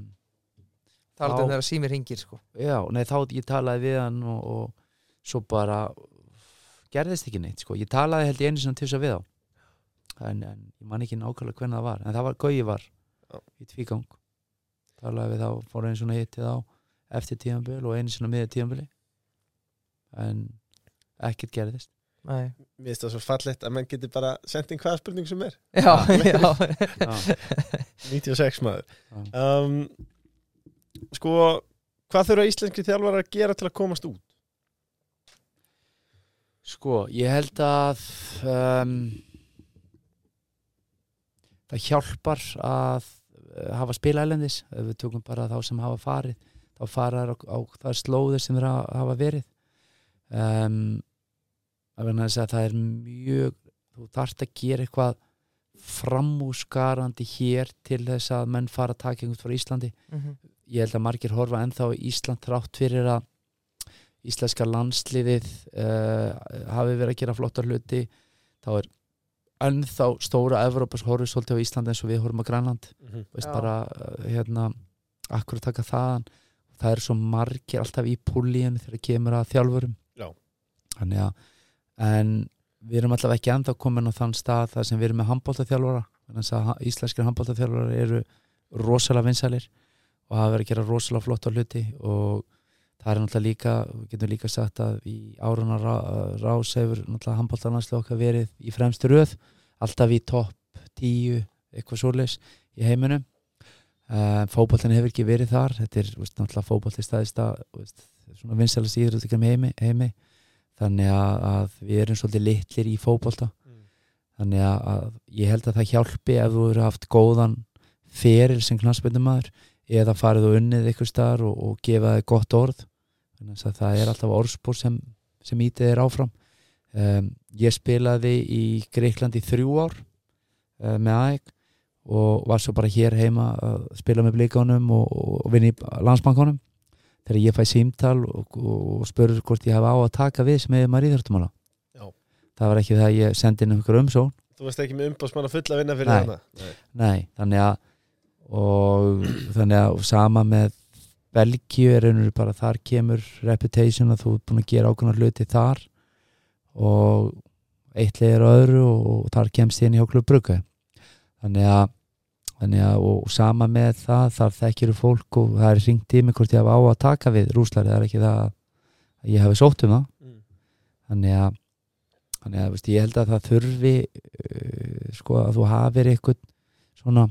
B: er
C: Já.
B: alltaf þegar símir ringir sko.
C: Já, nei þá ég talaði við hann og, og svo bara gerðist ekki neitt sko. Ég talaði held ég einu þess að við á. En, en ég man ekki nákvæmlega hvernig það var en það var Gauði var
A: Já.
C: í tvígang. Talaði við þá, fór einu svona hittið á eftir tíðanböl og einu svona miður tíðanböli en ekkert gerðist
B: Nei.
A: mér finnst það svo fallegt að menn geti bara sendt inn hvaða spurning sem er.
B: Já, já. (laughs)
C: Já,
A: 96 maður. Um, Sko, hvað þurfa íslenski þjálfar að gera til að komast út?
C: Sko, ég held að um, það hjálpar að uh, hafa spila elendis ef við tökum bara þá sem hafa farið þá fara þær á, á það slóðir sem þeir hafa hafa verið. Um, að vegna þess að það er mjög þú þarft að gera eitthvað framúskarandi hér til þess að menn fara að taka einhvern frá Íslandi
B: Mhm.
C: ég held að margir horfa ennþá á Ísland þrátt fyrir að íslenska landsliðið uh, hafi verið að gera flotta hluti þá er ennþá stóra Evrópas horfið svolítið á Ísland eins og við horfum á Grænland veist
B: Já.
C: bara uh, hérna akkur að taka þaðan það er svo margir alltaf í púlíinu þegar kemur að þjálfurum
A: Já.
C: þannig að en við erum alltaf ekki ennþá komin á þann stað þar sem við erum með handbóltaþjálfara þannig að íslenskir handbóltaþjálfara eru rosalega vinsælir og hafa verið að gera rosalega flotta hluti og það er náttúrulega líka við getum líka sagt að í áruna rá, rás hefur náttúrulega handbóltalanslega okkar verið í fremstu röð alltaf í topp 10 eitthvað svoleiðis í heiminum. Uh, fótboltin hefur ekki verið þar þetta er veist, náttúrulega svona vinsælast íðröldikam heimi, heimi þannig að, við erum svolítið litlir í fótbolta. Þannig að, að ég held að það hjálpi ef þú eru haft góðan feril sem knassbyrnumæður eða farið og unnið ykkur staðar og, og gefa þið gott orð. Þannig að það er alltaf orðspór sem, sem ítið er áfram. Um, ég spilaði í Greikland í þrjú ár uh, með AEK og var svo bara hér heima að spila með blíkánum og, og vinna í landsbankanum þegar ég fæ símtal og, og, og spurur hvort ég hafa á að taka við sem hefur maður íþjóttumála það var ekki það að ég sendi inn einhver umsón
A: Þú veist ekki með umbásmann að fulla vinna fyrir hana Nei.
C: Nei, þannig að og þannig að og sama með Belgíu er einhverju bara þar kemur reputation að þú er búin að gera ákveðnar hluti þar og eitt leiðir á öðru og, þar kemst ég inn í hóklu brugga þannig að, þannig að og sama með það þar þekkir fólk og það er ringt í mig hvort ég hafa á að taka við rúslari, það er ekki það að ég hafi sótt um það
A: Mm.
C: þannig að, þannig að veist, ég held að það þurfi uh, sko að þú hafir eitthvað svona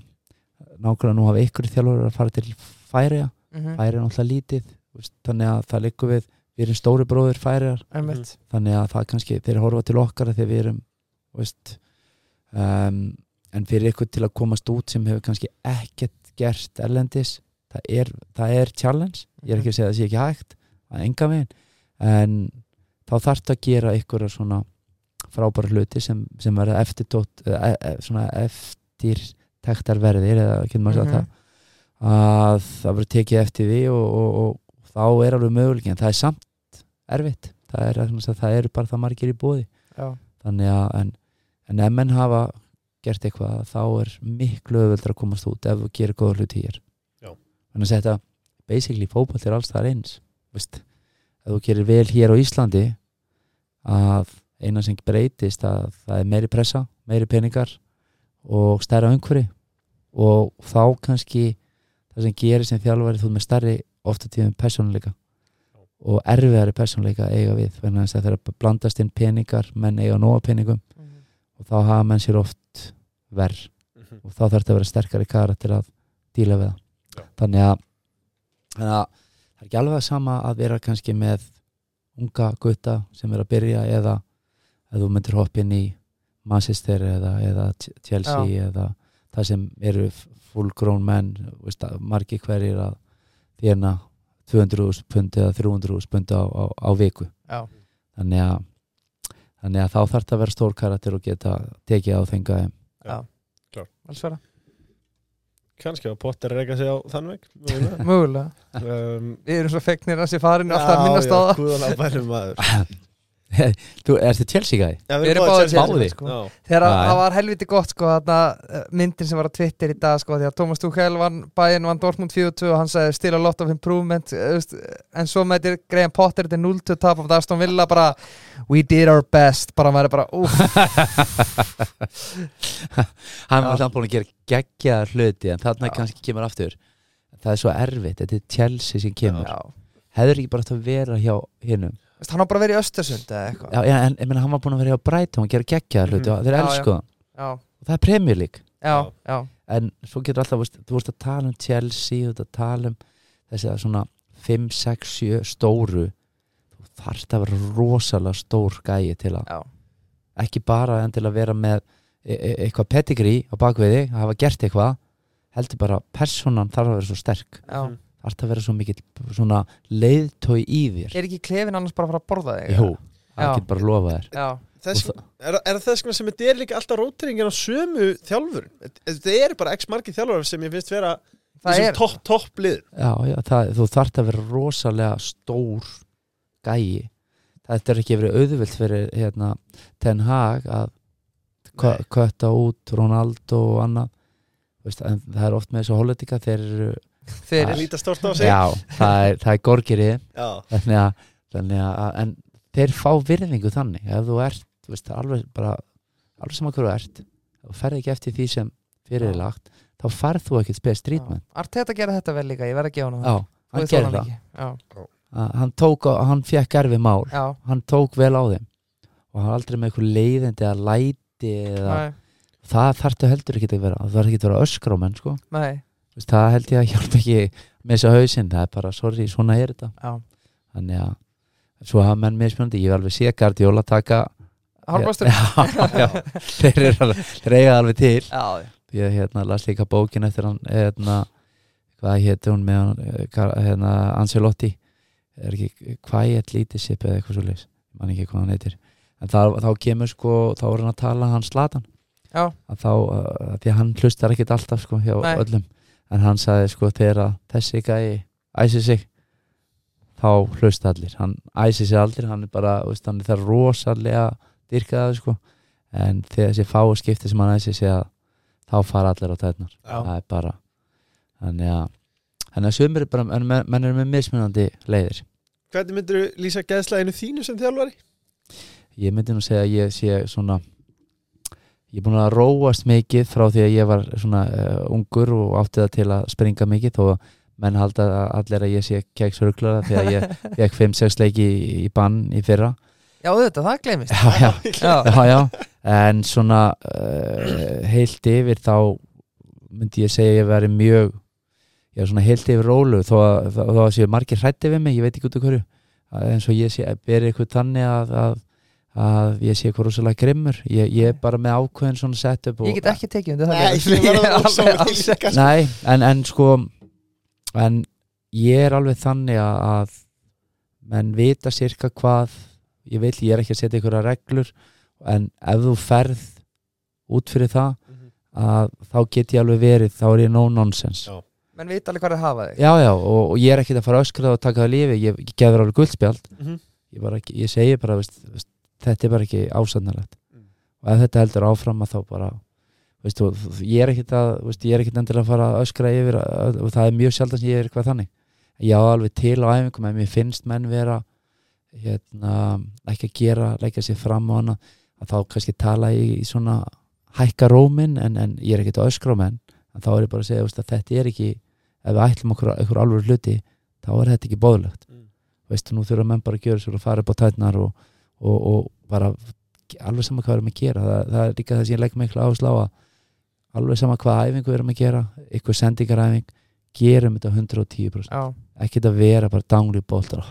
C: nákvæmlega nú hafa ykkur þjálfur að fara til færiða
B: Mhm.
C: færi er náttúrulega lítið veist, þannig að það liggur við við erum stóri bróðir færiðar
B: Einmitt.
C: þannig að það kannski þeir horfa til okkar þegar við erum veist, um, en fyrir ykkur til að komast út sem hefur kannski ekkert gert erlendis það er, það er challenge. Ég er ekki að segja að það sé ekki hægt að enga veginn. En þá þarf það að gera ykkur svona frábæra hluti sem, sem verða eftirtótt e, e, svona eftir tektarverðir eða getur maður sagt
B: Mhm.
C: það. Að það verður tekið eftir því og, og, og þá er alveg möguleik en það er samt erfitt. Það er, það, eru bara það margir í bóði
B: Já.
C: þannig að en, en ef menn hafa gert eitthvað þá er miklu öðvöldur að komast út ef þú gerir góða hluti hér
A: Já.
C: þannig að þetta basically fótboll er alls það eins Vist? ef þú gerir vel hér á Íslandi að eina sem breytist að það er meiri pressa meiri peningar og stærra umhverfi og þá kannski það sem gerir sem þjálfari þú með stærri ofta tíðum persónuleika og erfiðari persónuleika að eiga við þannig að það er að blandast inn peningar menn eiga nóga peningum
B: Mhm.
C: og þá hafa menn sér oft verð
A: Mhm.
C: og þá þarf þetta að vera sterkari karakter að díla við
A: Já.
C: það þannig að, þannig að það er ekki alveg sama að vera kannski með unga gutta sem er að byrja eða að þú myndir hoppa inn í Manchester eða, eða Ch- Chelsea eða það sem eru full grown menn margir hverjir að þérna 200.000 pund eða 300.000 pund á, á, á viku
B: Já.
C: þannig að þannig að þá þarf þetta að vera stór karakter og geta tekið á þenga
B: Alls vera.
A: kannski að Potter reyka sig á þann veg mögulega. Um,
B: Við erum svo fegnir að sé farin alltaf að minnast á það. (laughs) (laughs)
C: Þú Chelsea guy?
A: Já,
B: Við erum
A: Chelsea,
C: Báðir?
B: sko. Þegar það var helviti gott sko eh, myndin sem var á Twitter í dag sko því að Thomas Tuchel vann bæinn vann Dortmund 4-2 og hann sagði still a lot of improvement eh, veist, en svo með þetta Graham Potter þetta er 0-2 tap af Aston Villa bara we did our best bara maður er bara (laughs)
C: Hann var samt búin að gera geggjaðar hluti en þarna
B: Já.
C: kannski kemur aftur Það er svo erfitt, þetta er Chelsea sem kemur
B: Já.
C: Hefur ekki bara átt að vera hjá hinnum
B: Veist, hann har bara verið í Östersund eða eitthvað.
C: Já, já, en ég meina hann var búin að vera hjá Brighton og gera geggjaðar hluti
A: Mhm.
C: og þeir elsku. það
B: já,
C: og það er Premier League.
B: Já, já,
C: en svo getur alltaf, veist, þú vorst að tala um Chelsea, þú vorst að tala um þessi að svona 5, 6, 7 stóru. Þú þarft að vera rosalega stór gæi til að
B: já.
C: ekki bara en til að vera með e e eitthvað pedigree á bakveiði að hafa gert eitthvað heldur bara personan þarf að vera svo sterk.
B: Já.
C: Að vera svo mikill svona leiðtói í þér?
B: Er ekki klefin annars bara að fara að borða þig?
C: Jú, það getur bara að lofa þér.
B: Já,
A: Þess, er, er það þess sem þetta er líka alltaf rótiringin á sömu þjálfur þetta er bara x margir þjálfur sem ég finnst vera þessum topp topp lið
C: Já, já, það, þú þarft að vera rosalega stór gæi. Þetta er ekki verið auðvilt fyrir hérna, Ten Hag að kötta út Ronaldo og annað. Það er oft með þessu hollendinga þeir eru,
B: fyrir.
A: Að líta stórt á sig.
C: Já, það er, það er gorgirið.
A: Já.
C: þannig að, þannig að en þeir fá virðingu þannig. Ef þú ert, þú veist, alveg bara alveg sem að hverju ert þú ferð ekki eftir því sem fyrir er lagt þá farð þú ekkert spes treatment.
B: Arteta gera þetta vel líka, ég verð að gefa hann
C: já, hann gerði það.
B: Já,
C: hann tók á, hann fekk erfi mál.
B: Já,
C: hann tók vel á þeim. Og hann var aldrei með eitthvað leiðindi að læti eða það þarftu heldur ekki að vera það þarf ekki að vera öskra á menn sko.
B: Nei
C: Veist, það held ég að hjálpa ekki með þessu hausinn, það er bara sorry, svona er þetta.
B: Já,
C: þannig að svo hafa menn mismunandi, ég vil alveg sé Guardiola taka (laughs) já, þeir eru alveg til.
B: Já,
C: ég hérna, las líka bókin eftir hann hérna, hvað hétt hún með eh, hérna, Ancelotti. Er ekki Quiet Leadership eða eitthvað svo leis, mann ekki hvað hann heitir. En þá, þá kemur sko, þá er hann að tala hann slatan
B: já,
C: að þá, því að hann hlustar ekkit alltaf sko hjá
B: Nei.
C: öllum en hann sagði sko þegar þessi gæi æsi sig þá hlusta allir, hann æsi sig aldrei hann er bara, veist, hann er það rosalega dyrkaði sko. En þegar þessi fáu skipti sem hann æsi sig að þá fara allir á tætnar það er bara þannig að þannig að sumir er bara, en menn menn eru með mismunandi leiðir.
A: Hvernig myndir þú lýsa geðslæginu þínu sem þjálfari?
C: ég myndi nú segja að ég sé svona ég er búin að róast mikið frá því að ég var svona uh, ungur og átti það til að springa mikið þó að menn halda að allir að ég sé keksruglara þegar ég (laughs) fekk 5-6 leiki í, í bann í fyrra.
B: Já, auðvitað, það glemist
C: já, já,
B: Já,
C: já, en svona uh, heilt yfir þá myndi ég segja að ég veri mjög já, svona heilt yfir rólu þó að, þó að séu margir hrætti við mig ég veit ekki út af hverju. Að eins og ég sé beri eitthvað þannig að, að, að ég sé eitthvað rosalega grimmur. Ég, ég er bara með ákveðin svona setup og,
B: ég get ekki tekið undir það
A: Nei,
C: en, en sko en ég er alveg þannig að, að menn vita sirka hvað ég vil, ég er ekki að setja einhverja reglur. En ef þú ferð út fyrir það að þá get ég alveg verið, þá er ég no nonsense.
A: Já.
B: Menn veit alveg hvað það hafa þig.
C: Já, já, og, og ég er ekki að fara að öskra og taka það lífi, ég, ég gefur alveg guldspjald
A: Mhm.
C: ég, bara, ég segi bara veist, veist, þetta er bara ekki ásannalegt
A: Mm.
C: og ef þetta heldur áfram að þá bara veist, þú, þú- ég er ekkit að veist, ég er ekkit endilega að fara að öskra yfir að, og það er mjög sjaldan sem ég er eitthvað þannig ég á alveg til á æfingum en mér finnst menn vera hérna, ekki að gera, leggja sér fram á hana að þá kannski tala ég í svona hækka rómin en, en ég er ekkit að öskra menn en þá er ég bara að segja veist, að þetta er ekki ef við ætlum okkur, okkur alveg hluti þá er þetta ekki bóðlegt
A: Mm.
C: veistu, nú þurfa menn bara að gjöra sér og fara upp á tætnar og, og, og bara alveg sama hvað við erum að gera. Það, það er líka það sem ég legg miklu áherslu á að alveg sama hvað æfingu við erum að gera eitthvað sendingaræfing gerum þetta 110%
B: Já,
C: ekki þetta vera bara dangli bóltar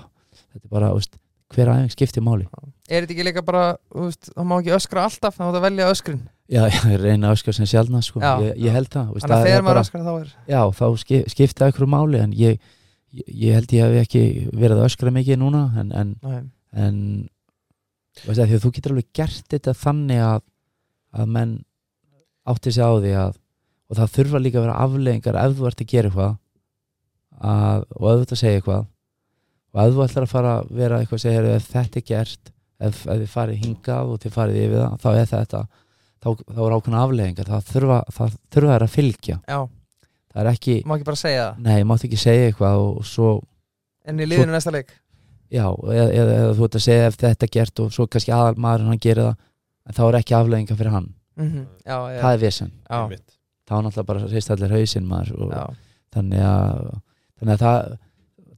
C: þetta er bara, veist, hver æfing skiptir máli.
B: Er þetta ekki líka bara veist, það má ekki öskra alltaf, þá það velja öskrin
C: já, ég reyna að öskar sem sjálfna sko.
B: Já,
C: ég, ég held það,
B: Þannig að þegar maður öskra þá er
C: já, þá skip, skipta ykkur máli en ég, ég, held ég hef ekki verið að öskra mikið núna en, en en veist því að þú getur alveg gert þetta þannig að, að menn átti sig á því að og það þurfa líka að vera afleðingar ef þú ert að gera eitthvað að, og ef þú ert að segja eitthvað. Og ef þú ætlar að fara að vera eitthvað að segja "Heyrðu, ef þetta er gert ef, ef þið farið hingað og þið farið yfir það þá er þetta þá, þá er ákveðna afleðingar það þurfa, það þurfa að fylgja.
B: Já,
C: það er ekki,
B: má ekki bara segja það?
C: Nei, máttu ekki segja eitthvað og, og svo
B: En í liðinu næsta leik
C: Já, eða, eða, eða þú ert að segja ef þetta er gert og svo kannski aðal maður hann gerir það en þá er ekki afleðinga fyrir hann.
B: Mm Já, já,
C: það er
A: Einmitt.
C: þá er náttúrulega bara reist allir hausinn maður og þannig að, þannig að það,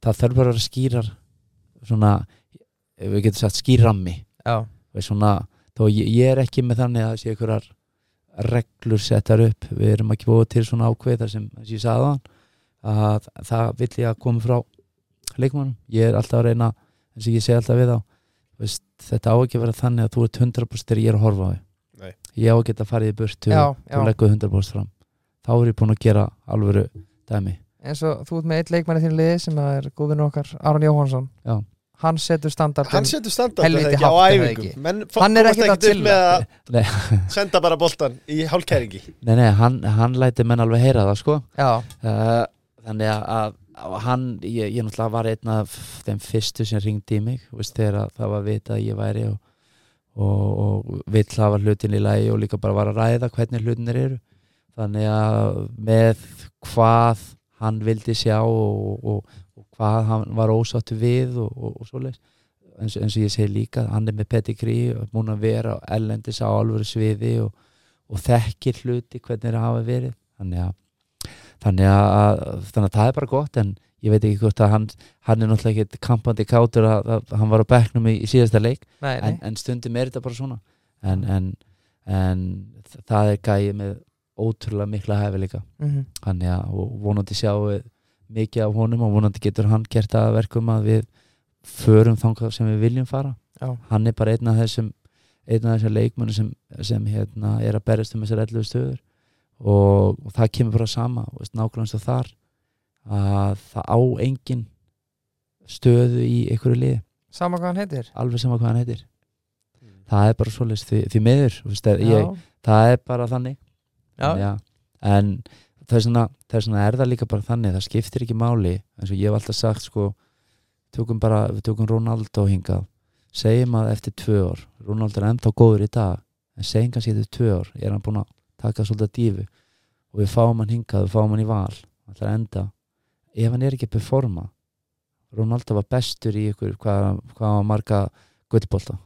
C: það þarf bara að vera skýrar svona, ef við getum sagt og svona þó ég, ég er ekki með þannig að sé einhverjar reglur settar upp. Við erum ekki búið til svona ákveð þar sem, sem ég sagði það að það vill ég að koma frá leikmannum, ég er alltaf að reyna eins og ég segi alltaf við á veist, þetta á ekki að vera þannig að þú ert 100% þegar ég er að horfa á
A: Nei.
C: þig ég á að geta farið í burtu og
B: já.
C: legguð 100% fram þá er ég búin að gera alvöru dæmi
B: eins og þú ert með eitt leikmann í þínu liði sem er góðinu okkar, Aron Jóhansson
C: Já.
B: hann setur standardin
A: Hann setur ekki á
B: er
A: æfingum
B: ekki?
A: Menn
B: Hann er
A: komast
B: ekkert að
A: upp
B: chilla.
A: með að (laughs)
C: Nei.
A: senda bara boltan í hálkæringi
C: nei, nei, hann, hann læti menn alveg heyra það sko
B: já,
C: uh, þannig að, að, að hann, ég, ég náttúrulega var einn af þeim fyrstu sem ringdi í mig veist, þegar að það var vita að ég væri og, og, og vill hafa hlutin í lagi og líka bara var að ræða hvernig hlutinir eru. Þannig að með hvað hann vildi sjá og, og, hvað hann var ósáttu við og, svoleiðis. Eins, eins og ég segi líka, hann er með pedigree og múin að vera ellendis á alvöru sviði og, þekkir hluti hvernig þeir hafa verið. Þannig að þannig að, þannig að það er bara gott en ég veit ekki hvort að hann, hann er náttúrulega ekki kampandi kátur að, að hann var á bekknum í, í síðasta leik.
B: Nei, nei.
C: en, en stundum er þetta bara svona. En, en, en það er gæði með ótrúlega mikla hæfileika
B: mm
C: þannig að og vonandi sjáum við mikið af honum og vonandi getur hann gert að verkum að við förum þangað sem við viljum fara.
B: Já.
C: hann er bara einn af þessum einn af þessum leikmunum sem, sem hérna, er að berjast um þessar 11 stöður og, og það kemur bara sama eins og þar að það á engin stöðu í einhverju liði.
B: Sama hvað hann heitir?
C: Alveg sama hvað hann heitir. Það er bara svoleiðis því, því miður veist, ég, það er bara þannig.
B: Já,
C: En, já, en það er, svona, það er svona er það líka bara þannig það skiptir ekki máli eins og ég hef alltaf sagt sko, tökum bara, við tökum Ronaldo hingað. Segjum að eftir tvö ár Ronaldo er ennþá góður í dag en segjum kannski eftir tvö ár er hann búin að taka svolítið dífu og við fáum hann hingað, við fáum hann í val. Að enda. Ef hann er ekki að performa Ronaldo var bestur í ykkur hvað, hvað var marga gullbolta?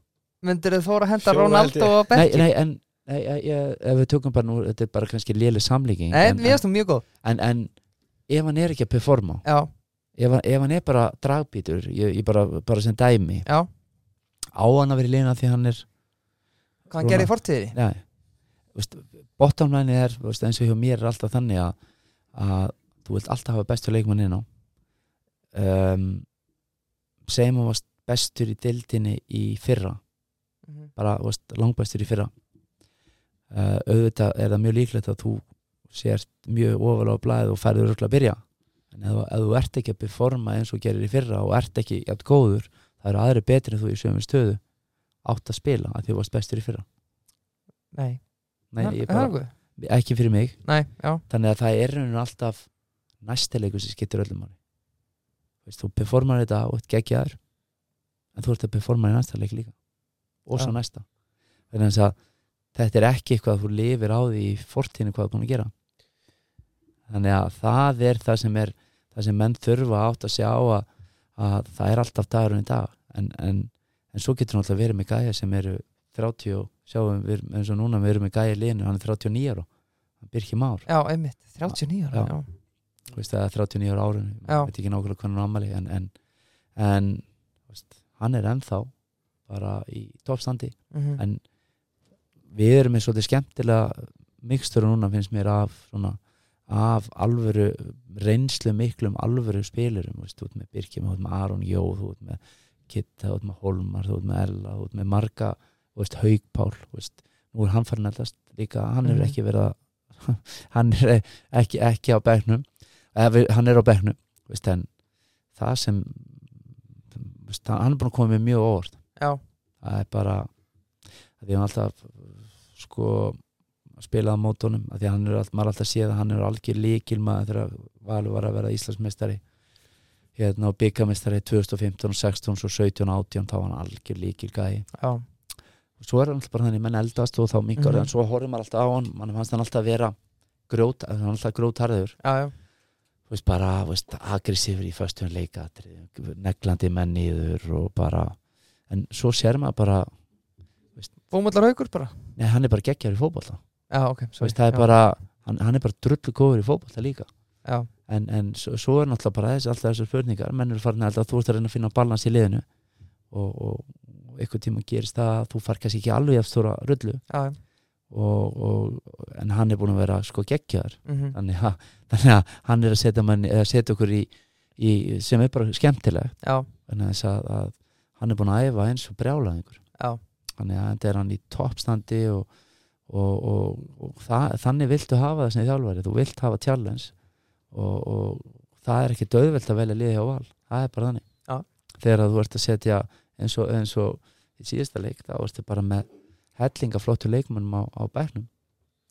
B: Myndir þið þóra að henda
A: Fjóra,
B: Ronaldo á
C: nei, nei, en nei, ég, ef við tökum bara nú, þetta er bara kannski léleg samlíking
B: nei,
C: en,
B: finnst þú mjög góð.
C: En, en ef hann er ekki að performa
B: já,
C: ef, ef hann er bara dragbítur ég, ég bara, bara sem dæmi.
B: Já,
C: á hann að vera í liðina því hann er
B: hvað hann gerir í fortíðinni?
C: Nei, veist, bottomline er veist, eins og hjá mér er alltaf þannig að, að þú vilt alltaf hafa bestu leikmann inn á. Um, segjum að varst bestur í dildinni í fyrra.
B: Mhm.
C: bara varst langbestur í fyrra. Uh, auðvitað er það mjög líklegt að þú sért mjög ofalega á blæð og færður örugglega að byrja. En ef, ef þú ert ekki að performa eins og gerir í fyrra og ert ekki jafn góður það eru aðri betri en þú í sömu stöðu. Átt að spila að þú varst bestur í fyrra.
B: Nei,
C: Nei,
B: er
C: bara,
B: það
C: ekki fyrir mig.
B: Nei,
C: þannig að það er rauninu alltaf næsta leikur sem skiptir öllum Veist, þú performar þetta og ert geggjaður en þú ert að performa í næsta leik líka. Og svo næsta. Þannig að þetta er ekki eitthvað að þú lifir á því í fortíðinu hvað þú er búin að gera. Þannig að það er það sem er það sem menn þurfa átt að sjá að, að það er alltaf dagurinn í dag. En, en, en svo getur náttúrulega verið með gæja sem eru 30 og sjáum við eins og núna við erum með gæja í liðinu, hann er 39 ára hann Birkir Már
B: já, einmitt 39 ára,
C: Já.
B: já,
C: veist það er 39 ára árun
B: Já.
C: veit ekki nákvæmlega hvernig hann ámali en, en, en veist, hann er ennþá bara í toppstandi
B: Mhm.
C: en við erum með svolítið skemmtilega mikstur núna finnst mér af svona, af alvöru reynslu miklum alvöru spilurum veist, þú ert með Birkjum, þú ert með Aron Jó þú ert með Kitta, þú ert með Holmar þú ert með Ella, þú ert með Marga veist, Haugpál, veist nú er hann farin eldast líka, hann er
B: Mhm.
C: ekki verið að (laughs) hann er ekki, ekki á eða, við- hann er á bekknum þú veist, en það sem hann er búin að koma mér mjög óvart.
B: Já,
C: það er bara að því hann alltaf sko spilað á mótunum að því að hann er alltaf, maður er alltaf séð að hann er algjör líkil maður þegar Valur var að vera Íslandsmeistari. Hérna og byggamestari 2015 og 16 svo 17 og 18 þá var hann algjör líkil gæi
B: já,
C: og svo er hann alltaf bara þannig menn eldast og þá minkar
B: Mhm.
C: en svo horfum maður alltaf á hann mann fannst hann alltaf vera grót, hann er alltaf grótarður
B: já, já.
C: þú veist bara, aggressífur í föstum leikatri, neglandi menn niður og bara en svo sér maður bara,
B: Fómullar haukur bara?
C: Nei hann er bara geggjar í fótbolta.
B: Já, ok,
C: Þú
B: sorry.
C: veist, það er
B: já,
C: bara, hann, hann er bara drullu góður í fótbolta líka.
B: Já,
C: en, en svo, svo er náttúrulega bara þessi, alltaf þessar spurningar. Menn eru farin að þú ert að reyna að finna balans í liðinu. Og, og, einhvern tíma gerist það að þú far kannski ekki alveg eftir stóra rullu.
B: Já
C: og, og, en hann er búin að vera sko geggjar
B: mhm,
C: þannig að, þannig að hann er að setja, mann, eða setja okkur í, í sem er bara skemmtilegt
B: Já,
C: þannig að, að, að hann er búin að æfa eins og brjálaðingur
B: já,
C: þannig að þetta er hann í toppstandi og, og, og, og það, þannig viltu hafa sem þjálfari. Þú vilt hafa challenge og, og það er ekki döðvelt að velja liði á val. Það er bara þannig. Þegar að þú ert að setja eins og, eins og í síðasta leik þá ertu bara með hellinga flottu leikmannum á, á bæknum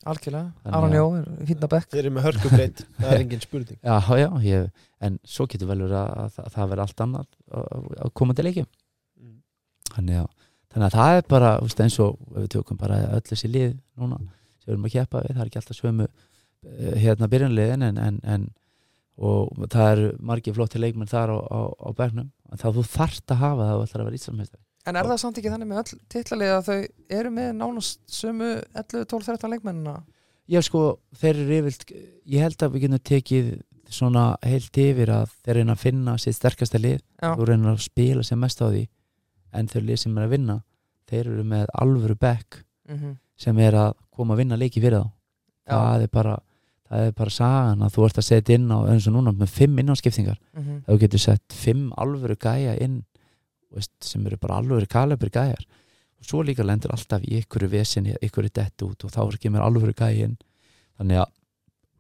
B: algjörlega. Aron
C: að-
B: Jó er fínna bekk.
A: Þeir eru með hörkubreyt, það er engin spurning.
C: Já, já, ég, en svo getur vel verið að, að, það- það verður allt annað að, að koma til leikjum.
A: Mm.
C: þannig að, þannig að það er bara veist, eins og ef við tökum bara öll þessi lið núna sem við erum að keppa við það er ekki alltaf sömu eh, hérna byrjanliðin en, en, en og það eru margir flotti leikmenn þar á, á, á bernum þá þú þarft að hafa það og ætlar að vera íslamestari
B: En er það samt ekki þannig með öll titlalið að þau eru með nánast sömu 11, 12, 13 leikmennina?
C: já sko, þeir eru yfirlt ég held að við getum tekið svona heilt yfir að þeir reyna að finna sitt sterkasta lið,
B: Já,
C: þú reyna að spila sem mest á því en þeir lið sem er að vinna þeir eru með alvöru back
B: mhm,
C: sem er að koma að vinna leiki fyrir þá.
B: Já,
C: það er bara það er bara sagan að þú ert að setja inn á eins og núna með fimm innánskiptingar
B: mhm,
C: þá getur sett fimm alvöru gæja inn veist, sem eru bara alvöru kalibri gæjar. Og svo líka lendur alltaf í ykkur vesinni, ykkur dett út og þá er ekki mér alvöru gæja inn. Þannig að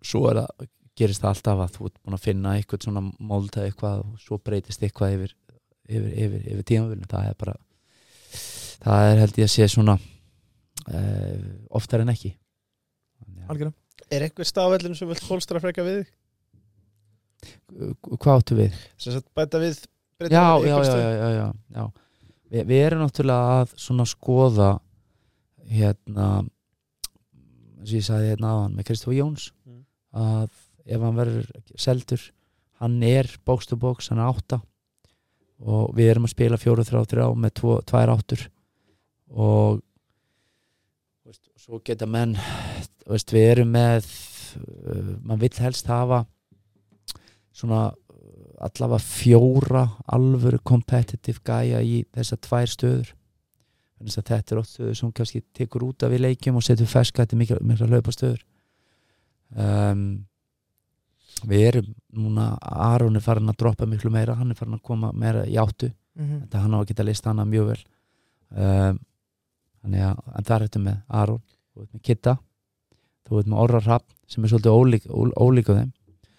C: svo er að gerist það alltaf að þú ert búin að finna eitthvað svona eða eitthvað og svo breytist eitthvað yfir, yfir, yfir, yfir tímafélum það er bara það er held ég að sé svona uh, oftar en ekki.
B: Algjörlega
A: Er einhver stafellin sem vilt fólstra freka við þig?
C: hvað áttu við?
A: Sem sagt bæta við
C: já, já, já, já, já, já. Vi, við erum náttúrulega að svona skoða hérna eins og ég sagði hérna aðan með Kristof Jóns
A: Mm.
C: að ef hann verður seldur hann er box to box, hann er átta og við erum að spila fjóru þrjá þrjá með tvo, tvær áttur og svo geta menn veist, við erum með uh, mann vill helst hafa svona uh, allavega fjóra alvöru competitive gæja í þessar tvær stöður. Þannig að þetta er oft stöður sem kannski tekur út af í leikjum og setur ferska þetta er mikla, mikla hlaupa stöður um, við erum núna Aron er farin að droppa miklu meira hann er farin að koma meira í áttu.
B: Mhm.
C: þetta hann á að geta list hana mjög vel. Um, þannig að það er þetta með Aron veit með Kitta þú veit með Orra Rapp sem er svolítið ólík, ól, ólík á þeim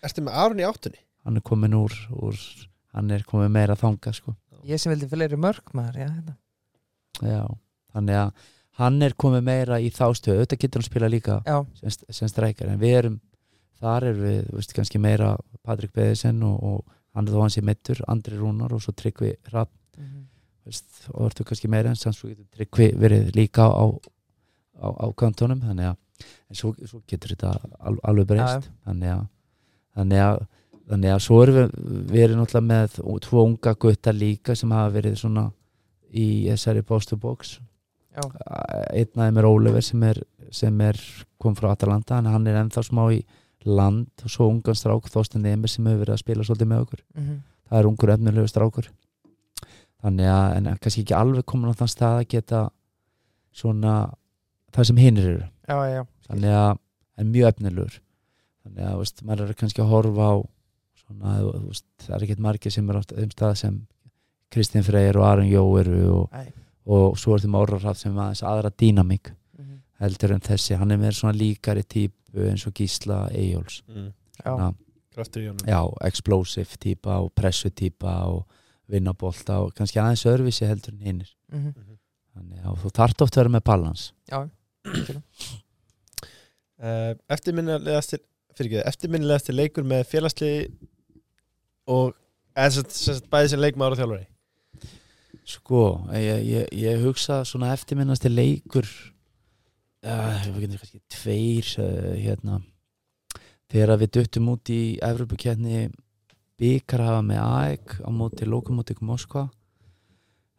A: Ertu með Aron í áttunni?
C: hann er komin úr, úr hann er komin meira þanga sko.
B: Ég sem vildi fleiri mörg maður já, hérna.
C: Já, þannig að hann er komin meira í þá stöðu auðvitað getur hann spila líka
B: já,
C: sem, sem streikar en við erum, þar erum við þú veist, kannski meira Patrik Beðisen og, og hann er þó hans í mittur, Andri Rúnar og svo Tryggvi Rapp
B: Mhm.
C: veist, og ertu kannski meira en samt svo getur Tryggvi verið líka á, á, á kantónum þannig að en svo, svo getur þetta al, alveg breyst. Þannig þannig að, þannig að svo erum við við erum náttúrulega með tvo unga gutta líka sem hafa verið svona í þessari box to box.
B: Já,
C: einn af þeim er Oliver sem er, sem er kom frá Atalanta. En hann er ennþá smá í land og svo ungan strák Þorsten Emir sem hefur verið að spila svolítið með okkur.
B: Mhm.
C: það er ungur efnilegu strákur. Þannig að en kannski ekki alveg komin á þann stað að geta svona það sem hinnir eru
B: já, já,
C: þannig að en mjög efnilegur þannig að veist, maður er kannski að horfa á svona, veist, það er ekkert margir sem er á þeim stað sem Kristinn Freyr og Aron Jó eru og, og svo er þeim Árarraf sem aðeins aðra dýnamík
B: Mhm.
C: heldur en þessi, hann er með svona líkari típu eins og Gísla Eyjóls
A: Mm.
B: já.
C: Já.
A: Kraftur í honum
C: já, explosive típa og pressu típa og vinnabolta og kannski aðeins öðruvísi heldur en hinnir
B: Mhm.
C: þannig að þú þarft oft að vera með balans
B: já.
A: Eftirminnilegasti fyrir ekki, eftirminnilegasti leikur með félagsli og eða sem leikmaður og þjálfari?
C: Sko, ég, ég, ég hugsa svona eftirminnasti leikur uh, tveir uh, hérna. Þegar við duttum út í Evropakeppni byggarhafa með AEK á móti Lokomotiv Moskva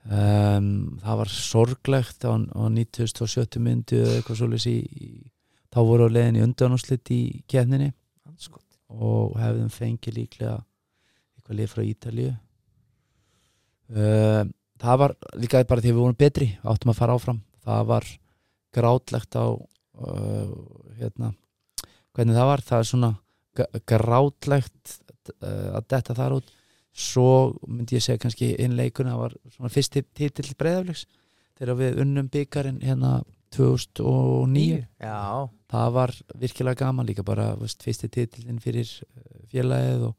C: um, það var sorglegt á, á 97. myndu eitthvað svolítið í, þá voru á leiðin í undanúslit í keppninni. Og hefðum fengið líklega eitthvað lið frá Ítalíu. Uh, það var líka bara því við vorum betri áttum að fara áfram. Það var grátlegt á uh, hérna hvernig það var, það er svona grátlegt uh, að detta þar út svo myndi ég segja kannski innleikun það var svona fyrsti titill breyðaflegs þegar við unnum byggarinn hérna 2009
B: já,
C: það var virkilega gaman líka bara veist, fyrsti titillin fyrir eh, félagið og,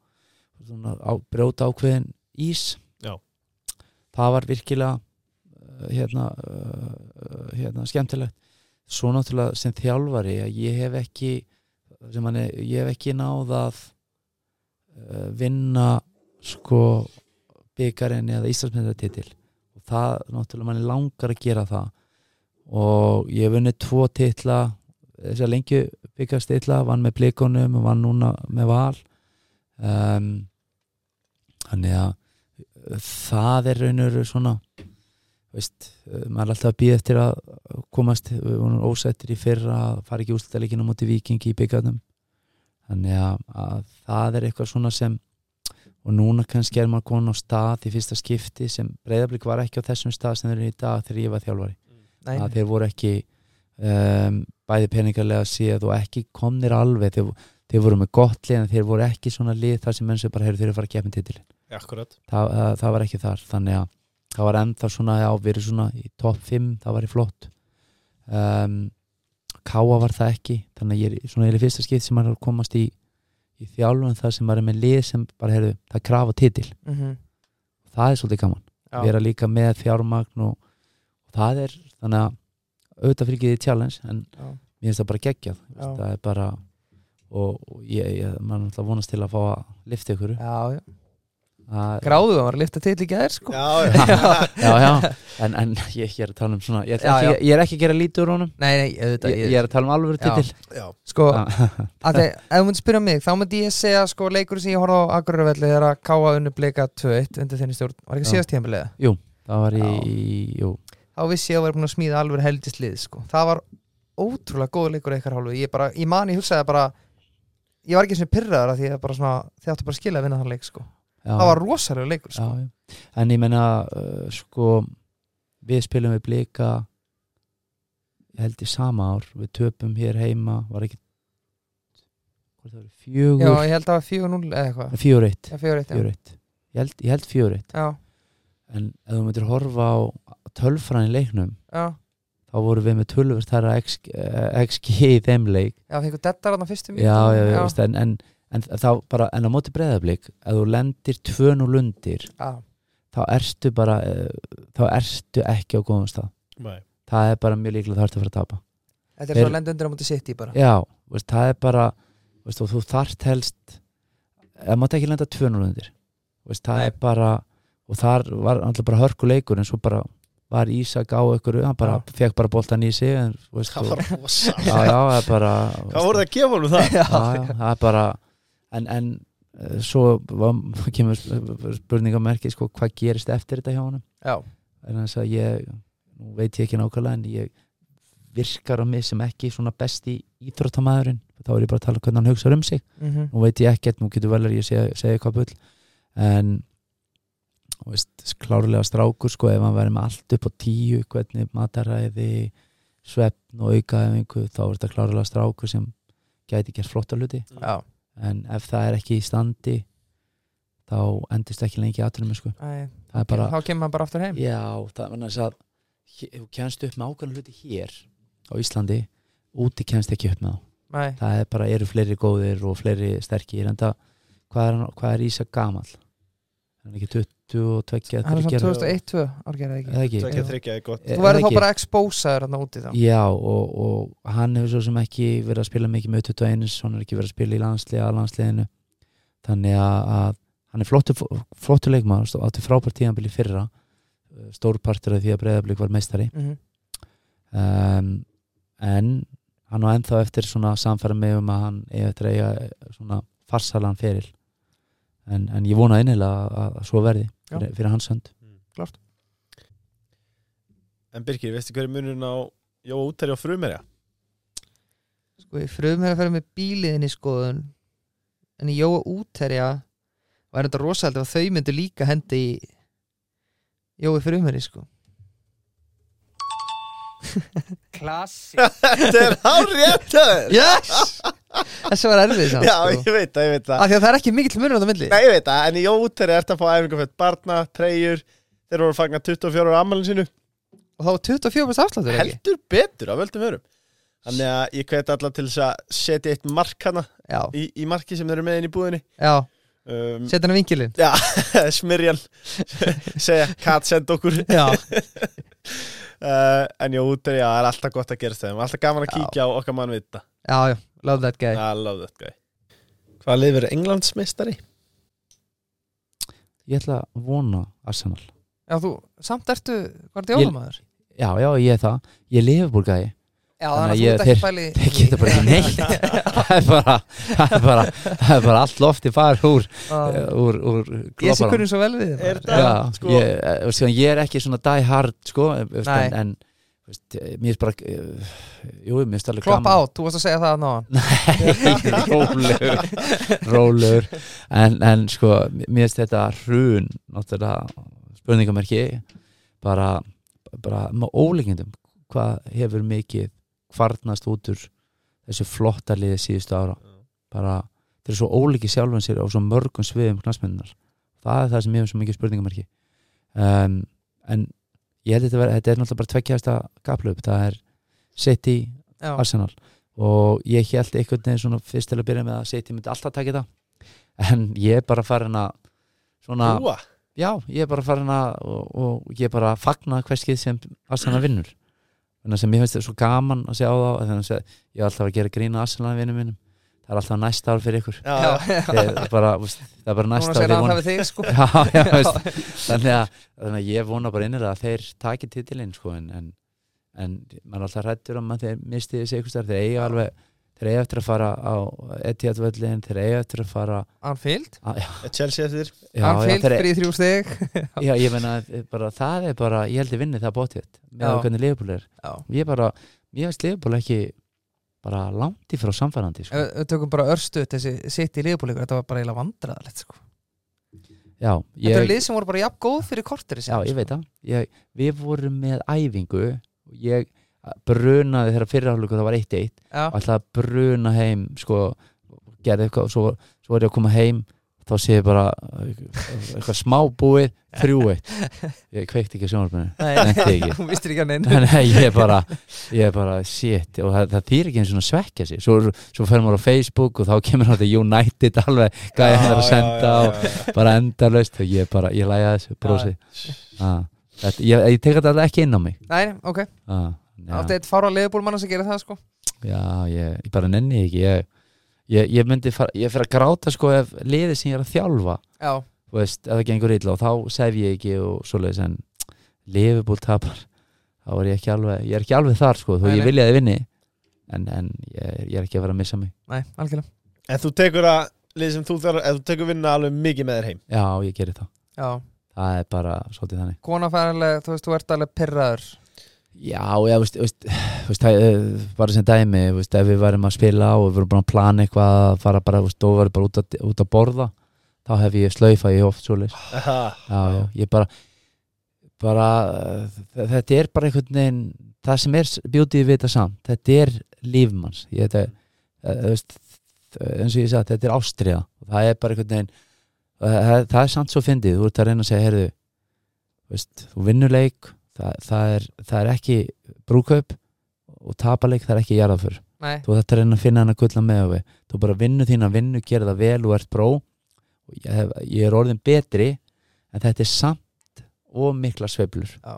C: og svona á, brjóta ákveðin ís.
A: Já.
C: það var virkilega uh, hérna, uh, hérna skemmtilegt. Svo náttúrulega sem þjálfari að ég hef ekki er, ég hef ekki náð að vinna sko byggarinn eða Íslandsmyndartitil og það náttúrulega mann langar að gera það. Og ég hef vunnið tvo titla þess að lengju byggast titla vann með blikonum og vann núna með val. Um, þannig að uh, það er raunur svona veist, uh, maður er alltaf að býða eftir að komast, ósættir í fyrra fara ekki úrslutaleikin á móti vikingi í byggjarnum þannig að, að það er eitthvað svona sem og núna kannski er maður komin á stað í fyrsta skipti sem breyðablík var ekki á þessum stað sem þeir eru í dag þegar ég var þjálfari.
B: Nei,
C: að þeir voru ekki um, bæði peningarlega séð og ekki komnir alveg. Þeir, þeir voru með gott lið en þeir voru ekki svona lið þar sem menn sem bara heyrðu þeir að fara að gefa titilin
A: Akkurat.
C: Það, það, var ekki þar. Þannig að það var ennþá svona við erum svona í topp 5 það var í flott. Um, Káa var það ekki. Þannig að ég er svona ég er í fyrsta skipt sem maður að komast í, í þjálfun það sem maður er með lið sem bara heyrðu það krafa titil
B: Mhm.
C: það er svolítið gaman
B: Já.
C: vera líka með fjármagn og, og það er þannig að auðvitað fyrir ekki því challenge en
B: Já.
C: mér finnst það bara geggjað það er bara og, og ég, ég, maður er alltaf vonast til að fá að lifta ykkur
B: já, já. Gráðu það var að lifta til í gæðir sko. (laughs)
A: Já, já.
C: Já, já, en, en ég, ég er að tala um svona ég, ætla
B: Já,
C: ekki, ég er ekki að gera lítið úr honum.
B: Nei, nei, auðvitað
C: ég, ég er að tala um alveg
B: Já.
C: titil.
A: Já,
B: sko, að (laughs) þeir, ef þú myndir spyrja mig þá myndi ég segja sko leikur sem ég horfði á Akureyravelli þegar að káa unnu bleika 2-1 undir þenni stjórn, var ekki
C: Já.
B: síðast tíðanbilið
C: það var í, jú,
B: þá vissi ég að vera búin að smíða alveg heldislið sko. það var ótrúlega góð leikur eitthvað hálfu. Ég, bara, ég man, ég hugsaði bara ég var ekki svona pyrraður að því að bara svona þið áttu bara að skilja að vinna þann leik sko.
C: Já,
B: það var rosalega leikur sko.
C: já. en ég menna uh, sko við spilum við blika ég held í sama ár við töpum hér heima var ekki það var
B: já,
C: fjögur
B: ég held að það var 4-0 eða eitthvað
C: fjögur eitt,
B: já, 4-1 já.
C: fjögur eitt. Ég, held, fjögur eitt
B: Já,
C: en ef þú myndir horfa á tölfræðin leiknum
B: já,
C: þá voru við með að XG, eh, í þeim leik
B: já, fengur dettar hann á fyrstu
C: já, já, já,
B: já.
C: Veist, en, en, en þá bara en á móti breyðablík ef þú lendir 2-0 undir
B: já,
C: þá ertu bara uh, þá ertu ekki á góðum stað
A: Nei.
C: það er bara mjög líklega það ertu að fara að tapa
B: þetta er
C: Þeir-
B: svo að lenda undir á móti sitt í bara
C: já, veist, það er bara veist, og þú þarft helst það mátt ekki lenda 2-0 undir veist, það
B: Nei.
C: er bara og þar var alltaf bara hörkuleikur en svo bara var Ísak á ykkur hann bara fekk bara boltan í sig en, veist,
A: Það var
C: og,
A: rosa
C: já, já, það bara
A: Hvað voru það að gefa honum það?
C: já, já, það er bara en, en eh, svo var, kemur spurningamerki sko, hvað gerist eftir þetta hjá
B: já,
C: en þess að ég veit ég ekki nákvæmlega en ég virkar á mig sem ekki svona besti íþróttamæðurinn þá er ég bara að tala um hvernig hann hugsa um sig.
B: Mhm,
C: nú veit ég ekkert, nú getur vel að ég segja, segja eitthvað bull. En veist, klárlega strákur sko ef hann væri með allt upp á tíu hvernig mataræði svefn og aukaæfingu þá er þetta klárlega strákur sem gæti gert flotta hluti.
B: Já,
C: en ef það er ekki í standi þá endist ekki lengi aðtunum sko. Bara,
B: þá kemur hann bara aftur heim.
C: Já, það er að þú kennst upp með ákveðan hluti hér á Íslandi, úti kennst ekki upp með þá.
B: Nei,
C: það er bara, eru fleiri góðir og fleiri sterkir en það, hvað er, hvað er Ísak gamall hann er ekki 22
B: hann er svona 2001-2 árgerða ekki?
C: Eða ekki,
A: er
C: Er
B: þú verður þá
C: ekki?
B: bara expósaður hann úti þá.
C: Já og, og hann hefur svo sem ekki verið að spila mikið með 21 hann er ekki verið að spila í landsliða landsliðinu. Þannig að, að hann er flottu, flottu leikmaður stó- átti frábært tíðanbili fyrra. Stórpartur af því að breyðablík var meistari.
B: Mhm.
C: um, en hann á ennþá eftir svona samfæra mig um að hann eigi eftir að eiga svona farsalan feril en, en ég vona innilega að, að svo verði fyrir, fyrir hans hönd.
A: En Birgir, veistu hver er munurinn á Jóa útæri og frumerja?
B: sko í frum er að ferja með bíliðin í skoðun en í Jóa útherja var þetta rosalega ef þau myndu líka hendi í Jói frumeri sko.
D: Klassi (laughs)
A: Þetta er hár rétt
B: yes! (laughs) (laughs) þessi var erfið samt
A: Já,
B: sko.
A: ég veit það, ég veit það.
B: Af því að það er ekki mikill munur á það milli.
A: Nei, ég veit það, en í Jóa útæri ert að fá æfingafett barna, treyjur Þeir voru að fagna 24 ára ammælinn sínu.
B: Og þá var 24% afsláttur ekki?
A: Heldur betur af völdum verum Þannig að ég hveti alla til þess að setja eitt mark hana
B: já,
A: í, í marki sem þeir eru með inn í búðinni.
B: Já,
A: um,
B: setja hann á vinkilinn.
A: Já, (laughs) smirjan (laughs) segja, Kat send okkur.
B: Já,
A: uh, En já, út er já, það er alltaf gott að gerast þeim Alltaf gaman að
B: Já.
A: kíkja á okkar mann vita
B: já, já, love that guy.
A: I love that guy. Hvað lifir Englandsmeistari?
C: ég ætla að vona Arsenal.
B: Já, þú, samt ertu, hvað er þetta jólamæður?
C: já, já, ég er það, ég er lifubúrgæði
B: já,
C: Þannig að
B: þú
C: ég-
B: ert ekki bæli
C: þeir geta bara ekki (laughs) neitt. Það er bara það er bara, það er bara allt lofti far úr, úr, úr
B: ég sé hvernig svo vel við
A: Er það-
C: Já,
A: sko-
C: ég, eh, ég er ekki svona die hard sko, en, en veist, eh, mér er bara uh, jú, mér er alveg
B: klopp
C: gaman.
B: át, þú varst að segja það ná
C: Nei, (laughs) rólegur rólegur. En, en sko, mér finnst þetta hrun náttúrulega spurningamerki bara, bara með ólíkindum hvað hefur mikið kvarnast út úr þessu flotta liði síðustu ára. Bara, þeir eru svo ólíki sjálfan sér á svo mörgum sviðum knastmennar það er það sem ég hef svo mikið spurningamerki. Um, en ég held að þetta, þetta er náttúrulega bara tveggjasta gaplöp, það er City,
B: já,
C: Arsenal. Og ég held einhvern veginn svona fyrst til að byrja með að City myndi alltaf taka þetta. En ég er bara farin að svona,
A: Úa
C: já, ég er bara farin að og, og ég er bara að fagna hverskið sem Arsenal vinnur. Þannig að sem ég finnst þetta svo gaman að sjá þá þannig að ég er alltaf að gera grína Arsenal vinnum minnum, það er alltaf næsta ár fyrir ykkur.
A: Já,
B: já, já.
C: það er bara, það er bara
B: segir
C: ár
B: sko. (laughs)
C: Já, já, veist, (laughs) þannig, að, þannig að ég vona bara innilega að þeir taki titilinn sko, en, en, en maður er alltaf rættur um að þeir misti þessi eitthvað starf þeir eiga alveg þeir eiga eftir að fara á Etihad völlin þeir eiga eftir að fara
B: Anfield,
C: að,
A: Er Chelsea eftir.
B: Anfield fyrir þrjú stig. (laughs)
C: Já, ég menna bara, það er bara, ég held ég vinni það bótið. Með að er.
B: Já,
C: ég bara, ég veist Leopold ekki bara langt í frá samfærandi sko.
B: Við tökum bara örstu þessi sitt í liðbúleikur, þetta var bara eiginlega vandræðalegt sko.
C: já,
B: Þetta eru
C: ég,
B: lið sem voru bara jafn góð fyrir kortir
C: já, ég veit það ég, við vorum með æfingu ég brunaði þegar fyrirhálugu það var 1-1
B: Já,
C: og að bruna heim sko, gerði eitthvað og svo, svo var ég að koma heim þá sé ég bara eitthvað smá búið þrjú eitt. (laughs) Ég kveikti ekki
B: nei,
C: ekki.
B: þú vistir ekki að neina
C: Nei, ég er bara, ég bara shit og það, það þýr ekki eins og svekkja sig. Svo, svo fer maður á Facebook og þá kemur þetta United alveg gæði hennar að senda og bara endalaust og ég bara, ég læja þessu brosi. Ah, þetta, ég, ég tek þetta alveg ekki inn á mig.
B: Nei, ok,
C: ah,
B: átti eitt fára liðbúlmanna sem gerir það sko.
C: Já, ég, ég bara nenni ekki ég, ég, ég myndi fara, ég fer að gráta sko ef liðið sem ég er að þjálfa
B: Já,
C: þú veist, ef það gengur illa og þá sef ég ekki og svoleiðis en liðbúl tapar þá er ég ekki alveg, ég er ekki alveg þar sko, þó
B: Nei,
C: ég vilja þið vinni en, en ég, ég er ekki að vera að missa mig.
B: Nei, algjörlega.
A: En þú tekur að lið sem þú þarf Ef þú tekur vinna alveg mikið með þér heim?
C: Já, ég gerir það,
B: Já,
C: það er bara svolítið þannig.
B: Konafærileg, þú veist, þú ert alveg pirraður
C: já, já, veist, veist, veist það, eh, bara sem dæmi veist, ef við værum að spila og við vorum bara að plana eitthvað að fara bara, veist, og væri bara út að, út að borða þá hef ég slaufa ég oft
A: Aha.
C: já, já, ég bara bara, þetta er bara einhvern veginn, það sem er bjútið við þetta samt, þetta er lífmanns ég þetta, uh, þú veist eins og ég sagði, þetta er ástriða það er bara einhvern veginn það, það, það er samt svo fyndið, þú ert að reyna að segja heyrðu, veist, þú vinnur leik það, það, er, það er ekki brúkaup og tapaleik það er ekki jarðaför. Þú þetta reyna að finna hann að gulla með við þú bara vinnu þína vinnu, gera það vel og ert bró ég, ég er orðin betri en þetta er samt og mikla sveiflur.
B: Já.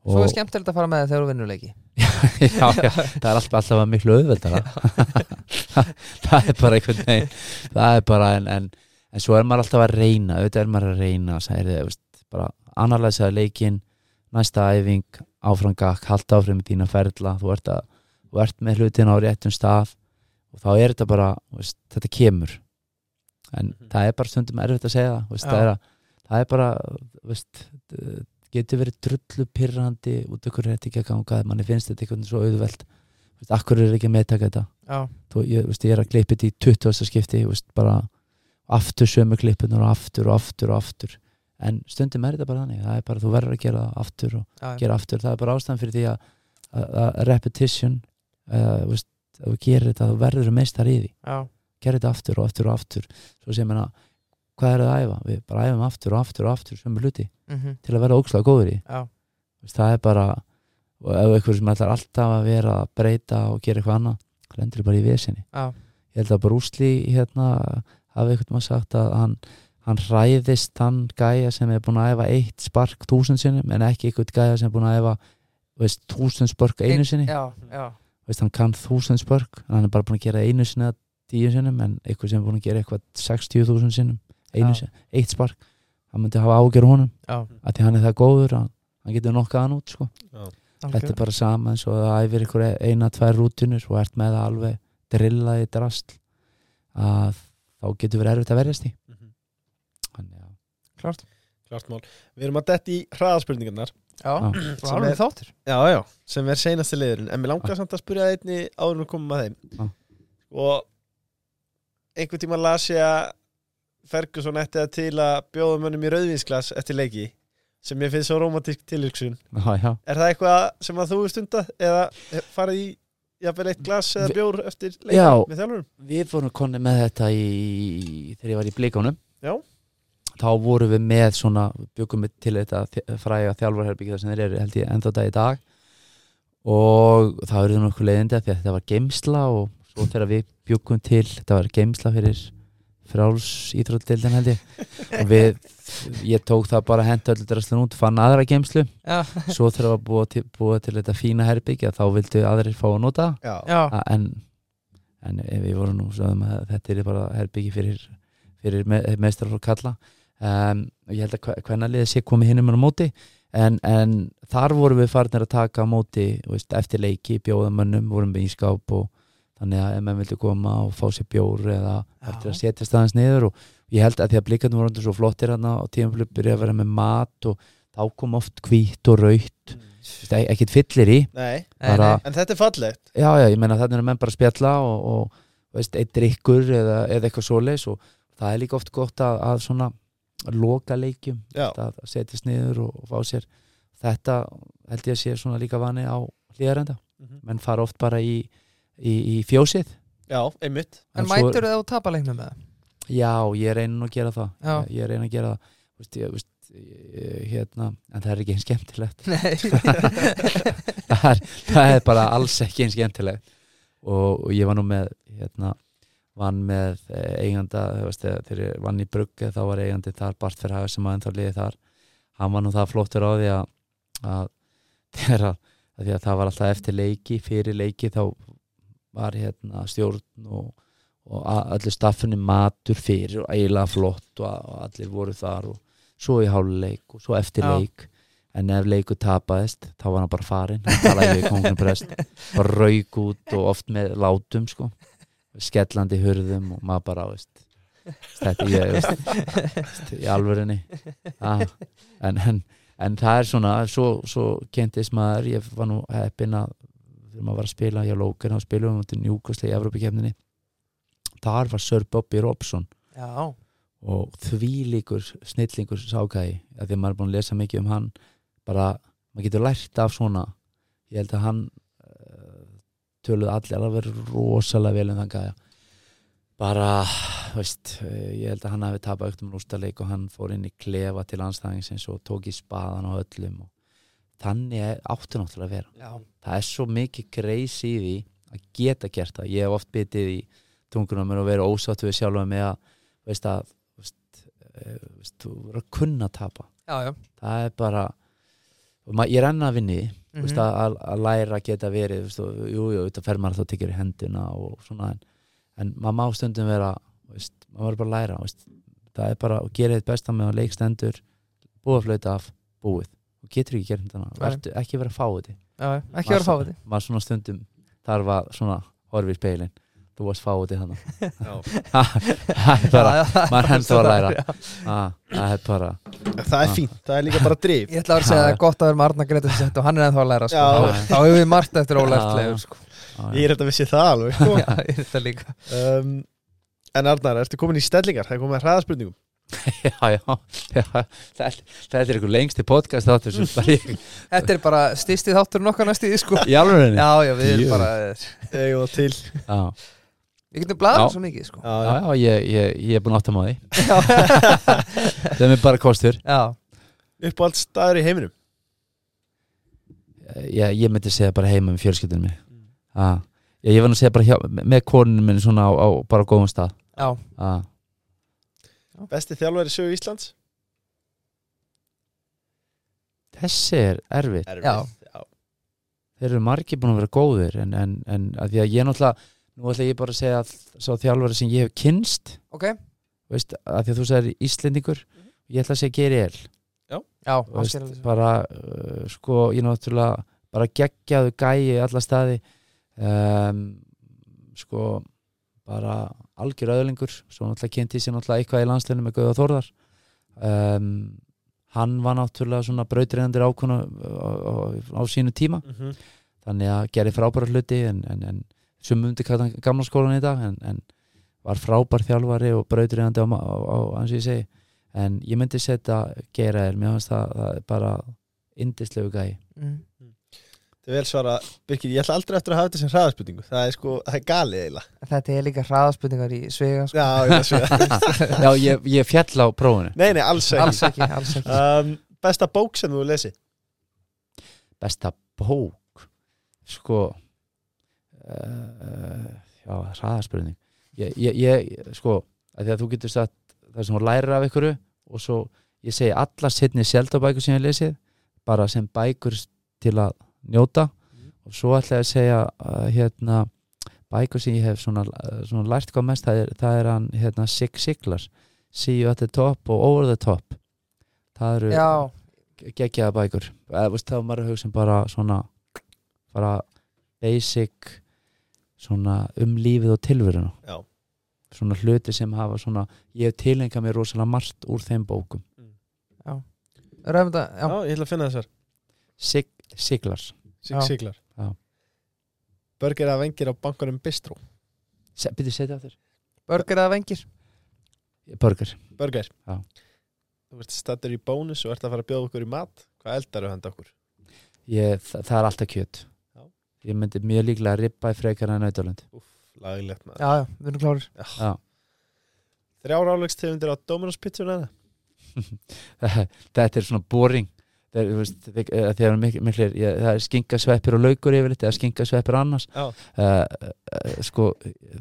C: Og,
B: Svo er skemmtilegt að fara með það þegar þú vinnur leiki. (laughs)
C: Já, já, það er alltaf, alltaf miklu auðveldara. (laughs) Það er bara einhvern veginn það er bara en, en, en svo er maður alltaf að reyna auðvitað er maður að reyna sagði, veist, bara analæsaði leikin næsta æfing, áfram gakk halda áfram í þína ferla þú ert, að, þú ert með hlutin á réttum stað og þá er þetta bara veist, þetta kemur en
A: Mhm.
C: það er bara stundum erfitt að segja veist,
B: Já.
C: það, er að, það er bara veist, getur verið drullu pyrrandi út okkur er þetta ekki að ganga manni finnst þetta einhvern svo auðvelt veist, akkur er ekki að meðtaka þetta
B: Já,
C: Þú, ég, ég er að klippa þetta í 20. skipti bara aftur sömu klippunar og aftur og aftur og aftur en stundum er þetta bara þannig það er bara þú verður að gera það aftur og
B: já,
C: gera aftur. Það er bara ástæðan fyrir því að, að, að repetition uh, veist, ef þú gerir þetta þú verður meistar í því. Gera þetta aftur og aftur og aftur. Svo sem hérna, hvað er það að æfa? Við bara æfum aftur og aftur og aftur sömu hluti
B: Mm
C: til að vera ókslega góður í
B: já.
C: Það er bara og ef eitthvað sem ætlar alltaf að vera að breyta og gera eitthvað annað lendur bara í vesinni.
B: Já.
C: ég held að Brúsli hérna hafi eitthvað maður sagt að hann, hann hræðist þann gæja sem er búin að æfa eitt spark túsund sinnum en ekki eitthvað gæja sem er búin að æfa veist, túsund spark einu sinni.
B: Já, já,
C: veist, hann kann þúsund spörk en hann er bara búin að gera einu sinni eða tíu sinnum en eitthvað sem er búin að gera eitthvað 60.000 sinnum einu
B: Já.
C: sinni, eitt spark. Hann myndi hafa ágjör honum
B: já.
C: að því hann er það góður að hann getur nokkað hann út sko. þetta er bara sama eins og það æfir ykkur eina, tvær rútunur og ert með það alveg drillað í drasl að þá getur verið erfitt að verjast í að-
B: Klart
A: Klart mál Við erum að detti í hraðaspurningarnar
B: Já,
C: Já.
B: það var alveg þáttur
A: Já, já, sem er seinasti liðurinn En mér langar samt að spyrja það einni áður en við komum að þeim
C: Já.
A: Og einhvern tíma las ég að Ferguson ætti að til að bjóða mönnum í rauðvinsglas eftir leiki sem ég finnst svo romantísk tilhugsun
C: já, já.
A: Er það eitthvað sem að þú er stunda eða farið í jafnvel eitt glas eða
C: Vi-
A: bjór eftir leiki
C: Já.
A: með þjálfurum?
C: við vorum konni með þetta í, þegar ég var í blíkánum
A: Já.
C: Þá vorum við með svona byggum við til þetta fræga þjálfarherbyggi þar sem þeir eru held ég ennþá dag í dag. Og það verður nokkuð leiðindi af því að þetta var geimsla og svo þegar við byggum til þetta var geimsla fyrir fráls íþróttildin held ég. Og við, ég tók það bara henda öllu drastlun út, fann aðra geimslu
B: Já,
C: svo þegar var búið til, búið til þetta fína herbyggja þá vildu aðrir fá að nota. Það
A: Já,
C: en, en við vorum nú sögum að þetta er bara herbyggi fyrir, fyrir me, meistrar og kalla um, og ég held að hvernig liðið sé komið hinn um á móti. En, en þar vorum við farnir að taka á móti veist, eftir leiki, bjóðamönnum vorum við í skáp og þannig að ef menn vildi koma og fá sér bjór eða eftir að setja staðans niður og ég held að því að blikarnir voru undir svo flottir hann og tímaflug byrja að vera með mat og þá kom oft hvít og raut veist, e- ekkit fyllir í.
A: Nei,
B: Nei,
C: bara-
B: nei.
A: en þetta er fallegt.
C: Já, já, ég meina þannig er menn bara að spjalla og, og veist, eitt drikkur eða, eða eitthvað svoleiðis og það er líka oft gott að, að svona loka leikjum að setjast niður og, og fá sér þetta held ég að sé svona líka vani á hlýðarenda
A: Mhm.
C: menn fara oft bara í, í, í fjósið.
A: Já einmitt.
B: En
C: svo-
B: mætur þið á tapaleiknum með það?
C: já, ég reyna nú að gera það.
B: Já.
C: ég, reyna að gera það. Veist, ég, veist, ég, hérna, en það er ekki eins skemmtilegt. (laughs)
B: Nei. (laughs)
C: Það, er, það er bara alls ekki eins skemmtilegt. Og, og ég var nú með hérna, vann með eh, eiganda veist, þegar vann í brugge þá var eigandi þar Bart Ferhaga sem að ennþá liði þar. Hann var nú það flottur á því að, að, að, að því að það var alltaf eftir leiki fyrir leiki þá var hérna stjórn og, og a- öllu staffunni matur fyrir og eiginlega flott og, allir voru þar og svo í háluleik og svo eftir
B: Já.
C: leik. En ef leiku tapaðist þá var hann bara farinn. Hann talaði við kongun prest bara rauk út og oft með látum sko skellandi hurðum og maður bara veist, þetta ég veist, (laughs) í alvörinni ah, en, en, en það er svona svo, svo kentist maður. Ég var nú heppinn að þegar maður var að spila hjá Lóker og spilum mútið njúkastlega í Evrópikefninni þar var Sir Bobby Robson.
B: Já,
C: og því líkur snillingur sákæði að því að maður er búin að lesa mikið um hann. Bara, maður getur lært af svona. Ég held að hann töluðu allir alveg rosalega vel um þann gæja. Bara, veist ég held að hann hafi tapað aukt um rústaleik og hann fór inn í klefa til anstæðingsins og tók í spaðan á öllum og þannig átti náttúrulega að vera.
B: Já,
C: það er svo mikið greis í því að geta gert það. Ég hef oft bitið í tungunum mér og verið ósátt við sjálfa mig að veist að veist, eh, veist, þú verður að kunna tapa.
B: Já, já.
C: það er bara og ma- ég er enn að vinni mm veist, að, að- læra geta verið veist, og, jú, jú, þetta fer maður þá tekir í hendina og svona en, en maður má stundum vera veist, maður verður bara að læra veist, það er bara að gera eitt besta með að leikstendur búið að flauta af búið. Og getur ekki gert þetta. Vertu, ekki vera að fá þetta.
B: Ekki vera að fá þetta.
C: maður svona stundum þarf að svona horfi í speilin þú varst fáið til þannig (laughs) maður hendur að læra. Ah, það er bara
A: Það er fínt, það er líka bara drif.
B: Ég ætla að vera að segja að það er gott að vera með Arna Gretar sett og hann er ennþá að læra sko. Þá, hefur við margt eftir
C: já.
B: sko.
A: Ég er þetta vissi það alveg sko. (laughs)
B: Já, ég er þetta líka.
A: Um, En Arnar, ertu komin í stellingar? Það er komið að hraðaspurningum. (laughs)
C: Já, já, já þetta, er einhver lengsti podcast þáttur sem bara ég
B: Þetta er bara stýstið þáttur nokkar næstíði sko. Já, já, við erum bara
A: til.
C: Já,
B: Við getum bladrað
C: Já.
B: svo mikið sko.
A: Já,
C: já,
A: já.
C: já ég, ég, ég er búin átt að má því. (laughs) Það er mér bara kostur.
B: Já,
A: Uppáhald staður í heiminum?
C: Ég, ég myndi segja bara heima með fjölskyldunum mig ah, ég, ég var nú að segja bara hjá, með konunum minni svona á, á bara góðum stað.
B: Já.
C: ah,
A: Besti þjálfari sögu Íslands?
C: þessi er erfitt.
B: Já.
C: þeir eru margir búin að vera góðir en, en, en að því að ég náttúrulega nú ætla ég bara að segja að sá þjálfari sem ég hef kynst
B: Ok,
C: veist, að því að þú segir Íslendingur ég ætla að segja Geri El
B: já, Elísson.
C: bara uh, sko ég náttúrulega bara geggjaðu gæi í alla staði. Um, sko bara algjör öðlingur svo náttúrulega kynnti sér náttúrulega eitthvað í landsleinu með Gauða Þórðar. Um, hann var náttúrulega svona brautriðandir ákvöna á, á, á sínu tíma.
A: Mhm.
C: þannig að gerði frábæra hluti en, en, en sem myndi kalla gamla skólan í dag en, en var frábær þjálfari og brautriðandi á, á, á hans ég segi. En ég myndi setja gera þér, mér finnst það, það er bara indislegu gæi.
B: Mm.
A: Þetta er vel svara Birkir, ég ætla aldrei eftir að hafa þetta sem hraðaspurningu. Það er sko, það er galið eiginlega.
B: Þetta er líka hraðaspurningar í svega sko.
A: Já, ég (laughs)
C: Já, ég, ég fjall á prófunu
A: Nei, nei, alls ekki.
B: Alls ekki, alls ekki.
A: Um, Besta bók sem þú lesi?
C: besta bók? Sko uh, já, hraðarspurning ég, ég, ég, sko að því að þú getur sagt það sem þú lærir af ykkur og svo ég segi allar setni sjaldabækur sem ég lesið bara sem bækur til að njóta. Og svo ætla ég að segja uh, hérna bækur sem ég hef svona, svona lært hvað mest það er, það er hann hérna Sig Siglar. See you at the top og over the top. Það eru geggjaða bækur. Eða veist þá maður að hugsa um bara svona bara basic svona um lífið og tilveruna.
A: Já.
C: svona hluti sem hafa svona ég hef tilengað mér rosalega margt úr þeim bókum.
B: Ræðum þetta
A: Já,
B: Já,
A: ég ætla að finna þessar.
C: Sig, Siglars
A: Sig
B: Já.
A: siglar.
C: Já.
A: Burger eða vengir á bankanum Bistró
C: Se- Byrju setja á þér
B: Burger eða vengir?
C: Burger
A: Burger
C: Já.
A: Þú ert stattur í bónus og ert að fara að bjóða okkur í mat. Hvað eldar þú handa okkur?
C: ég, það, það er alltaf kjöt.
A: Já.
C: Ég myndi mjög líklega ribba í frekar en nautalund.
A: Úff, laglegt maður.
B: Já, já, við erum klárir.
C: Já.
A: Þrjár álegstegundir á Dominos pizzuna (laughs)
C: þetta er svona boring. Það er, þú veist, þið- eh, þegar miklir, miklir ég, það er skingasveppir og laukur yfirleitt eða skingasveppir annars.
A: Já.
C: uh, uh, sko,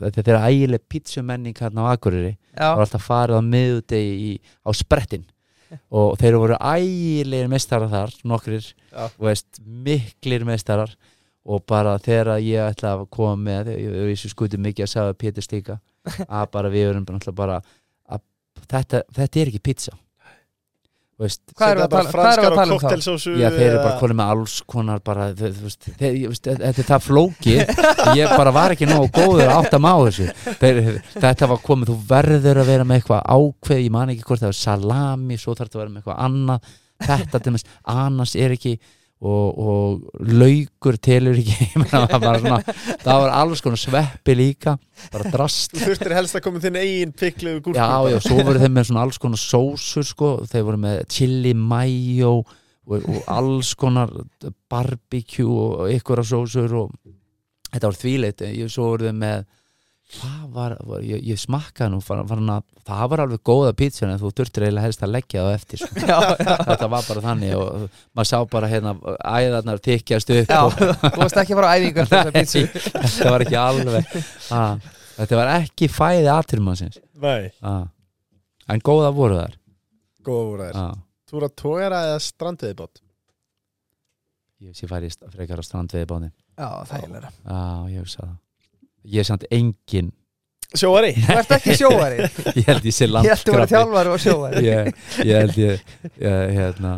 C: þetta er ægileg pítsumenning hérna á Akureyri. Það var alltaf farið á miðudegi í, á sprettin. (laughs) Og þeir voru ægilegir meistarar þar nokkrir,
A: Já.
C: þú veist, miklir meistarar og bara þegar ég ætla að koma með ég skuti mikið að sagði Pétur slíka (laughs) að bara við erum bara, að, þetta, þetta er ekki pizza. Veist,
B: hvað við að tala, að um þá?
A: Koktelsósu
C: Já, þeir eru bara konið með alls konar bara, þú veist, þeir, veist, þetta er það flóki ég bara var ekki nógu góður að átta má þessu. Þeir, þetta var komið, þú verður að vera með eitthvað ákveð, ég man ekki hvort það var salami, svo þarf það að vera með eitthvað annað. Þetta til mest, annars er ekki og, og laukur telur ekki. (laughs) Það, var svona, það var alls konar sveppi líka bara drast.
A: Þú þurftir helst að koma þinn eigin piklu
C: Já, já, svo voru þeir með alls konar sósur sko, þeir voru með chili mayo og, og alls konar barbecue og ykkur sósur og þetta var þvíleitt. Svo voru þeir með hvað var, var ég, ég smakkaði nú var, var hana, það var alveg góða pizza en þú þurftir eiginlega helst að leggja það eftir sko. (laughs)
B: Já, já,
C: þetta var bara þannig og maður sá bara hérna æðarnar tikkjast upp
B: já,
C: og,
B: þú varst ekki að fara á æfingar (laughs)
C: þetta var ekki alveg að, þetta var ekki fæði aðtrymannsins
A: Nei,
C: en góða voru þær.
A: Góða voru þær.
C: Að,
A: Þú voru að tóra eða strandveðibót
C: ég sé færi frekar á strandveiði báni
B: Já, þægilega
C: Já, ég hugsa það Ég er samt engin
A: Sjóari?
B: Þú ert ekki sjóari? (laughs)
C: Ég held ég sé
B: Ég held þú verið þjálfari og sjóari. (laughs)
C: Ég, ég held ég, ég hérna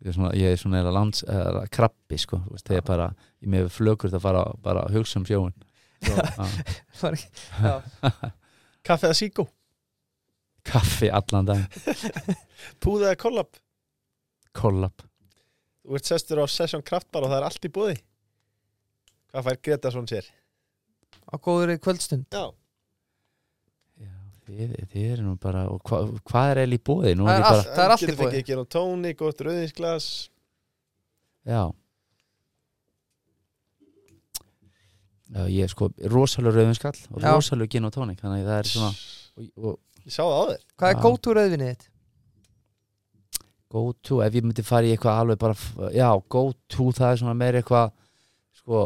C: Ég er svona, ég er svona lands eða krabbi sko, veist, þegar bara ég með flökur það fara bara að hugsa um að,
B: Já, (laughs)
A: Kaffe eða síkó
C: kaffi allan dag
A: Púða eða kollab?
C: Kollab.
A: Þú ert sestur á Session Kraftbar og það er allt í búði Hvað fær Gretarsson sér?
B: Á góður kvöldstund
A: Já
C: Já, þið, þið eru nú bara og hva, hvað er eiginlega í bóði? Nú
B: Það
C: er
B: allt. Það er allt í
A: Getur
B: boði.
A: fengið ekki á tóni, gott rauðinsglas
C: já Já, ég er sko rosalur rauðinskall og rosalur gin og tónik þannig að það er svona og, og
A: Ég sá það á þér
B: Hvað er
C: Já.
B: góð túr auðvinnið þitt?
C: go to, ef ég myndi fara í eitthvað alveg bara, já, go to það er svona meira eitthvað sko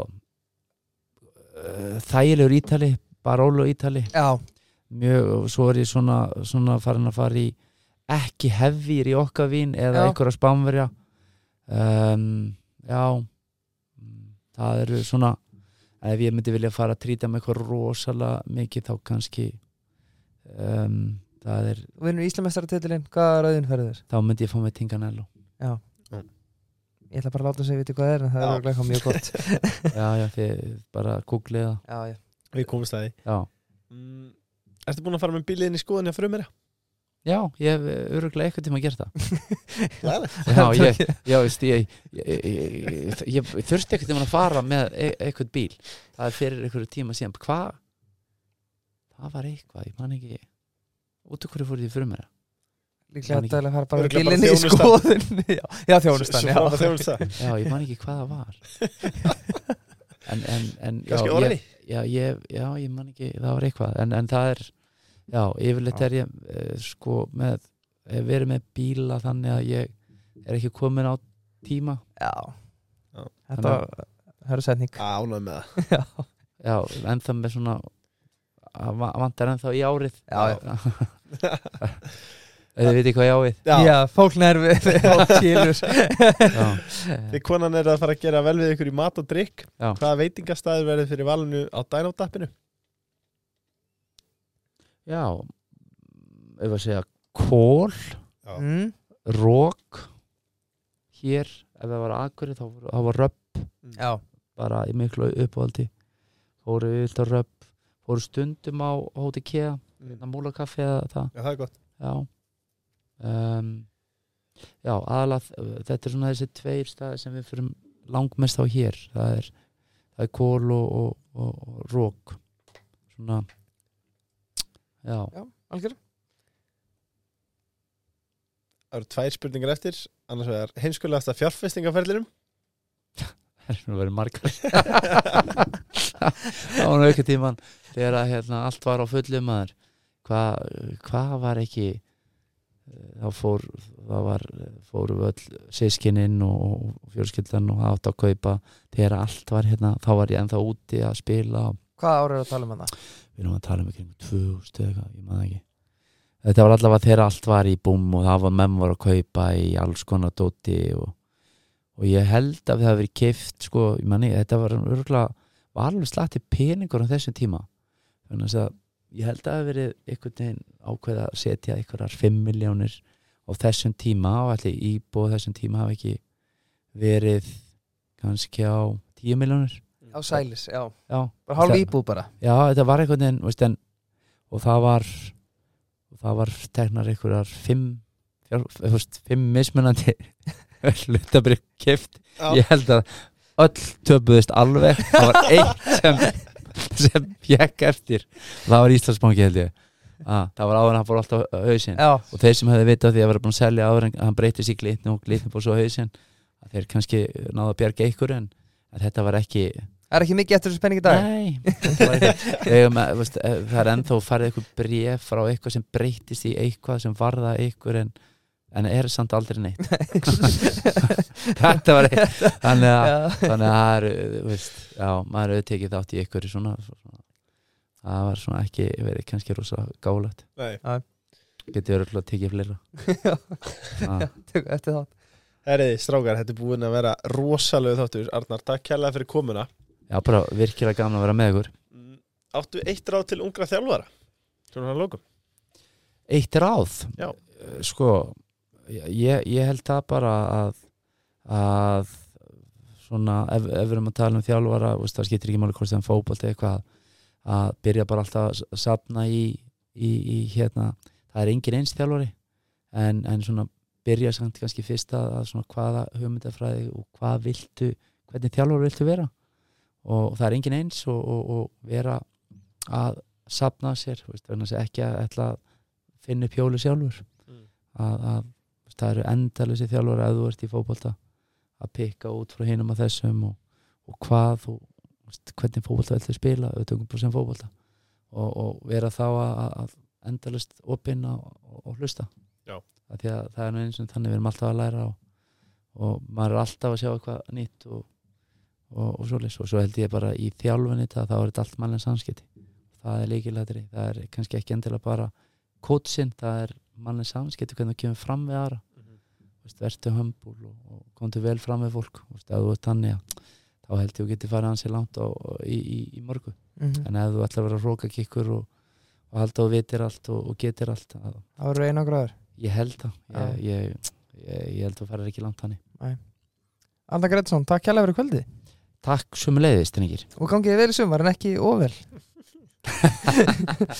C: þægilegur ítali barólu ítali.
B: Já,
C: mjög, og svo er ég svona, svona farin að fara í ekki hefðir í okkar vín eða
B: Já.
C: einhverja spánverja. Um, já. Það eru svona ef ég myndi vilja fara að trýta með eitthvað rosalega mikið þá kannski um, það er
B: vinnur Íslamestaratitilinn Hvað er auðvinn ferður?
C: þá myndi ég fá með Tinganello
B: Ég ætla bara að láta sig viti hvað það er en það er
A: Já.
B: örugglega eitthvað mjög gott. (laughs)
C: Já, já, þið bara googlið það.
A: Við komumst að því.
C: Já,
A: mm, Ertu búin að fara með bíliðin í skoðinni að frumera?
C: já ég hef öruglega eitthvað tíma að gera það (laughs) já, (laughs) ég, já, veist, ég, ég, ég, ég, ég þurfti eitthvað tíma að fara með e eitthvað bíl. Það er fyrir eitthvað tíma síðan. Hvað það var eitthvað, ég man ekki. Út af hverju fór ég fyrir mér
B: Líklega að það fara bara bílinni í skoðun (laughs) Já, já þjónustan já.
A: það (laughs)
C: já, ég man ekki hvað það var. (laughs) En, en, en já, ég, já, ég, já, ég man ekki það var eitthvað, en, en það er já, yfirleitt
B: Já.
C: er ég eh, sko með, hef verið með bíla þannig að ég er ekki komin á tíma.
B: Já.
A: Já.
B: Þetta það er setning.
A: Ánæg með það.
B: Já,
C: já, ennþá með svona að va- vantar ennþá í árið.
B: Já,
C: eða þið viti hvað ég á við.
A: Já,
B: já fólk nærfi Fólk skilur.
C: Já,
A: Þið konan er að fara að gera vel við ykkur í mat og drikk
C: Já.
A: Hvaða veitingastæður verður fyrir valinu á dænótappinu?
C: já ef að segja kól
A: Já.
B: mm.
C: rók hér, ef það var akkurri þá, þá var röpp
B: Já,
C: bara í miklu uppáhaldi. Fóru við vilt á röpp fóru stundum á hóti kea
A: Mm.
C: að múla kaffi eða það.
A: Já, það er gott.
C: Já um, já, aðalega þetta er svona þessi tveir staði sem við fyrum langmest á hér. Það er, það er kól og, og, og, og rók svona já,
B: algjör
A: Það eru tvær spurningar eftir. Annars vegar heimskulegasta fjárfestingaferlinum (laughs)
C: það er nú verið margar. (laughs) Nú ekki tíman þegar að hérna, allt var á fullu maður. Hvað hva var ekki þá fór það var, fóru öll sískininn og, og fjölskyldan og átt að kaupa þegar allt var hérna, þá var ég ennþá úti að spila.
B: Hvað árið er að tala um hana?
C: við erum að tala um ekki 2000 eða ég maður ekki. Þetta var allavega þegar allt var í búm og það var menn voru að kaupa í alls konar dóti og, og ég held að við hafa verið keift sko, ég manni, þetta var örgulega var alveg slatti peningur á þessum tíma. Þannig að ég held að það hafi verið einhvern veginn ákveð að setja einhverjar 5 miljónir á þessum tíma og allir íbúð á þessum tíma hafi ekki verið kannski á 10 miljónir
B: Á sælis, já.
C: Já,
B: Bara hálf íbúð bara.
C: Já, þetta var einhvern veginn veist, en, og það var og það var teknar einhverjar fimm, fjár, þú veist, fimm mismunandi (laughs) hlutabrið kift
A: Já.
C: ég held að öll töpuðist alveg. Það var eitt sem (laughs) sem fjekk eftir. Það var Íslandsbanki held ég. Ah, það var áður en hann fór alltaf hausinn. Og þeir sem hefði vitað því að vera búin að selja áður en hann breytist í glitni og glitni fór svo hausinn þeir kannski náðu að bjarga ykkur en, þetta var ekki
B: er ekki mikið eftir þessu penning í dag?
C: Nei, (laughs) eh, það er ennþá farið eitthvað bréf frá eitthvað sem breytist í eitthvað sem varða ykkur en, en er samt aldrei neitt. (laughs) Þetta var eitt. Þannig að, að það er, veist, já, maður er auðvitað þátt í ykkur svona, svona. Það var svona ekki verið kannski rosa gálætt
A: Nei.
C: getið verið að tekið fleira?
B: Já. Tökum Eftir það
A: Herriði, strákar, þetta er búin að vera rosalegu þáttur. Arnar, takk kærlega fyrir komuna.
C: Já, bara virkilega gaman að vera með ykkur.
A: Mm, Áttu eitt ráð til ungra þjálfara? Svona hann lókum
C: Eitt ráð?
A: Já.
C: Eh, Sko ég, ég held það bara að að svona ef, ef við erum að tala um þjálfara veist, það skiptir ekki máli hvort það er fótbolt eitthvað að byrja bara alltaf að s- safna í, í, í hérna það er engin eins þjálfari en, en svona byrja samt kannski fyrst að, svona hvaða hugmyndafræði og hvað viltu, hvernig þjálfari viltu vera og það er engin eins og, og, og vera að safna sér, veist, ekki að að finna upp hjólu sjálfur
A: Mm.
C: að, að það eru endalisi þjálfur að þú ert í fótbolta að pikka út frá hinum að þessum og, og hvað þú, veist, hvernig fótbolta viltu spila, auðvitað bara sem fótbolta. Og, og vera þá að, að endalist opinn og, og hlusta. Að að það er eins og þannig við erum alltaf að læra og, og maður er alltaf að sjá eitthvað nýtt og, og, og og svo held ég bara í þjálfunni það þá er allt mannlega samskipti. Það er líkilætri, það er kannski ekki endilega bara kótsinn, það er mannlega samskipti hvernig það kemur fram við aðra. Veist, vertu hömbul og, og komdu vel fram við fólk. Veist, ef þú ert þannig að þá held ég að þú getur farið hansi langt á, á, í, í, í morgu
B: Mhm.
C: en ef þú ætlar að vera rókakikkur og, og halda og vitir allt og, og getur allt að,
B: Það var einu gráður
C: ég held það. Ég, ég, ég, ég held að þú farir ekki langt þannig.
B: Arnar Gretsson, takk kærlega fyrir kvöldi
C: Takk sömuleiðis, Stengir
B: og gangið þið vel í sumar en ekki óvel (laughs)